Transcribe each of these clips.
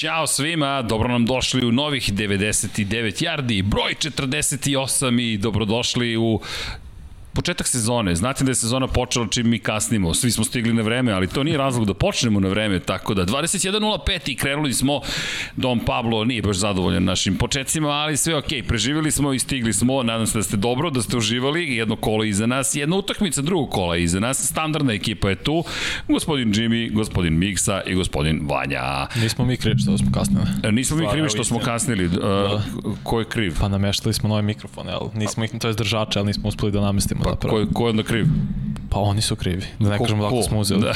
Ćao svima, dobro nam došli u novih 99 yardi, broj 48 i dobrodošli u početak sezone. Znate da je sezona počela čim mi kasnimo. Svi smo stigli na vreme, ali to nije razlog da počnemo na vreme. Tako da 21.05 i krenuli smo. Dom Pablo nije baš zadovoljan našim početcima, ali sve ok. Preživjeli smo i stigli smo. Nadam se da ste dobro, da ste uživali. Jedno kolo iza nas, jedna utakmica drugog kola iza nas. Standardna ekipa je tu. Gospodin Jimmy, gospodin Miksa i gospodin Vanja. Nismo mi krivi što smo kasnili. E, nismo mi krivi što smo kasnili. Uh, ko je kriv? Pa nameštali smo nove mikrofone, ali nismo ih, to je držače, ali nismo uspeli da namestimo Pa, zapravo. ko, ko je onda kriv? Pa oni su krivi. Da ne Ko- kažemo ko? da smo uzeli. Da,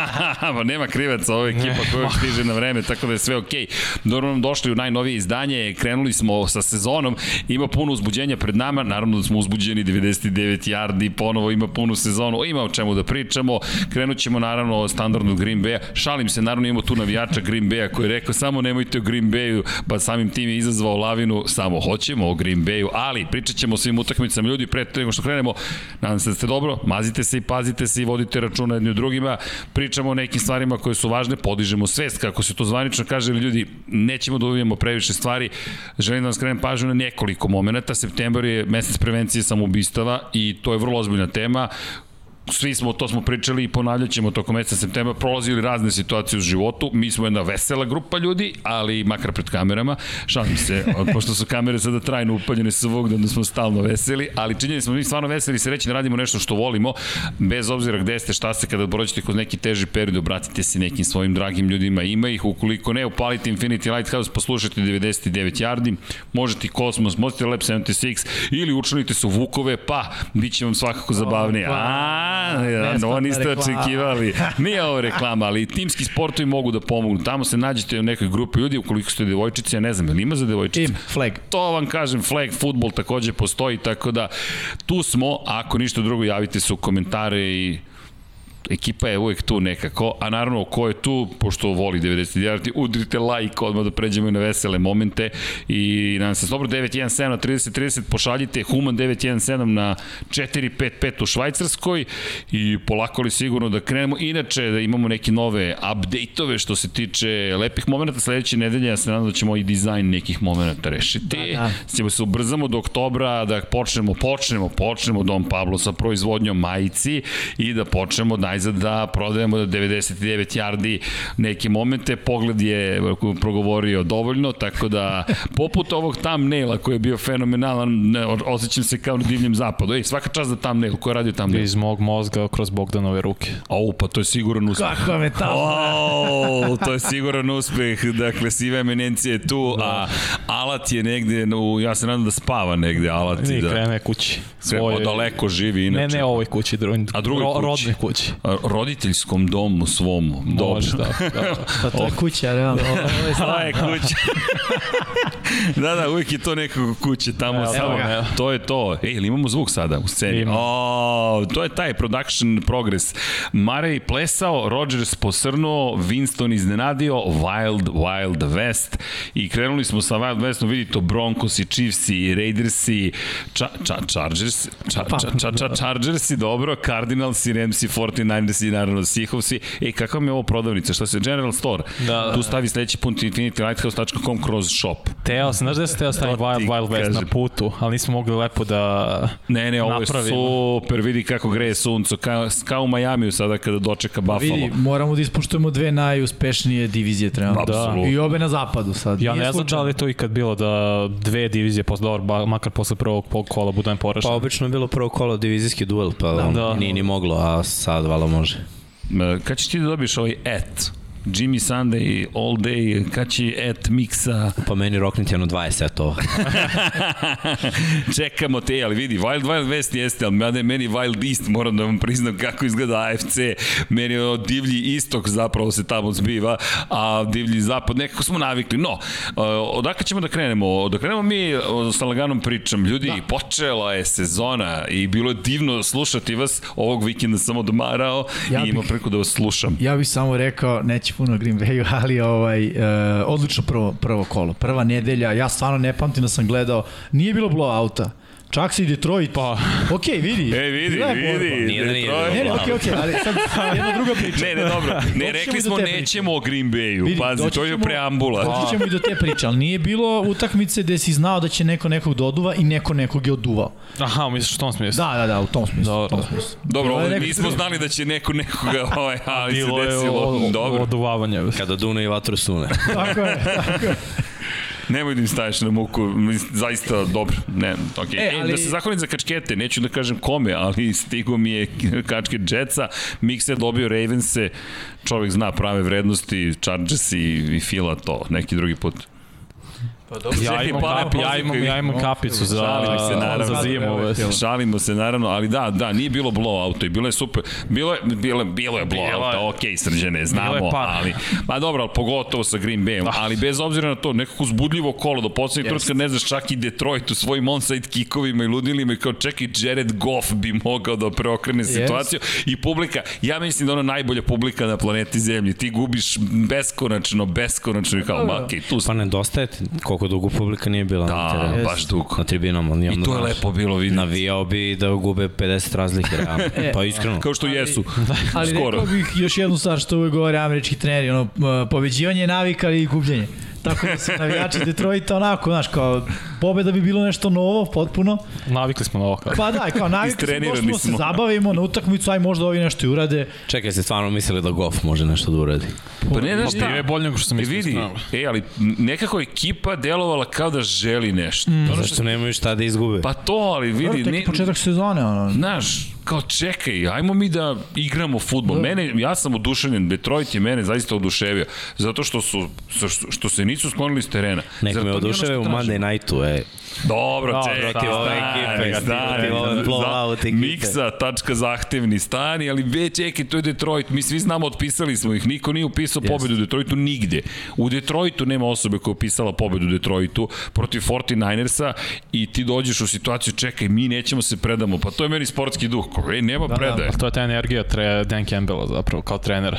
pa nema krivaca, ova ekipa koja još stiže na vreme, tako da je sve okej. Dobro nam došli u najnovije izdanje, krenuli smo sa sezonom, ima puno uzbuđenja pred nama, naravno da smo uzbuđeni 99 yardi, ponovo ima punu sezonu, ima o čemu da pričamo, krenut ćemo naravno o standardnu Green Bay-a, šalim se, naravno imamo tu navijača Green Bay-a koji je rekao samo nemojte o Green Bay-u, pa samim tim je izazvao lavinu, samo hoćemo o Green Bay-u, ali pričat ćemo o svim utakmicama ljudi, pre nego što krenemo, nadam se da ste dobro, mazite se i pazite se i vodite računa jedni u drugima, pričamo o nekim stvarima koje su važne, podižemo svest, kako se to zvanično kaže, ljudi, nećemo da uvijemo previše stvari, želim da vam skrenem pažnju na nekoliko momenta, septembar je mesec prevencije samoubistava i to je vrlo ozbiljna tema, svi smo, to smo pričali i ponavljat ćemo tokom meseca septembra, prolazili razne situacije u životu, mi smo jedna vesela grupa ljudi, ali makar pred kamerama, šalim se, pošto su kamere sada trajno upaljene svugde, onda smo stalno veseli, ali činjeni smo mi stvarno veseli i srećni da radimo nešto što volimo, bez obzira gde ste, šta ste, kada prođete kroz neki teži period, obratite se nekim svojim dragim ljudima, ima ih, ukoliko ne, upalite Infinity Lighthouse, poslušajte 99 yardi, možete i Cosmos, možete Lab 76 ili učlanite se u Vukove, pa bit će vam svakako zabavnije. A, ovo niste očekivali. Nije ovo reklama, ali timski sportovi mogu da pomognu. Tamo se nađete u nekoj grupi ljudi, ukoliko ste devojčice, ja ne znam, ili ima za devojčice? Im, flag. To vam kažem, flag futbol takođe postoji, tako da tu smo, ako ništa drugo javite se u komentare i ekipa je uvek tu nekako, a naravno ko je tu, pošto voli 90 yardi, udrite like odmah da pređemo i na vesele momente i nadam se, dobro 917 na 3030 pošaljite Human 917 na 455 u Švajcarskoj i polako li sigurno da krenemo. Inače da imamo neke nove update-ove što se tiče lepih momenta sledeće nedelje, ja se nadam da ćemo i dizajn nekih momenta rešiti. Da, da. Ćemo se ubrzamo do oktobra da počnemo, počnemo, počnemo Dom Pablo sa proizvodnjom majici i da počnemo najzad da prodajemo 99 yardi neke momente. Pogled je progovorio dovoljno, tako da poput ovog thumbnaila koji je bio fenomenalan, ne, osjećam se kao na divljem zapadu. Ej, svaka čast za thumbnail, ko je radio thumbnail? Iz mog mozga kroz Bogdanove ruke. Au, pa to je siguran uspeh. Kakva metafora. O, to je siguran uspeh. Dakle, siva eminencija je tu, a Alat je negde, u, ja se nadam da spava negde Alat. I da, krene kući. sve, o, daleko živi inače. Ne, ne ovoj kući, drugoj, A drugoj ro, kući? rodnoj kući. Roditeljskom domu svom. Može, Dobro. da. da. Pa to je kuća, realno. Ovo je Ovo je stan. kuća. da, da, uvijek je to nekako kuće tamo Evo, samo. evo. To je to. Ej, ili imamo zvuk sada u sceni? Ima. O, to je taj production progress. Marej plesao, Rodgers posrnuo, Winston iznenadio, Wild, Wild West i krenuli smo sa Wild Westom, vidi to Broncos i Chiefs i Raiders i ča, ča, Chargers, ča, ča, ča, ča, Chargers i dobro, Cardinals i Rams i 49ers i naravno Seahawks i, ej, kakva mi je ovo prodavnica, šta se, General Store, Da, da. tu stavi sledeći put infinitylighthouse.com kroz shop. Teo sam, znaš da se teo staviti To Wild, Wild West kažem. na putu, ali nismo mogli lepo da... Ne, ne, ovo je Napravimo. super, vidi kako greje sunco, kao, kao u Majamiju sada kada dočeka Buffalo. Vidi, moramo da ispoštujemo dve najuspešnije divizije trenutno. Apsolutno. I obe na zapadu sad. Ja Nije ne znam da li je to ikad bilo da dve divizije posle dobro, ba- makar posle prvog kola budem porašen. Pa obično je bilo prvo kolo divizijski duel, pa da, Da. nije ni moglo, a sad vala može. E, Kad ćeš ti da dobiješ ovaj et? Jimmy Sunday, All Day, kad će et miksa? Pa meni rokniti jedno 20 setova. Čekamo te, ali vidi, Wild Wild West jeste, ali mada je meni Wild East, moram da vam priznam kako izgleda AFC. Meni je ono divlji istok zapravo se tamo zbiva, a divlji zapad nekako smo navikli. No, e, odakle ćemo da krenemo? Da krenemo mi e, sa laganom pričam. Ljudi, da. počela je sezona i bilo je divno slušati vas. Ovog vikenda sam odmarao Ja i imao bih- preko da vas slušam. Ja bih samo rekao, neće puno Green Bayu, ali ovaj, uh, odlično prvo, prvo kolo. Prva nedelja, ja stvarno ne pamtim da sam gledao, nije bilo blowouta. Čak se i Detroit. Pa, Ok, vidi. E, vidi, bila je borba. vidi. Nije da nije Detroit. Ne, ne, bilo. okej, okej, ali sad jedna druga priča. Ne, ne, dobro. Ne, rekli smo nećemo o Green Bayu. Vidi, Pazi, to je preambula. Doći ćemo i do te priče, ali nije bilo utakmice gde si znao da će neko nekog doduva i neko nekog je oduvao. aha, misliš u tom smislu? Da, da, da, u tom smislu. Dobro. Tom smislu. Dobro, Bilo je ovo nismo znali da će neko nekoga, ovaj, ali se Bilo je desilo. o- o- Dobro. oduvavanje. Kada dune i vatru sune. Tako je, tako je. Nemoj da im staješ na muku, zaista dobro. Ne, okay. E, e, ali... ali- Da se zahvalim za kačkete, neću da kažem kome, ali stigo mi je kačke Jetsa, Mikse je dobio Ravense, čovjek zna prave vrednosti, Chargers i, i Fila to, neki drugi put. Pa dobro. Ja imam, pare kap, ja imam, ja imam kapicu za, se, naravno. za zimu. Ove. Šalimo se naravno, ali da, da, nije bilo blowout i bilo je super. Bilo je, bilo, je- bilo je Bilo blowout, je. ok, srđene, znamo, par. ali, pa dobro, ali pogotovo sa Green Bayom, ali bez obzira na to, nekako uzbudljivo kolo, do poslednjeg Jeste. trenutka ne znaš čak i Detroit u svojim onside kikovima i ludilima i kao čekaj, Jared Goff bi mogao da preokrene situaciju i publika, ja mislim da ono najbolja publika na planeti Zemlji, ti gubiš beskonačno, beskonačno i kao, ma, okej, tu Pa nedostaje ti koliko dugo publika nije bila na Da, terenu. baš dugo. Na tribinama. I to je lepo bilo vidjeti. Navijao bi da gube 50 razlike, realno. pa iskreno. Kao što jesu. Ali Skoro. rekao bih još jednu stvar što uvek govore američki treneri, ono, pobeđivanje je navika ali i gubljenje. Tako da su navijači Detroita onako, znaš, kao, pobeda bi bilo nešto novo, potpuno. Navikli smo na ovo. Kao. Pa da, kao navikli smo, Istrenirani došli smo, se zabavimo na utakmicu, aj možda ovi nešto i urade. Čekaj, ste stvarno mislili da Goff može nešto da uradi? Pa ne, znaš Pa šta? bio je bolje nego što sam E, mislio. vidi, e, ali nekako ekipa delovala kao da želi nešto. Mm. Što, Zašto nemaju šta da izgube? pa to, ali vidi, tek ne, početak sezone, ono. znaš, kao čekaj, ajmo mi da igramo futbol. Mene, ja sam oduševljen, Detroit je mene zaista oduševio, zato što su, što, što se nisu sklonili s terena. Nek Zar me što u? Monday nightu, e. Dobro, čekaj, protiv ove ekipe, stani, ove blowout ekipe. Miksa, tačka zahtevni, stani, ali ve, čekaj, to je Detroit, mi svi znamo, otpisali smo ih, niko nije upisao Jeste. pobedu u Detroitu nigde. U Detroitu nema osobe koja je upisala pobedu u Detroitu protiv 49ersa i ti dođeš u situaciju, čekaj, mi nećemo se predamo, pa to je meni sportski duh, kao, ej, nema da, predaje. Pa to je ta energija tre, Dan Campbella zapravo, kao trenera.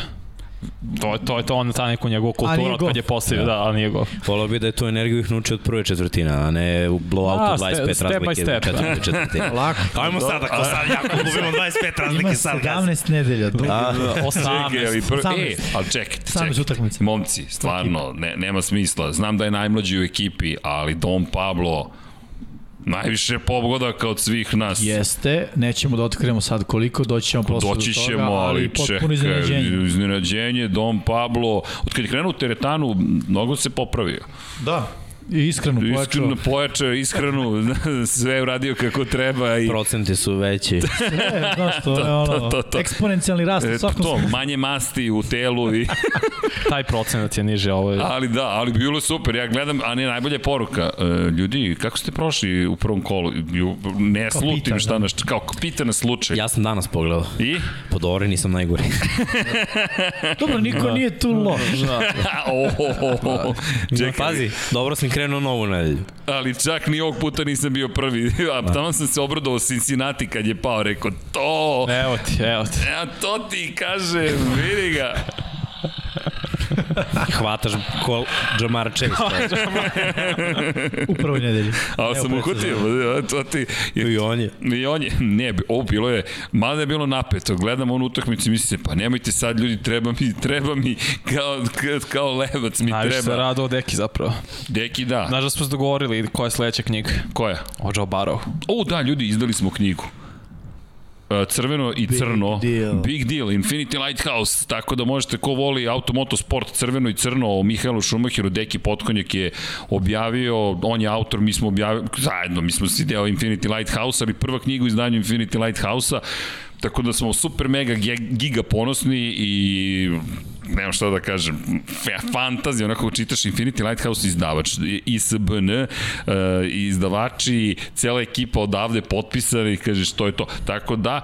To je to, je to on ta neku njegovu nije kulturu od kad je postavio, da, ali nije golf. Volao bi da je tu energiju ih naučio od prve četvrtine, a ne u A, blowoutu ste- 25 step by razlike step, u četvrte četvrtine. Lako. Ajmo sad, ako sad jako gubimo 25 Ima 17 nedelja. Do... A, 18. Čekaj, ali prvo, e, 18. ali čekajte, 18 čekajte. Momci, stvarno, ne, nema smisla. Znam da je najmlađi u ekipi, ali Dom Pablo najviše pogodaka od svih nas. Jeste, nećemo da otkrijemo sad koliko, doći ćemo posle Doći do toga, ćemo, ali potpuno čekaj, iznenađenje. iznenađenje, Dom Pablo, od kad je krenuo u teretanu, mnogo se popravio. Da. I iskreno pojačao. Iskreno pojačao, ishranu, sve je uradio kako treba i procenti su veći. E, znaš, to je ono, to, to, to. eksponencijalni rast e, svakom to, manje masti u telu i Taj procenat je niže, ovo je... Ali da, ali bilo je super. Ja gledam, a ne najbolja poruka. E, ljudi, kako ste prošli u prvom kolu? Ne Kao slutim pita, šta da. nas, kao pita na slučaj. Ja sam danas pogledao. I? Po Dori nisam najgori. Dobro, niko nije tu loš. o, o, o, o. Čekaj, Pazi, dobro sam krenuo novu nedelju. ali čak ni ovog puta nisam bio prvi. A tamo sam se obradovao Cincinnati kad je pao, rekao, to, Evo ti, evo ti. ja to ti kažem, vidi ga. Hvataš ko Jamar Chase. U prvoj nedelji. Ali Evo, sam sezonom. to ti... I on je. I on je, ne, ovo bilo je, mada je bilo napeto, gledam onu utakmicu i mislim se, pa nemojte sad ljudi, treba mi, treba mi, kao, kao, levac mi Najviše se treba. rado o Deki zapravo. Deki, da. Znaš da smo se dogovorili koja je sledeća knjiga? Koja? O Joe Barrow. O, da, ljudi, izdali smo knjigu. E, crveno i crno. deal. Big deal. Infinity Lighthouse. Tako da možete, ko voli automoto sport crveno i crno o Mihajlu Šumacheru, Deki Potkonjak je objavio, on je autor, mi smo objavili, zajedno, mi smo si deo Infinity Lighthouse, ali prva knjiga u izdanju Infinity Lighthouse-a, Tako da smo super mega giga ponosni i nemam šta da kažem, fa- fantazija, onako čitaš Infinity Lighthouse izdavač, ISBN, uh, izdavači, cela ekipa odavde potpisani i kažeš to je to. Tako da,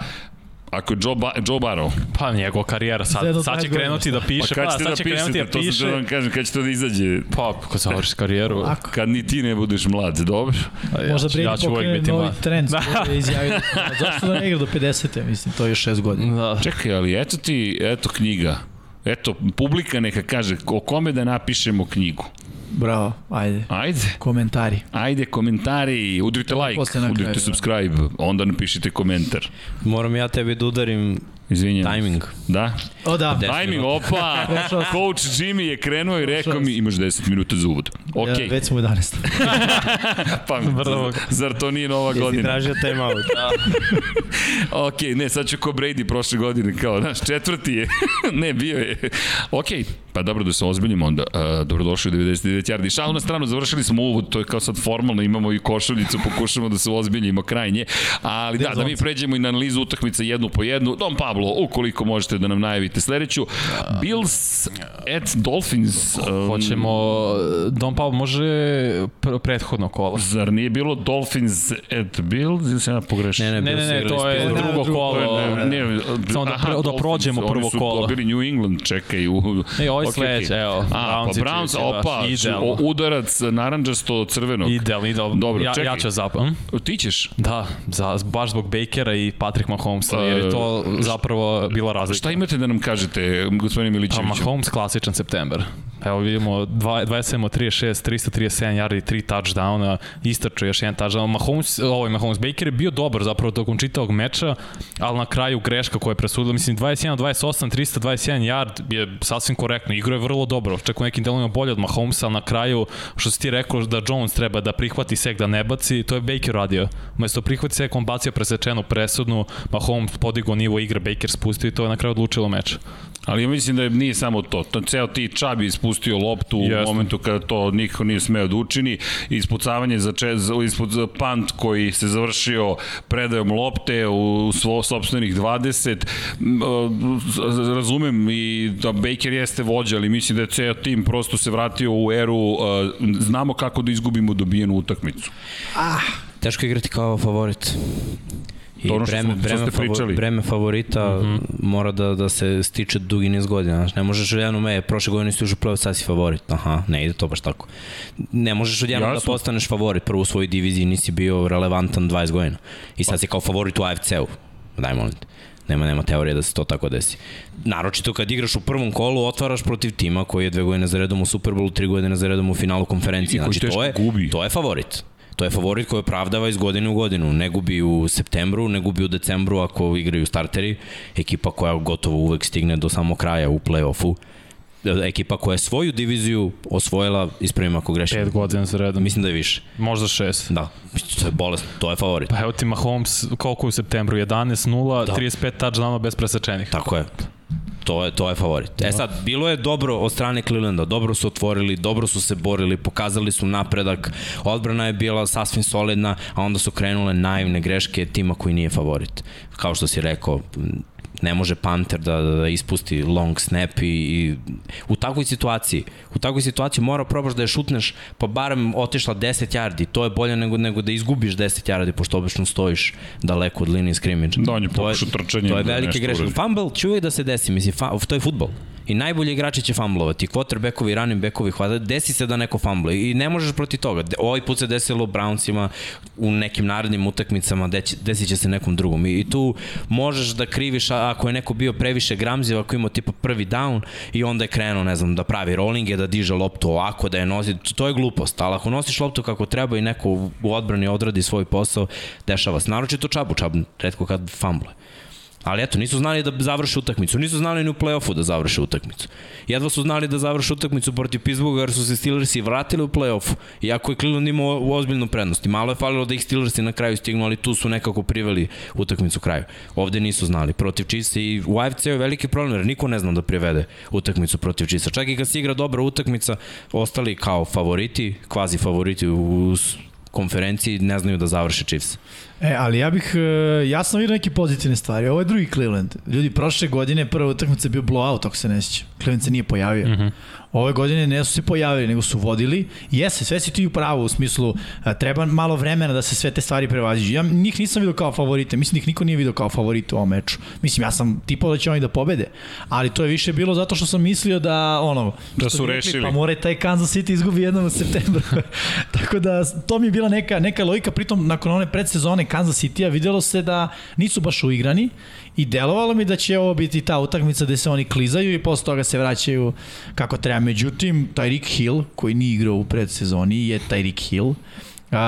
ako je Joe, ba Joe Barrow, Pa njegova karijera, sad, sad će 20 krenuti da pa piše, kad pa, ćete sad da će krenuti pišete, da to sam da vam kažem, kad će to da izađe, Pa, kad završiš karijeru. Ako. kad ni ti ne budeš mlad, dobro? a ja Možda ću- Brady ja pokrene biti novi mlad. trend. Da. je izjavio. A Zašto da ne igra do 50. Mislim, to je još 6 godina. Da. Čekaj, ali eto ti, eto knjiga. Eto, publika neka kaže o kome da napišemo knjigu. Bravo, ajde. Ajde. Komentari. Ajde, komentari, udrite like, udrite da. subscribe, onda napišite komentar. Moram ja tebi da udarim Izvinjam. Timing. Da? O da, Timing, opa! Coach Jimmy je krenuo i rekao mi imaš 10 minuta za uvod. Ok, ja, već smo u 11. pa Vrlo. zar to nije nova Jesi godina? tražio time out? Ok, ne, sad ću ko Brady prošle godine, kao, znaš, četvrti je. ne, bio je. Ok, pa dobro da se ozbiljimo onda. Uh, dobrodošli u 99 yardi. Šal na stranu, završili smo uvod, to je kao sad formalno, imamo i košuljicu, pokušamo da se ozbiljimo krajnje. Ali da, da mi pređemo i na analizu utakmice jednu po jednu. Don Pablo, ukoliko možete da nam najavite sledeću. Bills at Dolphins. Um, Hoćemo, Don Pablo može pr prethodno kola. Zar nije bilo Dolphins at Bills ili sam ja pogrešio? Ne, ne, Ne, ne, ne, to je Ne, drugo kolo. Ne, ne, Samo da aha, pre- da Dolphins, prođemo prvo Oni su kolo. dobili New England, čekaj. U, E, ovo je Ok, sledeće, evo. A, Browns pa Browns, opa, udarac naranđasto-crvenog. Idealno, idealno. Dobro, ja, čekaj. ja ću zapam. Ti ćeš? Da, za, baš zbog Bakera i Patrick Mahomesa, jer je to zapravo bila razlika. Šta imate da nam kažete, gospodine Pa Milićeviću? Mahomes klasičan september. Evo vidimo dva- 27 od 36, 337 yardi, 3 touchdowna, istračio još jedan touchdown. Mahomes, ovaj Mahomes Baker je bio dobar zapravo tokom čitavog meča, ali na kraju greška koja je presudila, mislim 21 od 28, 321 yard je sasvim korektno. Igro je vrlo dobro, čak u nekim delovima bolje od Mahomesa, ali na kraju što si ti rekao da Jones treba da prihvati sek da ne baci, to je Baker radio. Umesto prihvati sek, on bacio presečenu presudnu, Mahomes podigao nivo igre, Baker spustio i to je na kraju odlučilo meč. Ali ja mislim da je- nije samo to. to ceo ti Čabi ispustio loptu u Jeste. momentu kada to niko nije smeo da učini. Ispucavanje za, če, za, ispod, za pant koji se završio predajom lopte u svo, sobstvenih 20. M, e, Razumem i da Baker jeste vođa, ali mislim da je ceo tim prosto se vratio u eru e, znamo kako da izgubimo dobijenu utakmicu. Teško je igrati kao favorit. I To ono što breme, smo- što breme, ste pričali. breme favorita mm -hmm. mora da, da se stiče dugi niz godina. Znaš, ne možeš odjednom, e, prošle godine si ušao u play sad si favorit. Aha, ne ide to baš tako. Ne možeš odjednom da postaneš favorit. Prvo u svojoj diviziji nisi bio relevantan 20 godina. I sad si kao favorit u AFC-u. Daj molim te. Nema, nema teorije da se to tako desi. Naročito kad igraš u prvom kolu, otvaraš protiv tima koji je dve godine za redom u Superbowlu, tri godine za redom u finalu konferencije. Znači, to je, gubi. to je favorit. To je favorit koji opravdava iz godine u godinu. Ne gubi u septembru, ne gubi u decembru ako igraju starteri. Ekipa koja gotovo uvek stigne do samog kraja u play-offu. Ekipa koja je svoju diviziju osvojila, ispravim ako grešim. 5 godina za redom. Mislim da je više. Možda 6. Da, to je bolest, to je favorit. Pa evo ti Mahomes, koliko je u septembru? 11, 0, Da. 35 touchdowna bez presečenih. Tako je. To je, to je favorit. E sad, bilo je dobro od strane Clevelanda, dobro su otvorili, dobro su se borili, pokazali su napredak, odbrana je bila sasvim solidna, a onda su krenule naivne greške tima koji nije favorit. Kao što si rekao, ne može Panter da, da, da ispusti long snap i, i u takvoj situaciji, u takvoj situaciji mora probaš da je šutneš, pa barem otišla 10 yardi, to je bolje nego, nego da izgubiš 10 yardi, pošto obično stojiš daleko od linije skrimidža. Da, on je To je- pokušao trčanjem To je da velike nešto greške. Fumble će uvijek da se desi, mislim, fa, to je futbol. I najbolji igrači će fumblovati, quarterbackovi running backovi hvata, desi se da neko fumble i ne možeš protiv toga. Ovaj put se desilo Brownsima u nekim narednim utakmicama, desit će se nekom drugom. I, I tu možeš da kriviš ako je neko bio previše gramziv, ako ima tipa prvi down i onda je krenuo, ne znam, da pravi rollinge, da diže loptu ovako, da je nosi, to je glupost. Ali ako nosiš loptu kako treba i neko u odbrani odradi svoj posao, dešava se. Naročito čabu, čabu, redko kad fumble. Ali eto, nisu znali da završe utakmicu, nisu znali ni u play-offu da završe utakmicu. Jedva su znali da završe utakmicu protiv Pittsburgha jer su se Steelersi vratili u play-offu. Iako je Cleveland imao u ozbiljnu prednost. I malo je falilo da ih Steelersi na kraju stignu, ali tu su nekako priveli utakmicu kraju. Ovde nisu znali. Protiv Chiefsa i u AFC je veliki problem jer niko ne zna da privede utakmicu protiv Chiefsa. Čak i kad se igra dobra utakmica, ostali kao favoriti, kvazi favoriti u konferenciji ne znaju da završe Chiefs. E, ali ja bih, e, ja sam vidio neke pozitivne stvari. Ovo je drugi Cleveland. Ljudi, prošle godine prva utakmica je bio blowout, ako se ne sjeća. Cleveland se nije pojavio. Mm -hmm. Ove godine ne su se pojavili, nego su vodili. Jeste, sve si ti u pravu, u smislu, a, treba malo vremena da se sve te stvari prevaziđu. Ja njih nisam vidio kao favorite, mislim da ih niko nije vidio kao favorite u ovom meču. Mislim, ja sam tipao da će oni da pobede, ali to je više bilo zato što sam mislio da, ono, Da su rekli, rešili. Pa mora i taj Kansas City izgubi jednom u septembru. Tako da, to mi je bila bila neka, neka logika, pritom nakon one predsezone Kansas City-a videlo se da nisu baš uigrani i delovalo mi da će ovo biti ta utakmica gde se oni klizaju i posle toga se vraćaju kako treba. Međutim, Tyreek Hill, koji nije igrao u predsezoni, je Tyreek Hill Uh,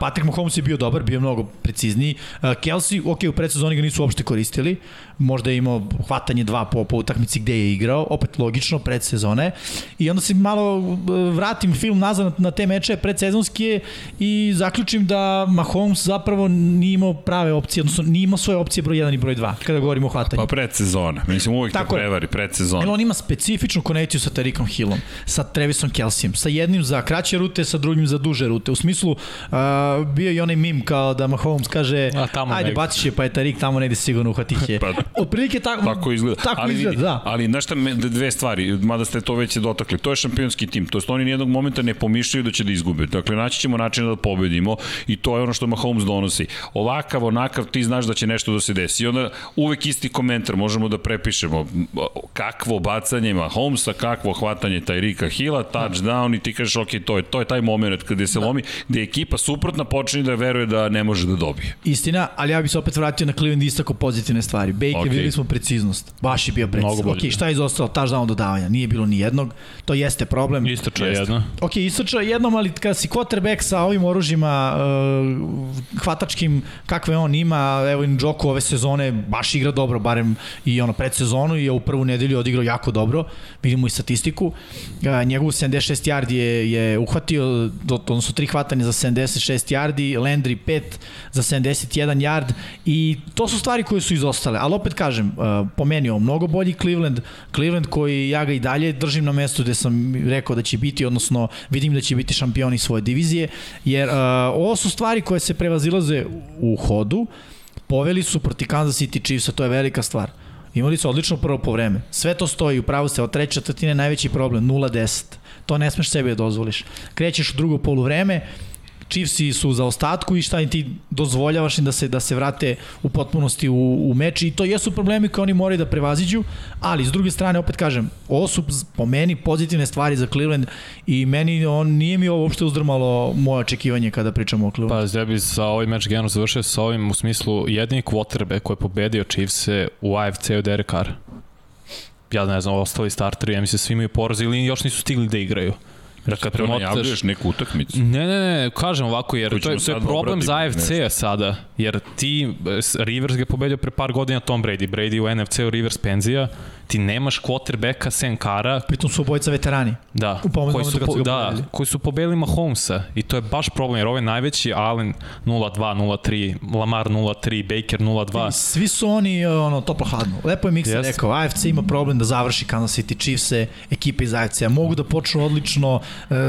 Patrick Mahomes je bio dobar, bio mnogo precizniji. Uh, Kelsey, ok, u predsezoni ga nisu uopšte koristili, možda je imao hvatanje dva po, po utakmici gde je igrao, opet logično, predsezone. I onda se malo uh, vratim film nazad na, na te meče predsezonske i zaključim da Mahomes zapravo nije imao prave opcije, odnosno nije imao svoje opcije broj 1 i broj 2, kada govorimo o hvatanju. Pa predsezona, mislim uvijek Tako te prevari, predsezona. Jer on ima specifičnu konekciju sa Tarikom Hillom, sa Trevisom Kelseyem, sa jednim za kraće rute, sa drugim za duže rute. U smislu, Uh, bio i onaj mim kao da Mahomes kaže ajde baci će pa je Tarik tamo negde sigurno uhvatiće. pa, Otprilike tako, tako izgleda. Tako ali, izgleda, da. Ali znaš šta, dve stvari, mada ste to već dotakli, to je šampionski tim, to je oni nijednog momenta ne pomišljaju da će da izgube. Dakle, naći ćemo način da pobedimo i to je ono što Mahomes donosi. Ovakav, onakav, ti znaš da će nešto da se desi. I onda uvek isti komentar možemo da prepišemo. Kakvo bacanje Mahomesa, kakvo hvatanje Tyrika Hilla, touchdown i ti kažeš, ok, to je, to je taj moment kada se da. lomi, gde ekipa suprotna počinje da veruje da ne može da dobije. Istina, ali ja bih se opet vratio na Cleveland istako pozitivne stvari. Baker, okay. videli smo preciznost. Baš je bio preciznost. Ok, šta je izostalo? Touchdown dodavanja. Nije bilo ni jednog. To jeste problem. Istoča je jedno. Ok, istoča je jednom, ali kada si quarterback sa ovim oružjima uh, hvatačkim, kakve on ima, evo i Njoku ove sezone baš igra dobro, barem i ono pred sezonu i je u prvu nedelju odigrao jako dobro. Vidimo i statistiku. Uh, njegovu 76 yardi je, je uhvatio, odnosno tri hvatanje za 76 yardi, Landry 5 za 71 yard i to su stvari koje su izostale, ali opet kažem, uh, po meni ovo mnogo bolji Cleveland, Cleveland koji ja ga i dalje držim na mestu gde sam rekao da će biti, odnosno vidim da će biti šampioni svoje divizije, jer uh, ovo su stvari koje se prevazilaze u hodu, poveli su proti Kansas City Chiefs, to je velika stvar. Imali su odlično prvo po vreme. Sve to stoji, upravo se, od treće četvrtine najveći problem, 0-10. To ne smeš sebi da dozvoliš. Krećeš u drugo poluvreme, vreme, Chiefsi su za ostatku i šta im ti dozvoljavaš im da se da se vrate u potpunosti u, u meč i to jesu problemi koje oni moraju da prevaziđu, ali s druge strane opet kažem, ovo su po meni pozitivne stvari za Cleveland i meni on nije mi ovo uopšte uzdrmalo moje očekivanje kada pričamo o Clevelandu. Pa ja bi sa ovaj meč generalno završio sa ovim u smislu jedini quarterback koji je pobedio Chiefs u AFC-u Derek Carr ja ne znam, ostali starteri, ja mislim, svi imaju poraz ili još nisu stigli da igraju. Jer kad premotaš... neku utakmicu. Ne, ne, ne, kažem ovako, jer to je, to je problem za AFC-a sada, jer ti, Rivers ga pobedio pre par godina Tom Brady, Brady u NFC-u, Rivers penzija, ti nemaš quarterbacka sem Kara. Pritom su obojica veterani. Da, koji su, po, da, koji su pobedili Mahomesa i to je baš problem, jer ovo je najveći Allen 0-2, 0-3, Lamar 0-3, Baker 0-2. Svi su oni ono, toplo hladno. Lepo je Miksa yes. rekao, AFC ima problem da završi Kansas City Chiefs-e, ekipe iz AFC-a. Mogu da počnu odlično,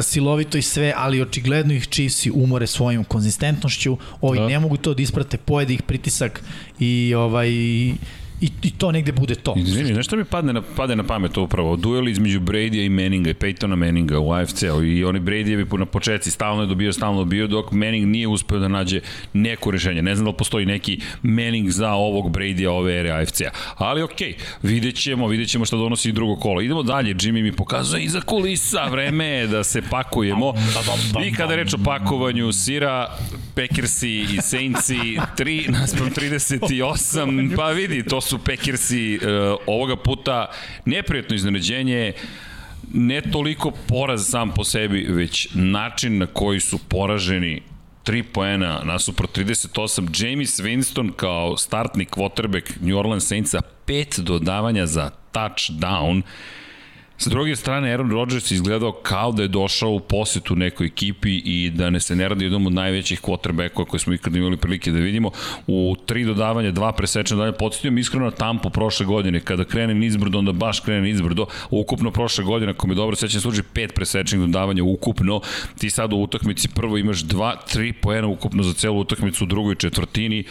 silovito i sve, ali očigledno ih Chiefs-i umore svojom konzistentnošću. Ovi da. ne mogu to da isprate, pojede ih pritisak i ovaj i, i to negde bude to. Izvini, znaš šta mi padne na, padne na pamet upravo? Duel između Brady-a i Manninga i Peytona Manninga u AFC-u i oni Brady bi na početci stalno je dobio, stalno dobio, dok Manning nije uspeo da nađe neko rešenje. Ne znam da li postoji neki Manning za ovog Brady-a ove ere AFC-a. Ali okej, okay, vidjet ćemo, vidjet ćemo šta donosi drugo kolo. Idemo dalje, Jimmy mi pokazuje iza kulisa, vreme je da se pakujemo. I kada reč o pakovanju sira, Packersi i Saintsi 3 naspram 38, pa vidi, to su Packersi uh, ovoga puta neprijatno iznenađenje, ne toliko poraz sam po sebi, već način na koji su poraženi 3 poena nasuprot 38. James Winston kao startni quarterback New Orleans Saintsa, pet dodavanja za touchdown. Sa druge strane, Aaron Rodgers izgledao kao da je došao u posetu nekoj ekipi i da ne se ne radi jednom od najvećih quarterbackova koje smo ikada imali prilike da vidimo. U tri dodavanja, dva presečna dodavanja, podsjetio iskreno na Tampu prošle godine. Kada krene nizbrdo, onda baš krene nizbrdo. Ukupno prošle godine, ako mi dobro sećam, služi pet presečnih dodavanja ukupno. Ti sad u utakmici prvo imaš dva, tri poena ukupno za celu utakmicu u drugoj četvrtini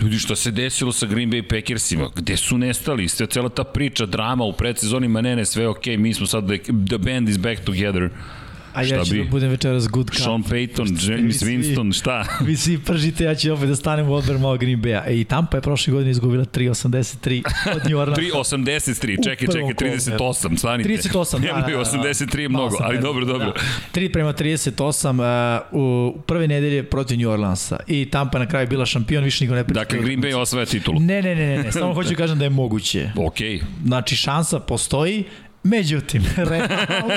Ljudi, šta se desilo sa Green Bay Packersima? Gde su nestali? Sve cela ta priča, drama u predsezoni, ma ne, ne, sve ok, mi smo sad, the, the band is back together. A ja ću bi? da budem večeras good cup. Sean Payton, James svi- Winston, šta? Vi svi pržite, ja ću opet da stanem u odber malo Green Bay-a. E, i Tampa je prošle godine izgubila 3.83 od New Orleans. 3.83, čekaj, čekaj, 38, stanite. 38, da, da, da. 83 je Malo mnogo, sam ali dobro, dobro. Da. 3 prema 38 uh, u prve nedelje protiv New Orleansa. I Tampa na kraju bila šampion, više niko ne priča. Dakle, Green Bay osvaja titulu. Ne, ne, ne, ne, ne, samo hoću da kažem da je moguće. Okej. Znači, šansa postoji, Međutim, realno,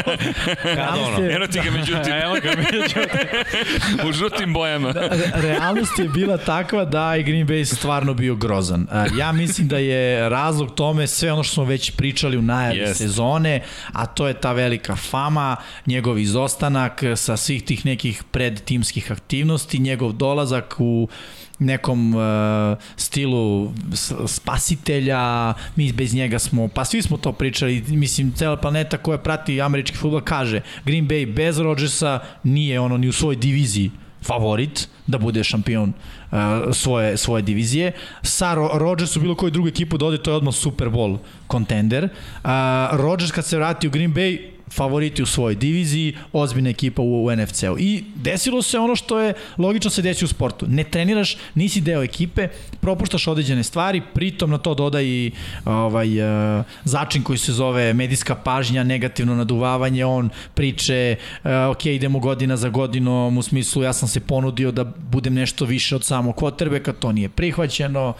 realnost je, Eno ti ga međutim, Evo ga, međutim. u žutim bojama. re- realnost je bila takva da je Green Bay stvarno bio grozan. Ja mislim da je razlog tome sve ono što smo već pričali u najavi Jest. sezone, a to je ta velika fama, njegov izostanak sa svih tih nekih predtimskih aktivnosti, njegov dolazak u nekom uh, stilu spasitelja, mi bez njega smo, pa svi smo to pričali, mislim, cela planeta koja prati američki futbol kaže Green Bay bez Rodgersa nije ono ni u svojoj diviziji favorit da bude šampion uh, svoje, svoje divizije. Sa Ro Rodgersu bilo koju drugu ekipu da ode, to je odmah Super Bowl kontender. Uh, Rodgers kad se vrati u Green Bay, favoriti u svojoj diviziji, ozbiljna ekipa u, u NFC-u. I desilo se ono što je logično se desi u sportu. Ne treniraš, nisi deo ekipe, propuštaš određene stvari, pritom na to doda i ovaj, uh, začin koji se zove medijska pažnja, negativno naduvavanje, on priče, uh, ok, idemo godina za godinom, u smislu ja sam se ponudio da budem nešto više od samog kvotrbeka, to nije prihvaćeno.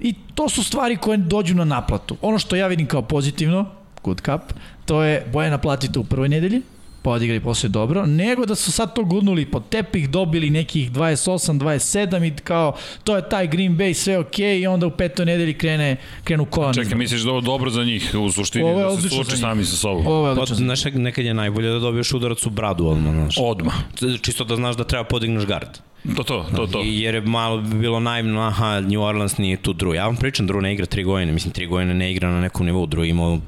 I to su stvari koje dođu na naplatu. Ono što ja vidim kao pozitivno, good cup, to je boje naplatite u prvoj nedelji, pa odigrali posle dobro, nego da su sad to gurnuli pod tepih, dobili nekih 28, 27 i kao to je taj Green Bay, sve ok i onda u petoj nedelji krene, krenu kola. Čekaj, misliš da je ovo dobro za njih u suštini, Ovo je da se suoče sami sa sobom? Ovo je Pa, odlično. znaš, nekad je najbolje da dobiješ udarac u bradu odmah, znaš. Odmah. Čisto da znaš da treba podigneš gard. To, to, to, to. I jer je malo bi bilo naivno, aha, New Orleans nije tu Drew. Ja vam pričam, Drew ne igra tri godine, mislim, tri godine ne igra na nekom nivou. Drew imao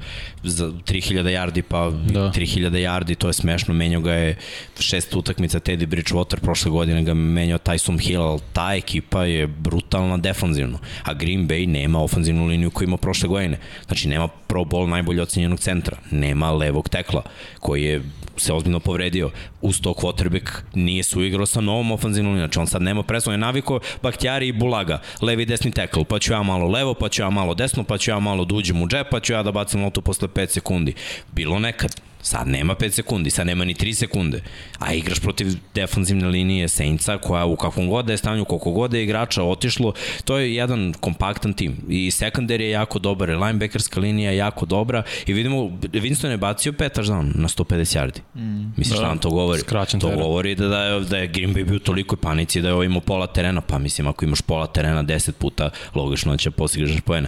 za 3000 yardi, pa Da. da. 3000 yardi, to je smešno. Menjao ga je šest utakmica Teddy Bridgewater, prošle godine ga menjao Tyson Hill, ali ta ekipa je brutalna defanzivno. A Green Bay nema ofanzivnu liniju koju ima prošle godine. Znači, nema pro bowl najbolje ocenjenog centra, nema levog tekla, koji je se ozbiljno povredio. Uz to quarterback nije su igrao sa novom ofanzivnom linijom. Znači on sad nema presno, je naviko Baktjari i Bulaga, levi i desni tackle, pa ću ja malo levo, pa ću ja malo desno, pa ću ja malo da uđem u džep, pa ću ja da bacim loptu posle 5 sekundi. Bilo nekad. Sad nema 5 sekundi, sad nema ni 3 sekunde. A igraš protiv defanzivne linije Saintsa koja u kakvom god da je stanju, koliko god da je igrača otišlo, to je jedan kompaktan tim. I secondary je jako dobar, i linebackerska linija je jako dobra i vidimo, Winston je bacio pet touchdown na 150 yardi. Mm. Misliš šta nam to govori? Skraćen to teren. govori da, da, je, da je Green Bay bio u tolikoj panici da je ovo imao pola terena, pa mislim ako imaš pola terena 10 puta, logično da će postigneš poene.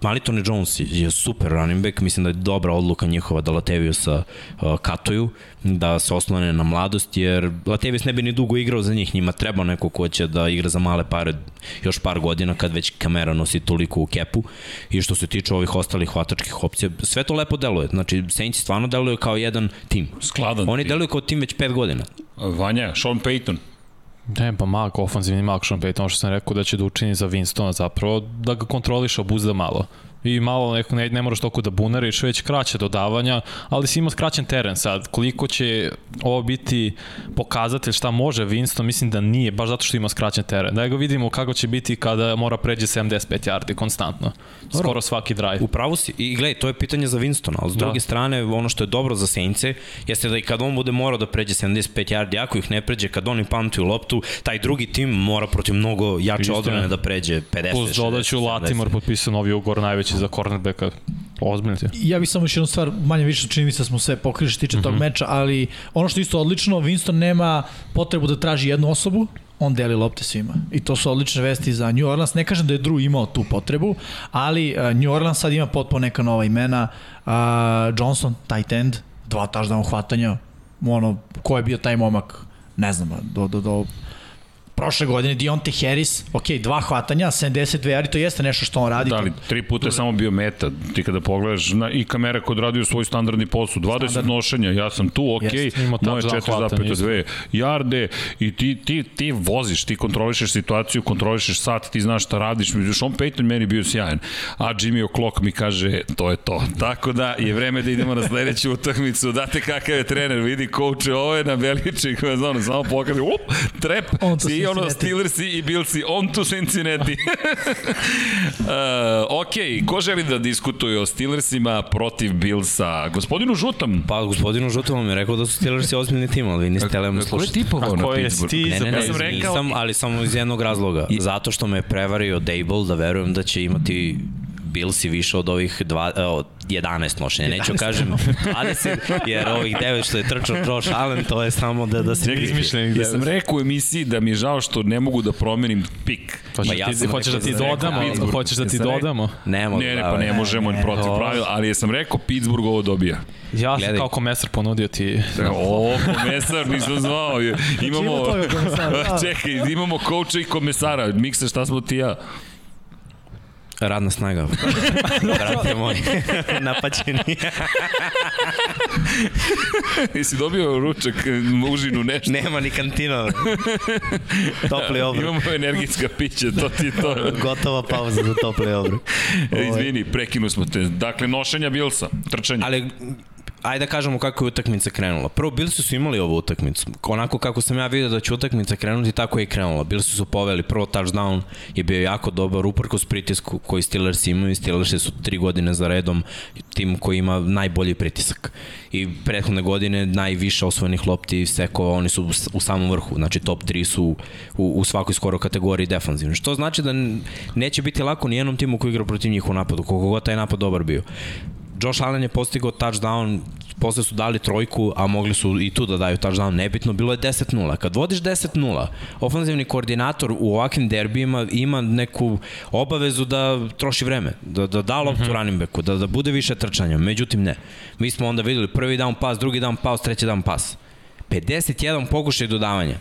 Mali Tony Jones je super running back, mislim da je dobra odluka njihova da Lateviosa uh, katuju, da se oslone na mladost, jer Latevius ne bi ni dugo igrao za njih, njima treba neko ko će da igra za male pare još par godina kad već kamera nosi toliko u kepu i što se tiče ovih ostalih hvatačkih opcija, sve to lepo deluje, znači Saints stvarno deluju kao jedan tim. Skladan. Oni deluju kao tim već 5 godina. Vanja, Sean Payton. Ne, pa mak, ofanzivni mak Sean Payton, ono što sam rekao da će da učini za Winstona zapravo, da ga kontroliš, obuzda malo. I malo neko, ne, ne moraš toliko da bunariš, već kraće dodavanja, ali si imao skraćen teren sad. Koliko će ovo biti pokazatelj šta može Winston, mislim da nije, baš zato što ima skraćen teren. Da ga vidimo kako će biti kada mora pređe 75 yardi konstantno. Skoro svaki drive. Upravo si. I gledaj, to je pitanje za Winstona, ali s Da. druge strane, ono što je dobro za Saintse, jeste da i kad on bude morao da pređe 75 yardi, ako ih ne pređe, kad oni pantuju loptu, taj drugi tim mora protiv mnogo jače odbrane da pređe 50, Plus 60, dodaću 70. Latimor potpisao novi ugor najveći za cornerbacka. Ozbiljno ti. Ja bih samo još jednu stvar, manje više čini mi se da smo sve pokrili što tiče mm -hmm. tog meča, ali ono što je isto odlično, Winston nema potrebu da traži jednu osobu, on deli lopte svima. I to su odlične vesti za New Orleans. Ne kažem da je Drew imao tu potrebu, ali uh, New Orleans sad ima potpuno neka nova imena. Uh, Johnson, tight end, dva touchdown hvatanja. Ono, ko je bio taj momak? Ne znam, do, do, do Prošle godine Dionte Harris, ok, dva hvatanja, 72 yardi, to jeste nešto što on radi. Da, ali tri puta je samo bio meta. Ti kada pogledaš na, i kamera kod radio svoj standardni posao, 20 Standard. nošenja, ja sam tu, ok, imao moje touchdown hvatanje 4,2 jarde i ti, ti, ti voziš, ti kontrolišeš situaciju, kontrolišeš sat, ti znaš šta radiš. Sean Payton meni bio sjajan, a Jimmy O'Clock mi kaže to je to. Tako da je vreme da idemo na sledeću utakmicu. Date kakav je trener, vidi coache, ovo je na veličih, ono, samo pokaže, up, trep, On to svi ono. Steelersi i Billsi, on to Cincinnati. uh, ok, ko želi da diskutuje o Steelersima protiv Billsa? Gospodinu Žutom. Pa, gospodinu Žutovom je rekao da su Steelersi ozbiljni tim, ali vi niste htjeli me Ko je slušati. tipovao na je Pittsburgh? Ne, ne, ne, Ja sam rekao- nisam, ali samo iz jednog razloga. I... Zato što me je prevario Dable da verujem da će imati Billsi više od ovih dva, e, od 11 nošenja. Neću kažem 20, jer ovih 9 što je trčao Josh Allen, to je samo da, da se vidi. izmišljenih Ja sam rekao u emisiji da mi je žao što ne mogu da promenim pik. Ma ja ti, sam hoćeš da ti da sam dodamo, Pittsburgh. hoćeš da ti dodamo. Ne mogu. Ne, ne, da, pa ne možemo ne, protiv ne. pravila, ali jesam rekao Pittsburgh ovo dobija. Ja sam Gledaj. kao komesar ponudio ti O, komesar, nisam znao. Imamo, da. čekaj, imamo kouča i komesara. Miksa, šta smo ti i ja? Radna snaga. Brate moj. Napaćeni. Jesi dobio ručak, užinu, nešto? Nema ni kantina. Topli obrok. Imamo energijska pića, to ti to. Gotova pauza za topli obrok. E, Izvini, prekinu smo te. Dakle, nošenja Bilsa, trčanje. Ali ajde da kažemo kako je utakmica krenula. Prvo, Bilsi su imali ovu utakmicu. Onako kako sam ja vidio da će utakmica krenuti, tako je i krenula. Bilsi su poveli, prvo touchdown je bio jako dobar, uprkos pritisku koji Steelers imaju. Steelers su tri godine za redom tim koji ima najbolji pritisak. I prethodne godine najviše osvojenih lopti seko, oni su u samom vrhu. Znači top 3 su u, u svakoj skoro kategoriji defanzivne. Što znači da neće biti lako ni jednom timu koji igra protiv njih u napadu, koliko god taj napad dobar bio. Josh Allen je postigao touchdown, posle su dali trojku, a mogli su i tu da daju touchdown, nebitno, bilo je 10-0. Kad vodiš 10-0, ofenzivni koordinator u ovakvim derbijima ima neku obavezu da troši vreme, da, da da loptu mm -hmm. running backu, da, da bude više trčanja, međutim ne. Mi smo onda videli prvi down pas, drugi down pas, treći down pas. 51 pokušaj dodavanja.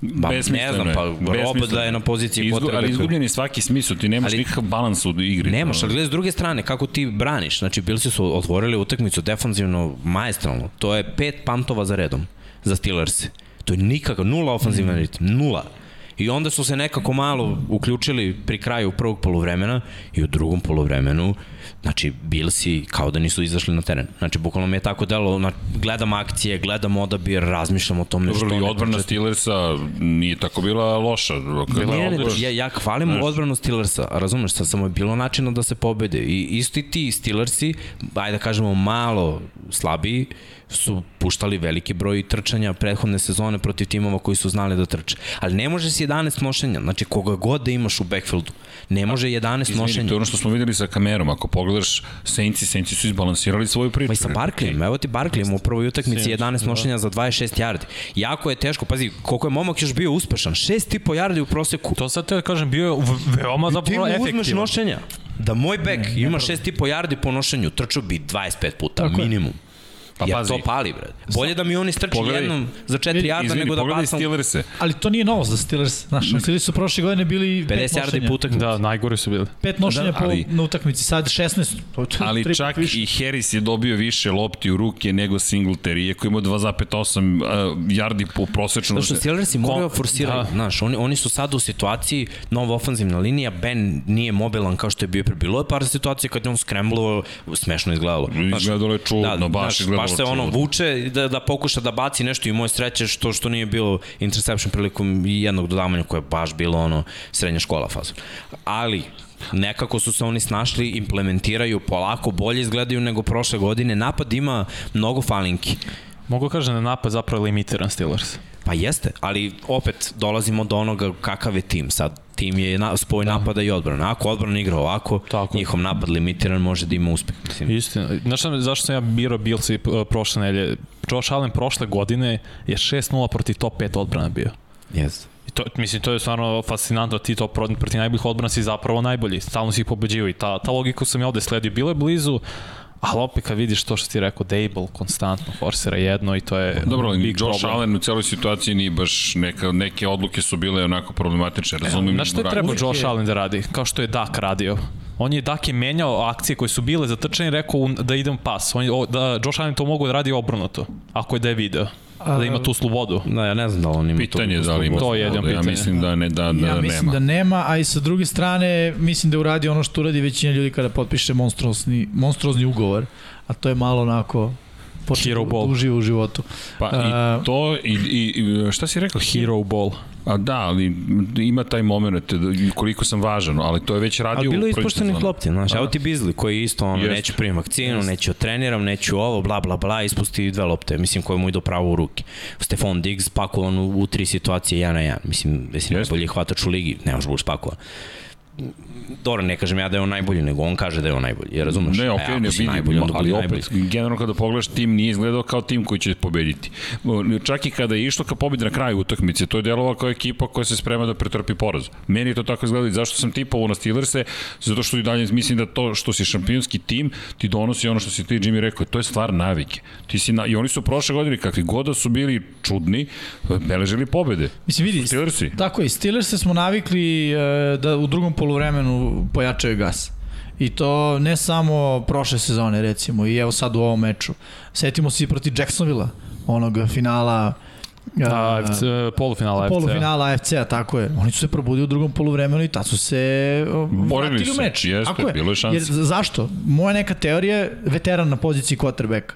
Ba, ne znam, pa Besmisleno Rob da je na poziciji Izgu, potrebe. Ali izgubljen je svaki smisao, ti nemaš Ali- nikakav balans u igri. Nemaš, ali gledaj s druge strane, kako ti braniš. Znači, Bilsi su otvorili utakmicu defanzivno, maestralno. To je pet pantova za redom za Steelers. To je nikakav, nula ofenzivna ritam, nula. I onda su se nekako malo uključili pri kraju prvog poluvremena i u drugom poluvremenu, znači, Bilsi kao da nisu izašli na teren. Znači, bukvalno mi je tako delo, na, gledam akcije, gledam odabir, razmišljam o tome Dobro, što i ne odbrana pričati. Steelersa nije tako bila loša. Bila Ne, ne, odbrana- ja, ja hvalim Znaš. odbranu Steelersa, razumeš, sad samo je bilo načina da se pobede i isti ti Steelersi, ajde da kažemo malo slabiji, su puštali veliki broj trčanja prethodne sezone protiv timova koji su znali da trče. Ali ne može si 11 nošenja, znači koga god da imaš u backfieldu, ne može 11 Izvini, nošenja. to je ono što smo videli sa kamerom. Ako pogledaš, Saintsi, Saintsi su izbalansirali svoju priču. Pa i sa Barklijem, evo ti Barklijem u prvoj utakmici Sinoć, 11 nošenja za 26 yardi. Jako je teško, pazi, koliko je momak još bio uspešan, 6,5 yardi u proseku. To sad te da kažem, bio je veoma Ti zapravo mu uzmeš nošenja. Da moj bek ima 6,5 yardi po nošenju, trčao bi 25 puta, Tako je. Pa Jer pazi. to pali, bre. Bolje da mi oni strči Pogledaj. jednom za 4 yarda Izvini, nego da pogledaj bacam Steelers-e. Ali to nije novost za Steelers. Znaš, Steelers su prošle godine bili 50 pet yardi po utakmici. Da, najgori su bili. Pet nošenja Da, po, ali- na utakmici, sad 16. To, to, Ali tri čak više. i Harris je dobio više lopti u ruke nego Singletary, iako ima 2,8 uh, yardi po prosečno. Zato što Steelersi moraju Ko- forsiraju, da. znaš, oni, oni su sad u situaciji, nova ofanzivna linija, Ben nije mobilan kao što je bio pre. Bilo je par situacija kad je on skremblovao, smešno izgledalo. Znaš, Izgledalo je čudno, baš znaš, izgledalo baš se ono vuče da, da pokuša da baci nešto i moje sreće što, što nije bilo interception prilikom jednog dodavanja koje je baš bilo ono srednja škola faza. Ali, nekako su se oni snašli, implementiraju polako, bolje izgledaju nego prošle godine. Napad ima mnogo falinki. Mogu kažem da napad zapravo limitiran Steelers. Pa jeste, ali opet dolazimo do onoga kakav je tim sad. Tim je na, spoj da. napada i odbrana. Ako odbrana igra ovako, Tako. njihov napad limitiran može da ima uspeh. Mislim. Istina. Znaš zašto sam ja birao Bills i uh, prošle nelje? Josh Allen prošle godine je 6-0 protiv top 5 odbrana bio. Jeste. I to, mislim, to je stvarno fascinantno, ti to pro- protiv najboljih odbrana si zapravo najbolji, stalno si ih pobeđivao i ta, ta logika sam ja ovde sledio, bilo je blizu, Ali opet kad vidiš to što ti rekao, Dable konstantno forsira jedno i to je Dobro, ali big Josh problem. Allen u celoj situaciji nije baš neka, neke odluke su bile onako problematične, razumim. Znaš što je Ra- treba uvijek Josh je- Allen da radi? Kao što je Dak radio. On je Dak je menjao akcije koje su bile za trčanje i rekao da idem pas. On je, o, da Josh Allen to mogu da radi obrnuto, ako je da je video. Da ima tu slobodu. Da, ja ne znam da on ima Pitanje je tu da li ima. To je jedino Ja pitanje. mislim da ne da, da Ja mislim nema. da nema, a i sa druge strane mislim da je uradio ono što uradi većina ljudi kada potpiše monstruozni, monstruozni ugovor, a to je malo onako početi Hero ball. da uživa u životu. Pa A- i to, i, i šta si rekao? Hero ball. A da, ali ima taj moment da, koliko sam važan, ali to je već radio Ali bilo je ispuštenih lopti, znaš, Da. evo ti Bizli koji isto ono, Jeste. neću primim vakcinu, neću treniram, neću ovo, bla bla bla, ispusti dve lopte, mislim koje mu idu pravo u ruke. Stefan Diggs pakovan u, u tri situacije, jedan na jedan, mislim, mislim, najbolji hvatač u ligi, ne može budeš pakovan. Dobro, ne kažem ja da je on najbolji, nego on kaže da je on najbolji, je razumeš? Ne, E, okej, ako ne si najbolji, vidim, onda ali opet, najbolji. generalno kada pogledaš, tim nije izgledao kao tim koji će pobediti. Čak i kada je išlo ka pobedi na kraju utakmice, to je delovalo kao ekipa koja se sprema da pretrpi poraz. Meni je to tako izgledalo i zašto sam tipovao na Steelers-e, zato što i dalje mislim da to što si šampionski tim ti donosi ono što si ti Jimmy rekao, to je stvar navike. Ti si na, I oni su prošle godine, kakvi god da su bili čudni, beležili pobede. Mislim, vidi, Steelersi. tako je, Steelers smo navikli e, da u drugom polovremenu pojačaju gas. I to ne samo prošle sezone, recimo, i evo sad u ovom meču. Setimo se i protiv Jacksonvilla, onog finala A, FC, polufinala FC. polufinala AFC-a, tako je. Oni su se probudili u drugom poluvremenu i tad su se Borili vratili u se, meč. jeste, Tako bilo je šanse. Jer, zašto? Moja neka teorija je veteran na poziciji quarterbacka.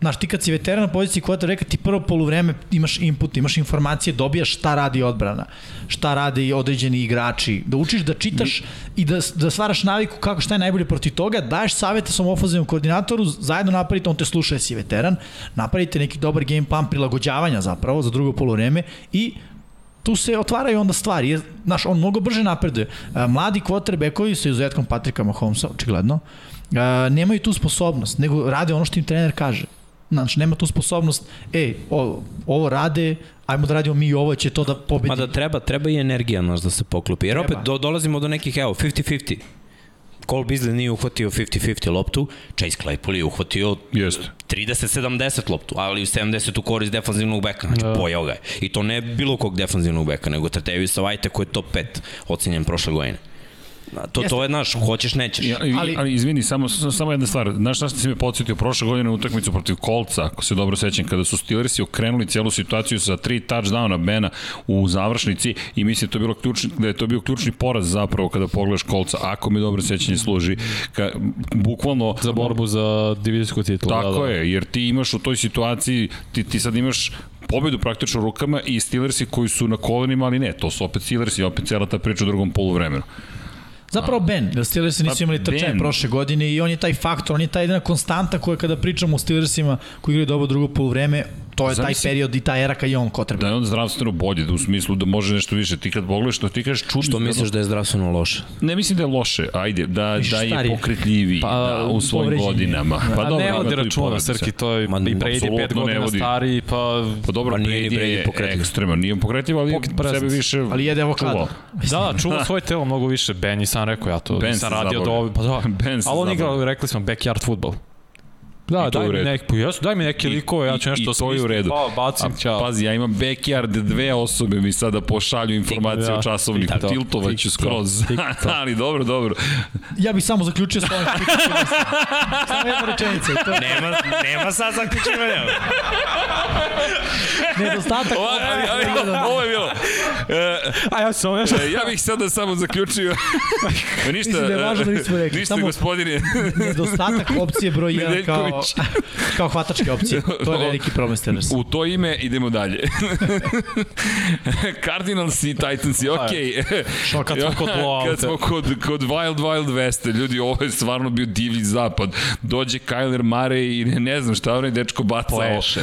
Znaš, ti kad si veteran na poziciji quarterbacka, ti prvo poluvreme imaš input, imaš informacije, dobijaš šta radi odbrana, šta rade i određeni igrači, da učiš da čitaš i da, da stvaraš naviku kako šta je najbolje protiv toga, daješ savete svom ofenzivnom koordinatoru, zajedno napravite, on te sluša jer si veteran, napravite neki dobar game plan prilagođavanja zapravo za drugo poluvreme i tu se otvaraju onda stvari. Jer, znaš, on mnogo brže napreduje. A, Mladi quarterbackovi sa izuzetkom Patrika Mahomesa, očigledno, a, nemaju tu sposobnost, nego rade ono što im trener kaže. Znači, nema tu sposobnost, ej, o, ovo rade, ajmo da radimo mi i ovo, će to da pobedi. Ma da treba, treba i energija, znaš, da se poklopi. Jer opet Treba. do, dolazimo do nekih, evo, 50-50. Cole Beasley nije uhvatio 50-50 loptu, Chase Claypool je uhvatio Jeste. 30-70 loptu, ali u 70 u korist defanzivnog beka, znači Da. pojao ga je. I to ne bilo kog defanzivnog beka, nego Tatevisa Vajte koji je top 5 ocenjen prošle godine. To, to je, znaš, hoćeš, nećeš. Ja, ali, Ali- ali izvini, samo, samo jedna stvar. Znaš šta si me podsjetio prošle godine utakmicu protiv Kolca, ako se dobro sećam, kada su Steelersi okrenuli cijelu situaciju sa tri touchdowna Bena u završnici i mislim da, je to bilo ključni, da je to bio ključni poraz zapravo kada pogledaš Kolca, ako mi dobro sećanje služi. Ka, bukvalno... Za borbu za divizijsku titulu. Tako da, da. je, jer ti imaš u toj situaciji, ti, ti sad imaš pobedu praktično rukama i Steelersi koji su na kolenima, ali ne, to su opet Steelersi, opet cijela ta priča u drugom poluvremenu. Zapravo Ben, jer Steelersi nisu Pa imali trčanje Ben. prošle godine i on je taj faktor, on je taj jedna konstanta koja kada pričamo o Steelersima koji igraju dobro drugo poluvreme, to je taj period i ta era kad je on ko treba. Da je on zdravstveno bolje, da u smislu da može nešto više. Ti kad pogledaš, to ti kažeš čudno. Što misliš da je zdravstveno loše? Ne mislim da je loše, ajde, da, da je stariji. pokretljiviji Pa, da, u svojim godinama. Pa A dobro, ne vodi i računa. Srki, to je Ma, i Brady apsolutno pet ne godina vodi. stariji, pa... Pa dobro, Pa nije Brady Brady je pokretljiv. ekstreman, nije pokretljiv, ali Pocket sebe presence. više Ali jede avokado. Da, da, čuva svoje telo mnogo više. Ben je sam rekao, ja to Ben se radio do pa da. Ben Ali on igrao, rekli smo, backyard futbol. Da, daj mi neki, pa jesu, daj mi neke likove, ja ću i- nešto i to je u redu. Pa, bacim, A, ćao. pazi, ja imam backyard, dve osobe mi sada pošalju informacije Da, o časovniku, TikTok, tiltovaću skroz. Ali dobro, dobro. Ja bih samo zaključio s ovim Samo jedna rečenica. To Nema, nema sad zaključivanja. nedostatak. Ovo, ali, ali, ovo je bilo. E, A ja sam nešto... E, ja bih sada samo zaključio. Ništa, Mislim da je važno da nismo rekli. Ništa, Samo- gospodine. Nedostatak opcije broj 1 kao, Kao hvatačke opcije. To je veliki problem Steelersa. U to ime idemo dalje. Cardinals i Titans okej. Što kad smo kod. Kad smo kod, kod Wild Wild West, ljudi, ovo je stvarno bio divlji zapad. Dođe Kyler Murray i ne, ne znam šta onaj dečko bacao. Pleše.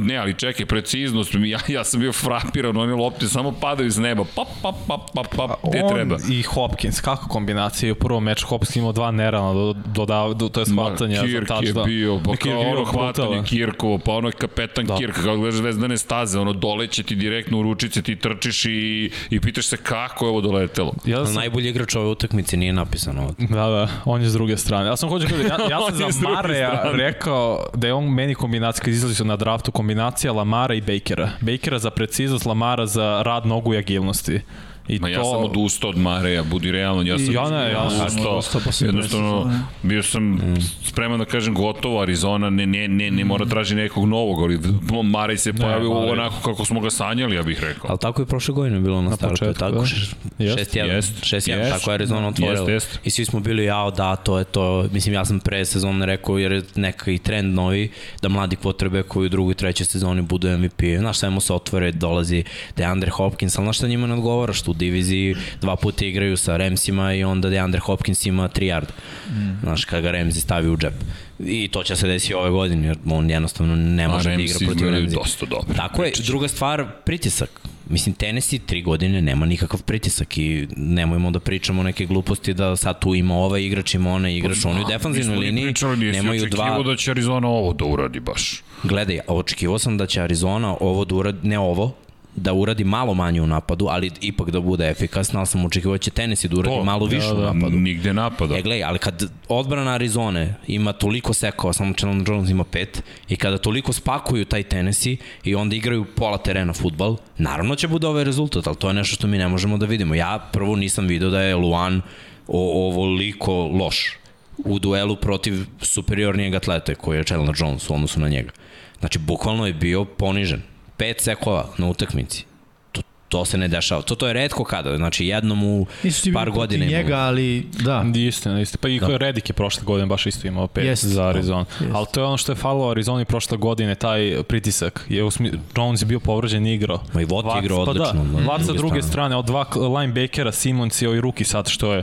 Ne, ali čekaj, precizno preciznost, ja, ja sam bio frapiran, one lopte samo padaju iz neba, pap, pap, pap, pap, pap, gde treba. i Hopkins, kako kombinacija? U prvom meču Hopkins imao dva nerana do, do, do, do to je shvatanje za Kirk je touchdown. Pa Kirk je kao ono hvatanje. Kirkovo, pa ono je kapetan da. Kirk, kao gledaš zvezdane staze, ono doleće ti direktno u ručice, ti trčiš i, i pitaš se kako je ovo doletelo. Ja sam, najbolji igrač ove utakmice nije napisano ovde. Da, da, on je s druge strane. Ja sam hoću kada, ja, ja sam za Mareja rekao da je on meni kombinacija, kad izlazi na draftu, kombinacija Lamara i Bakera. Bakera za preciznost, Lamara za rad nogu i agilnosti. I Ma to... ja sam odustao od Mareja, budi realno, ja sam Ja ne, ja sam odustao, odustao posle jednostavno bio sam spreman da kažem gotovo, Arizona ne, ne, ne, ne mora traži nekog novog, ali Marej se pojavio Marej. onako kako smo ga sanjali, ja bih rekao. Ali tako je prošle godine bilo na, startu, početku, tako? da. Šest- Jest. 6-1, Jest. 6-1, Jest. tako je Arizona otvorila. Jest, jest. I svi smo bili, jao da, to je to, mislim ja sam pre sezone rekao jer je neka i trend novi, da mladi quarterback koji u drugoj, trećoj sezoni budu MVP. Znaš, sve mu se otvore, dolazi DeAndre Hopkins, ali znaš šta njima ne odgovara, što diviziji dva puta igraju sa Ramsima i onda DeAndre Hopkins ima 3 yarda. Mm. Znaš, kada ga Ramsey stavi u džep. I to će se desiti ove godine, jer on jednostavno ne A može da igra protiv Ramsey. dosta dobro. Tako je, druga stvar, pritisak. Mislim, Tennessee tri godine nema nikakav pritisak i nemojmo da pričamo neke gluposti da sad tu ima ovaj igrač, ima onaj igrač, oni u defanzivnoj Pa liniji pričali, nemaju dva... da će Arizona ovo da uradi baš. Gledaj, očekivao sam da će Arizona ovo da uradi, ne ovo, da uradi malo manje u napadu, ali ipak da bude efikasna, ali sam očekivao da će Tennessee da uradi To, malo više u napadu. Nigde napada. E, gledaj, ali kad odbrana Arizone ima toliko sekova, samo Chandler Jones ima pet, i kada toliko spakuju taj Tennessee i onda igraju pola terena futbal, naravno će bude ovaj rezultat, ali to je nešto što mi ne možemo da vidimo. Ja prvo nisam video da je Luan o, ovoliko loš u duelu protiv superiornijeg atlete koji je Chandler Jones u odnosu na njega. Znači, bukvalno je bio ponižen. Pet sekova na utakmici. To, to se ne dešava. To, to je redko kada. Znači, jednom u Nisu par godina imamo. njega, ali da. Istina, istina. Pa i da. Redik je prošle godine baš isto imao pet Jest. za Arizonu. Jest. Ali to je ono što je falilo Arizoni prošle godine, taj pritisak. Je, usmi, Jones je bio povređen i igrao. Ma i Watt Watt, igrao pa odlično, Da, na Watt sa druge druge strane. strane, od dva linebackera, Simons i ovaj ruki sad što je,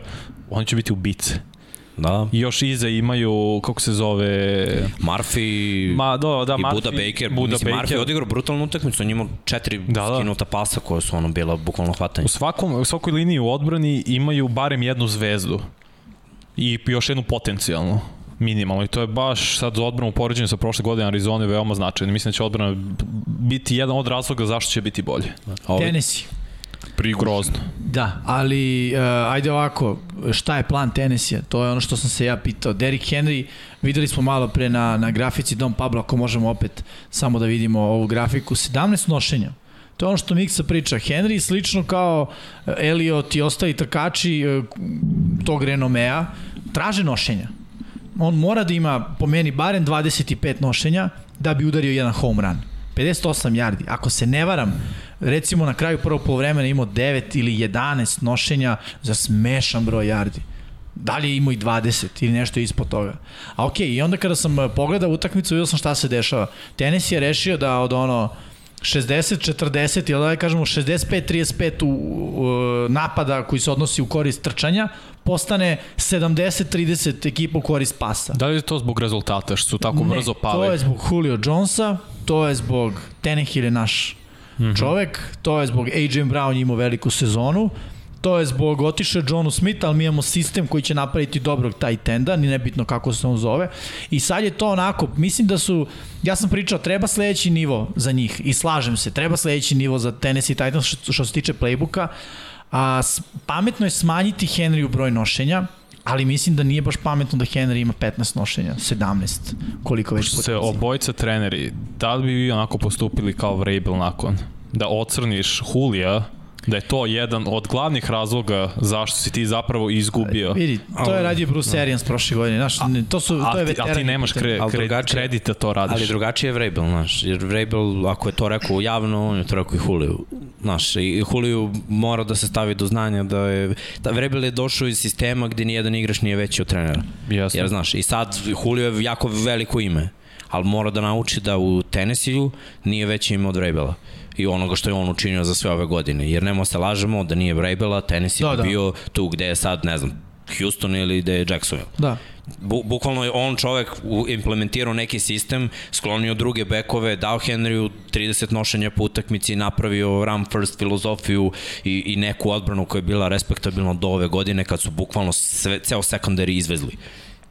oni će biti ubice. Da. I još iza imaju, kako se zove... Murphy Ma, do, da, i Murphy- Buda Baker. Buda Mislim, Baker. Murphy odigrao brutalnu utakmicu, on imao četiri Da, da, da. skinuta pasa koja su ono bila bukvalno hvatanje. U, svakom, u svakoj liniji u odbrani imaju barem jednu zvezdu. I još jednu potencijalnu minimalno i to je baš sad za odbranu u poređenju sa prošle godine Arizona veoma značajno. Mislim da će odbrana biti jedan od razloga zašto će biti bolje. Ovi, Tennessee. Grozno. Da, ali uh, ajde ovako, šta je plan Tennessee? To je ono što sam se ja pitao. Derrick Henry, videli smo malo pre na, na grafici Dom Pablo, ako možemo opet samo da vidimo ovu grafiku, 17 nošenja. To je ono što Miksa priča. Henry slično kao eh, Elliot i ostali trkači eh, tog renomea traže nošenja. On mora da ima po meni barem 25 nošenja da bi udario jedan home run. 58 yardi. Ako se ne varam, recimo na kraju prvog polovremena imao 9 ili 11 nošenja za smešan broj yardi. Da li je imao i 20 ili nešto ispod toga. A okej, okay, i onda kada sam eh, pogledao utakmicu, vidio sam šta se dešava. Tenis je rešio da od ono 60-40 ili da kažemo 65-35 u, u, napada koji se odnosi u korist trčanja, postane 70-30 ekipa u korist pasa. Da li je to zbog rezultata što su tako Ne, brzo pali? to je zbog Julio Jonesa, to je zbog Tenehill je naš mm. -hmm. čovek, to je zbog AJ Brown imao veliku sezonu, to je zbog otiše Johnu Smith, ali mi imamo sistem koji će napraviti dobrog taj tenda, ni nebitno kako se on zove. I sad je to onako, mislim da su, ja sam pričao, treba sledeći nivo za njih i slažem se, treba sledeći nivo za Tennessee Titans što, što se tiče playbooka, a pametno je smanjiti Henryu broj nošenja, ali mislim da nije baš pametno da Henry ima 15 nošenja, 17, koliko već Što se obojica treneri, da li bi vi onako postupili kao Vrabel nakon? Da ocrniš Hulija, da je to jedan od glavnih razloga zašto si ti zapravo izgubio. Vidi, to je radio Bruce Arians prošle godine, znaš, ne, to su, to je A ti, a ti nemaš kre, kre, drugačije- kredit da to radiš. Ali drugačije je Vrabel, znaš, jer Vrabel, ako je to rekao javno, on je to rekao i Huliju. Znaš, i Huliju mora da se stavi do znanja da je... Da Vrabel je došao iz sistema gde nijedan igrač nije veći od trenera. Jasno. Jer, znaš, i sad Julio je jako veliko ime, ali mora da nauči da u Tennessee-u nije veći ime od Vrabela i onoga što je on učinio za sve ove godine. Jer nemo se lažemo da nije Vrabela, Tennessee Da, da, da. bi bio tu gde je sad, ne znam, Houston ili da je Jacksonville. Da. Bu, bukvalno je on čovek implementirao neki sistem, sklonio druge bekove, dao Henryu 30 nošenja po utakmici, napravio run first filozofiju i, i neku odbranu koja je bila respektabilna do ove godine kad su bukvalno sve, ceo secondary izvezli.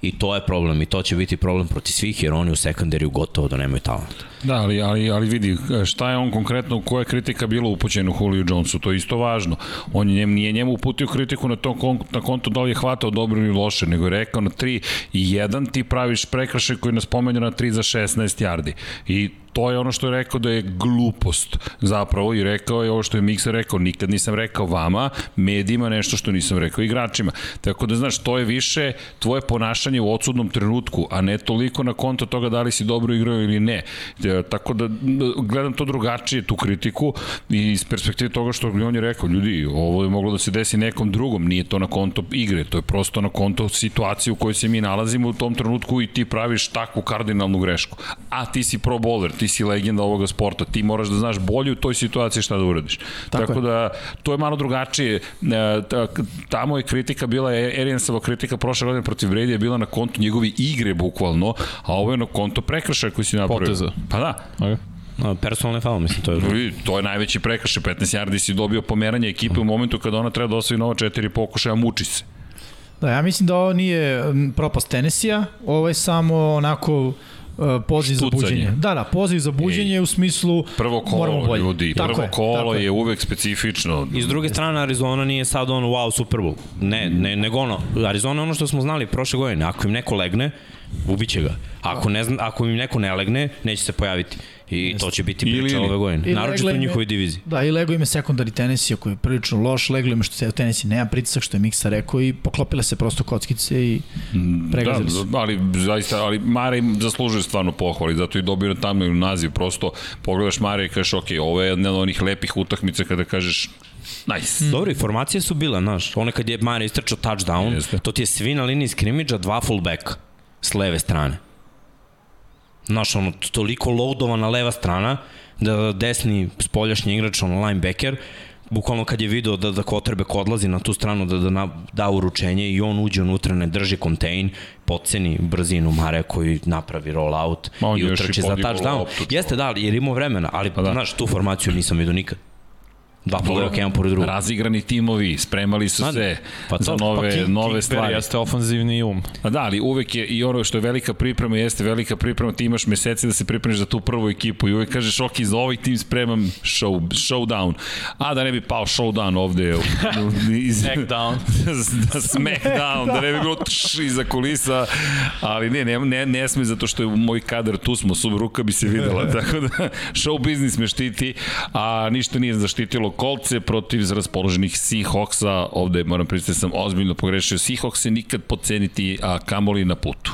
I to je problem i to će biti problem proti svih jer oni u sekundariju gotovo da nemaju talenta. Da, ali, ali, ali vidi, šta je on konkretno, koja je kritika bila upućena u Julio Jonesu, to je isto važno. On je, nije njemu uputio kritiku na, to, na konto da li je hvatao dobro ili loše, nego je rekao na 3 i 1 ti praviš prekrašaj koji nas pomenja na 3 za 16 yardi. I to je ono što je rekao da je glupost zapravo i rekao je ovo što je Miksa rekao, nikad nisam rekao vama, medijima nešto što nisam rekao igračima. Tako da znaš, to je više tvoje ponašanje u odsudnom trenutku, a ne toliko na konto toga da li si dobro igrao ili ne. E, tako da gledam to drugačije, tu kritiku i iz perspektive toga što on je rekao, ljudi, ovo je moglo da se desi nekom drugom, nije to na konto igre, to je prosto na konto situacije u kojoj se mi nalazimo u tom trenutku i ti praviš takvu kardinalnu grešku. A ti si pro bowler, ti si legenda ovoga sporta, ti moraš da znaš bolje u toj situaciji šta da uradiš. Tako, Tako da, to je malo drugačije. E, tamo je kritika bila, Ariansova kritika prošle godine protiv Brady je bila na kontu njegove igre bukvalno, a ovo je na konto prekršaja koji si napravio. Poteza. Pa da. Okay. No, personalne faul, mislim, to je... To je najveći prekršaj, 15 yardi si dobio pomeranje ekipe u momentu kada ona treba da osvoji nova četiri pokušaja, muči se. Da, ja mislim da ovo nije propast Tenesija, ovo je samo onako poziv Štucanje. za buđenje. Da, da, poziv za buđenje Ej. u smislu prvo kolo, bolje. ljudi, tako prvo je, kolo je, je uvek specifično. I s druge strane, Arizona nije sad ono wow Super Bowl. Ne, ne, nego ono, Arizona ono što smo znali prošle godine. Ako im neko legne, ubiće ga. Ako, ne zna, ako im neko ne legne, neće se pojaviti. I to će biti priča ove godine. Naročito u njihovoj diviziji. Da, i lego ime sekundari Tennessee koji je prilično loš, lego ime što se Tennessee nema pritisak, što je Miksa rekao i poklopile se prosto kockice i mm, pregazili da, su. Da, ali zaista, ali Mare im zaslužuje stvarno pohvali, zato i dobio tamo naziv, prosto pogledaš Mare i kažeš, ok, ovo je jedna od onih lepih utakmica kada kažeš Nice. Mm. Dobro, informacije su bile, znaš. One kad je Mare istrčao touchdown, Jeste. to ti je svi na liniji skrimidža, dva fullbacka s leve strane. Znaš, ono, toliko loadovana leva strana, da desni spoljašnji igrač, ono, linebacker, bukvalno kad je video da, da Kotrbek odlazi na tu stranu da, da na, da uručenje i on uđe unutra, ne drži kontejn, poceni brzinu Mare koji napravi roll out i utrči za touchdown. Jeste, da, jer imao vremena, ali pa da. znaš, tu formaciju nisam vidio nikad. Dva poluroka, jedan pored drugog. Razigrani timovi, spremali su se pa to, za nove, pa King, nove King stvari. jeste ofanzivni um. A da, ali uvek je i ono što je velika priprema, jeste velika priprema, ti imaš meseci da se pripremiš za tu prvu ekipu i uvek kažeš, ok, za ovaj tim spremam show, showdown. A da ne bi pao showdown ovde. iz, smackdown. da, smackdown, da ne bi bilo tš iza kulisa, ali ne, ne, ne, ne sme zato što je moj kadar tu smo, sub ruka bi se videla, tako da show biznis me štiti, a ništa nije zaštitilo kolce protiv raspoloženih Seahawksa. Ovde moram pristati da sam ozbiljno pogrešio. Seahawks nikad poceniti, a kamoli na putu.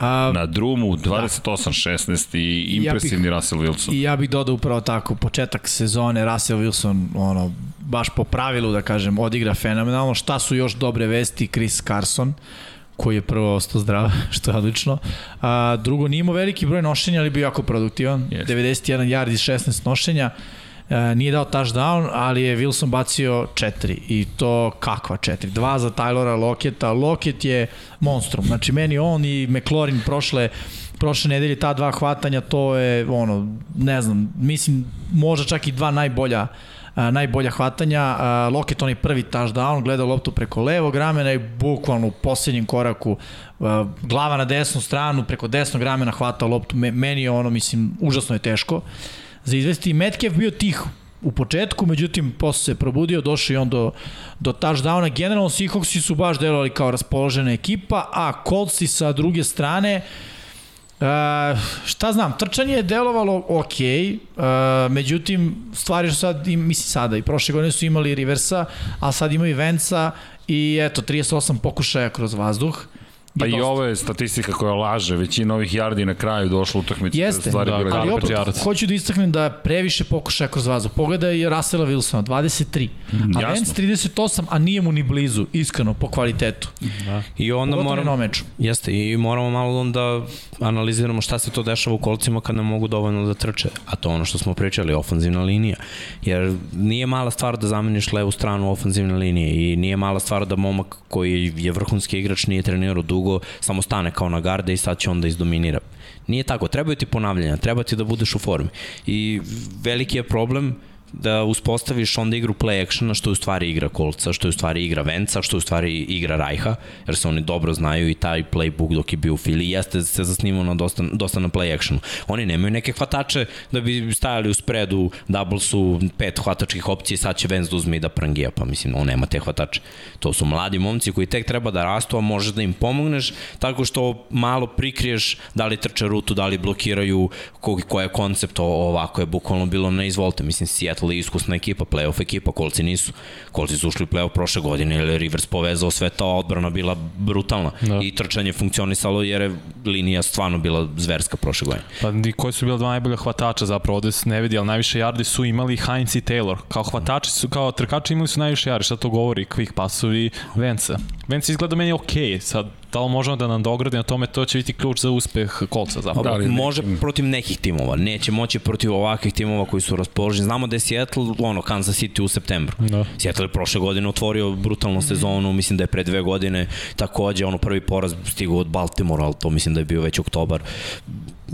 A, na drumu 28-16 da. i impresivni ja bih, Russell Wilson. I ja bih dodao upravo tako, početak sezone Russell Wilson, ono, baš po pravilu da kažem, odigra fenomenalno. Šta su još dobre vesti? Chris Carson, koji je prvo ostao zdrav, što je odlično. A, drugo, nije imao veliki broj nošenja, ali bio jako produktivan. Yes. 91 yard iz 16 nošenja. E, nije dao touchdown, ali je Wilson bacio četiri i to kakva četiri. Dva za Tylora Loketa. Loket je monstrum. Znači meni on i McLaurin prošle prošle nedelje ta dva hvatanja, to je ono, ne znam, mislim možda čak i dva najbolja a, najbolja hvatanja. A, Loket onaj prvi touchdown, gleda loptu preko levog ramena i bukvalno u posljednjem koraku a, glava na desnu stranu, preko desnog ramena hvata loptu. Meni je ono, mislim, užasno je teško za izvesti. Metcalf bio tih u početku, međutim posle se probudio, došao i on do, do touchdowna. Generalno Seahawksi su baš delovali kao raspoložena ekipa, a Coltsi sa druge strane Uh, šta znam, trčanje je delovalo ok, uh, međutim, stvari su sad, mislim sada, i prošle godine su imali reversa, a sad imaju venca i eto, 38 pokušaja kroz vazduh Pa i dosta. ovo je statistika koja laže, većina ovih yardi na kraju došla u utakmici. Jeste, stvari da, ali Ali opet yards. hoću da istaknem da previše pokušaja kroz vazu. Pogledaj Russella Wilsona, 23. A jasno. Vance 38, a nije mu ni blizu, iskreno, po kvalitetu. I onda Pogotovo moramo... Jeste, i moramo malo onda analiziramo šta se to dešava u kolcima kad ne mogu dovoljno da trče. A to je ono što smo pričali, ofanzivna linija. Jer nije mala stvar da zameniš levu stranu ofanzivne linije i nije mala stvar da momak koji je vrhunski igrač nije trenirao dugo, samo stane kao na garde i sad će onda izdominira. Nije tako, trebaju ti ponavljanja, treba ti da budeš u formi. I veliki je problem da uspostaviš onda igru play actiona, što je u stvari igra Kolca, što je u stvari igra Venca, što je u stvari igra Rajha, jer se oni dobro znaju i taj playbook dok je bio u Fili jeste se zasnimao na dosta, dosta na play actionu. Oni nemaju neke hvatače da bi stajali u spredu, doublesu, pet hvatačkih opcija sad će Vence da uzme i da prangija, pa mislim, on nema te hvatače. To su mladi momci koji tek treba da rastu, a možeš da im pomogneš tako što malo prikriješ da li trče rutu, da li blokiraju, ko, ko je koncept, ovako je bukvalno bilo na izvolte. Mislim, Seattle je iskusna ekipa, playoff ekipa, kolci nisu. Kolci su ušli u playoff prošle godine, jer je Rivers povezao sve to, odbrana bila brutalna. Da. I trčanje funkcionisalo jer je linija stvarno bila zverska prošle godine. Pa ni koji su bili dva najbolja hvatača zapravo, ovde se ne vidi, ali najviše yardi su imali Heinz i Taylor. Kao hvatači su, kao trkači imali su najviše yardi, šta to govori? Quick pasovi Vence. Vence izgleda meni okej, okay. sad da li možemo da nam dogradi na tome, to će biti ključ za uspeh kolca zapravo. Da, može protiv nekih timova, neće moći protiv ovakvih timova koji su raspoloženi. Znamo da je Seattle, ono, Kansas City u septembru. Da. Seattle je prošle godine otvorio brutalnu sezonu, mislim da je pre dve godine takođe ono prvi poraz stigao od Baltimora, ali to mislim da je bio već oktobar.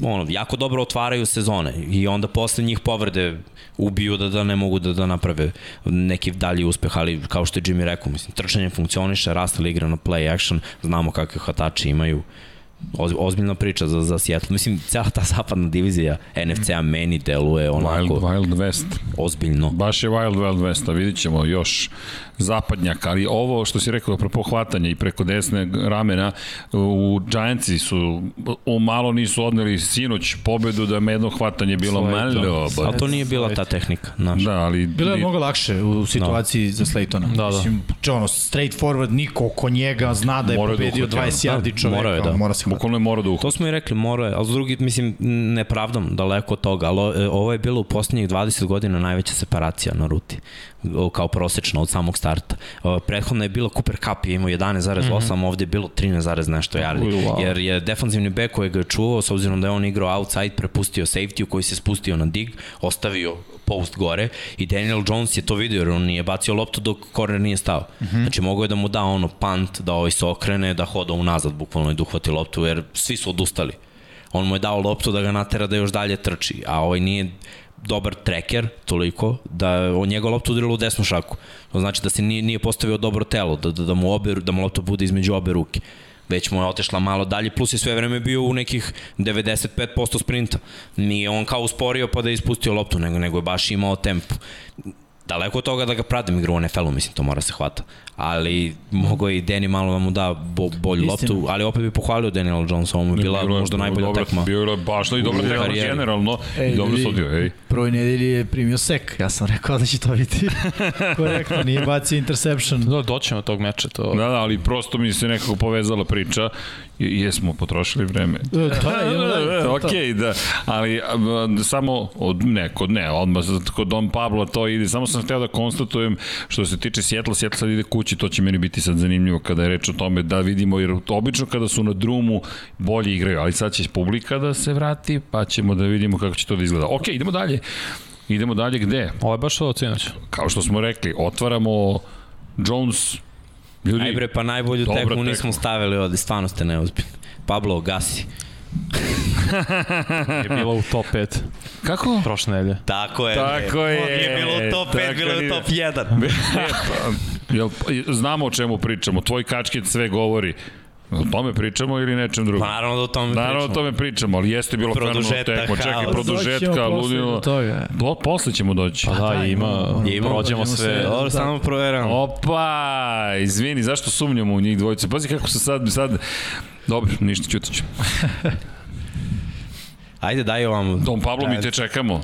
Ono, jako dobro otvaraju sezone i onda posle njih povrede ubiju da, da ne mogu da, da naprave neki dalji uspeh, ali kao što je Jimmy rekao, mislim, trčanje funkcioniše, Russell igra na play action, znamo kakve hvatači imaju, Oz, ozbiljna priča za, za Seattle. Mislim, cela ta zapadna divizija NFC-a meni deluje onako Wild, Wild West. ozbiljno. Baš je Wild Wild West, a vidit ćemo još zapadnjak, ali ovo što si rekao apropo hvatanja i preko desne ramena u Giantsi su o malo nisu odneli sinoć pobedu da me jedno hvatanje bilo Svoje, malo. da. ba- Ali to nije bila ta tehnika, znaš. Da, ali Bilo je mnogo lakše u situaciji za Slaytona. Da, da. Mislim, če ono, straight forward, niko oko njega zna da je Morao je da pobedio uhvati, 20 ono. yardi Da, čoveka. morao je, da. Mora se bukvalno je mora da uhvati. To smo i rekli, mora je, ali s drugi, mislim, ne pravdam daleko od toga, ali e, ovo je bilo u poslednjih 20 godina najveća separacija na ruti, kao prosečna od samog starta. Prethodno je bilo Cooper Cup je imao 11,8, mm -hmm. ovde je bilo 13, nešto yardi, Wow. jer je defanzivni bek koji ga je čuvao, s obzirom da je on igrao outside, prepustio safety u koji se spustio na dig, ostavio post gore i Daniel Jones je to vidio jer on nije bacio loptu dok korner nije stao. Mm -hmm. Znači mogao je da mu da ono punt, da ovaj se okrene, da hoda unazad bukvalno i da uhvati loptu jer svi su odustali. On mu je dao loptu da ga natera da još dalje trči, a ovaj nije dobar treker toliko da on njegov loptu udarila u desnu šaku. To znači da se nije, nije postavio dobro telo, da, da, da, mu obe, da mu lopta bude između obe ruke već mu je otešla malo dalje, plus je sve vreme bio u nekih 95% sprinta. Nije on kao usporio pa da je ispustio loptu, nego, nego je baš imao tempo. Daleko od toga da ga pratim igru u NFL-u, mislim, to mora se hvata. Ali mogo i Danny malo da mu da bo, bolju Istina. loptu, ali opet bi pohvalio Daniel Jones, ovo mu je bila Bilo možda najbolja dobra- tekma. Bilo je baš i dobra u tekma karijeri. generalno. Ej, I dobro sudio, ej. Prvoj nedelji je primio sek. Ja sam rekao da će to biti korektno. Nije bacio interception. Da, doćemo do tog meča, to... Da, da, ali prosto mi se nekako povezala priča jesmo potrošili vreme. Da, dalje. to je to. Ok, da, ali a, samo od ne, kod ne, odmah kod Don Pablo to ide, samo sam hteo da konstatujem što se tiče Seattle, Seattle sad ide kući, to će meni biti sad zanimljivo kada je reč o tome da vidimo, jer obično kada su na drumu bolje igraju, ali sad će publika da se vrati, pa ćemo da vidimo kako će to da izgleda. Ok, idemo dalje. Idemo dalje gde? Ovo je baš od sinoć. Kao što smo rekli, otvaramo Jones Ljudi, Aj bre, pa najbolju tekmu tekma. nismo stavili ovde, stvarno ste neozbiljni. Pablo, gasi. Je bilo u top 5 kako? prošle nedelje. Tako je. Tako je. Nije bilo u top 5, Tako bilo je u top 1. E, pa, jel, znamo o čemu pričamo, tvoj kačket sve govori. O tome pričamo ili nečem drugom? Pa naravno da o tome Naravno o pričamo. tome pričamo, ali jeste bilo fenomenalno tekmo. Čekaj, produžetka, ludilo. do posle ćemo doći. Pa da, da, ima, imamo- prođemo sve. Dobro, Da. samo proveram. Opa, izvini, zašto sumnjamo u njih dvojice? Pazi kako se sad, sad... Dobro, ništa, ćutit ću. Ajde, daj ovam. Dom Pablo, mi te čekamo.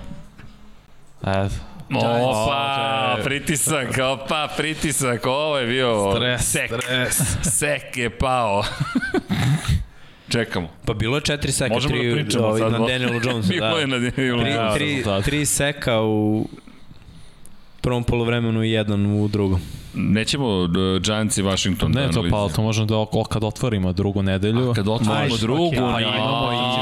E, Opa, pritisak, opa, pritisak, ovo je bio Stres, sek. stres. Sek je pao. Čekamo. Pa bilo je 4 seka, Možemo da 3 pričamo ovaj, sad. na Danielu Jonesu. Bilo da. je na Danielu Tri, Jonesu. tri, rezultati. tri seka u prvom polovremenu i jedan u drugom. Nećemo uh, Giants i Washington Ne, da to pa to možemo da o- kad otvorimo drugu nedelju. Kad otvorimo Ajde, drugu, okay, pa imamo i,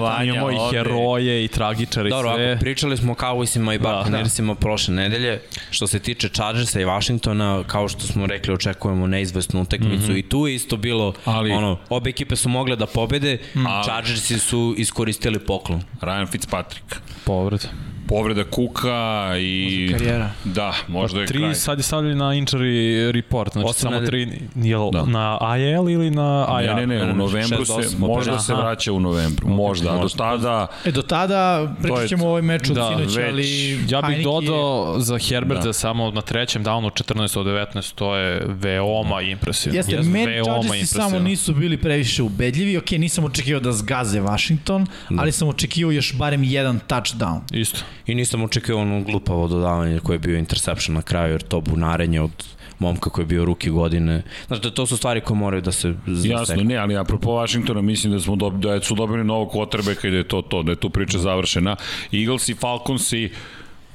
Vanja, imamo i heroje i tragičare i Dobro, sve. ako pričali smo o Cowboysima i Buccaneersima prošle nedelje, što se tiče Chargersa i Washingtona, kao što smo rekli, očekujemo neizvestnu utakmicu mm -hmm. i tu je isto bilo, Ali- ono, obe ekipe su mogle da pobede, Ali- Chargersi su iskoristili poklon. Ryan Fitzpatrick. Povred. Povreda Kuka i... karijera. Da, možda je Tri kraj. sad je stavljeno na injury report, znači Osam samo tri, jel Da. da. na AL ili na IR? ne, ne, ne, u novembru se, možda opet. se Aha. vraća u novembru, možda, a do tada, E, do tada To je- pričat ćemo o ovoj meču od Da, sinoć, već. ali Ja bih Heineke je- dodao za Herberta Da. da. samo na trećem downu 14 od 19, to je veoma impresivno. Jeste, Jeste, meni veoma Chargersi samo nisu bili previše ubedljivi. Ok, nisam očekivao da zgaze Washington, ali sam očekivao još barem jedan touchdown. Isto. I nisam očekio ono glupavo dodavanje koje je bio interception na kraju, jer to bunarenje od momka koji je bio ruki godine. Znači, da to su stvari koje moraju da se jasno, zaseknu. ne, ali apropo Washingtona, mislim da smo dobi, da su dobili novog quarterbacka i da je to to, da je tu priča završena. Eagles i Falcons i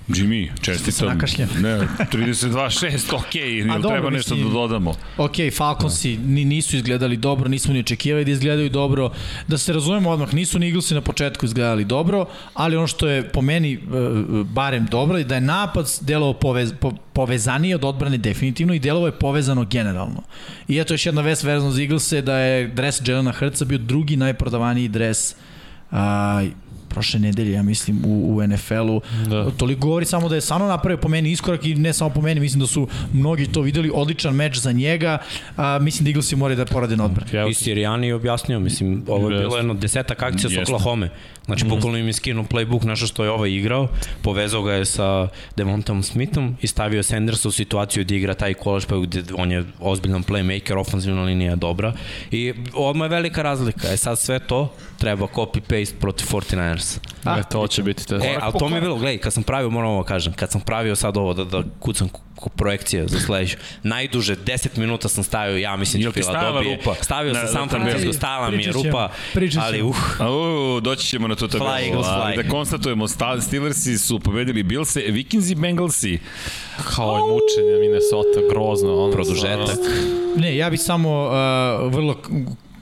Jimmy, čestitam. Ne, 32-6, okej, okay, dobro, treba nešto da mislim- dodamo. Ok, Falconsi ni, nisu izgledali dobro, nismo ni očekivali da izgledaju dobro. Da se razumemo odmah, nisu ni Eaglesi na početku izgledali dobro, ali ono što je po meni e, barem dobro je da je napad delovao povez, po, povezaniji od odbrane definitivno i delovo je povezano generalno. I eto još jedna vest vezano za Eaglese da je dres Jelena Hrca bio drugi najprodavaniji dres a, prošle nedelje, ja mislim, u, u NFL-u. Da. Toliko govori samo da je stvarno napravio po meni iskorak i ne samo po meni, mislim da su mnogi to videli, odličan meč za njega, a, mislim da Eaglesi moraju da porade na odbrani. Ja, I Sirijani je objasnio, mislim, ovo je bilo jedno desetak akcija s Jeste. Oklahoma. Znači, bukvalno im je skinuo playbook, nešto što je ovaj igrao, povezao ga je sa Devontom Smithom i stavio Sandersa u situaciju da igra taj college pa gde on je ozbiljan playmaker, ofenzivna linija je dobra i odmah je velika razlika. E sad sve to treba copy-paste protiv 49ers. A, e, to će biti test. E, ali to mi je bilo, gledaj, kad sam pravio, moram ovo kažem, kad sam pravio sad ovo da, da kucam ko projekcija za sledeću, najduže 10 minuta sam stavio, ja mislim, Jel ti stajala dobije. rupa? Stavio sam San. Francisco, stala mi je rupa, pričat ali uh, U, doći ćemo na tu tabelu. Fly, Eagles, ali fly. Da konstatujemo, Sta- Steelersi su pobedili Billse, Vikings i Bengalsi. Kao i mučenje Minnesota, grozno. Ono, produžetak. Ne, ja bih samo uh, vrlo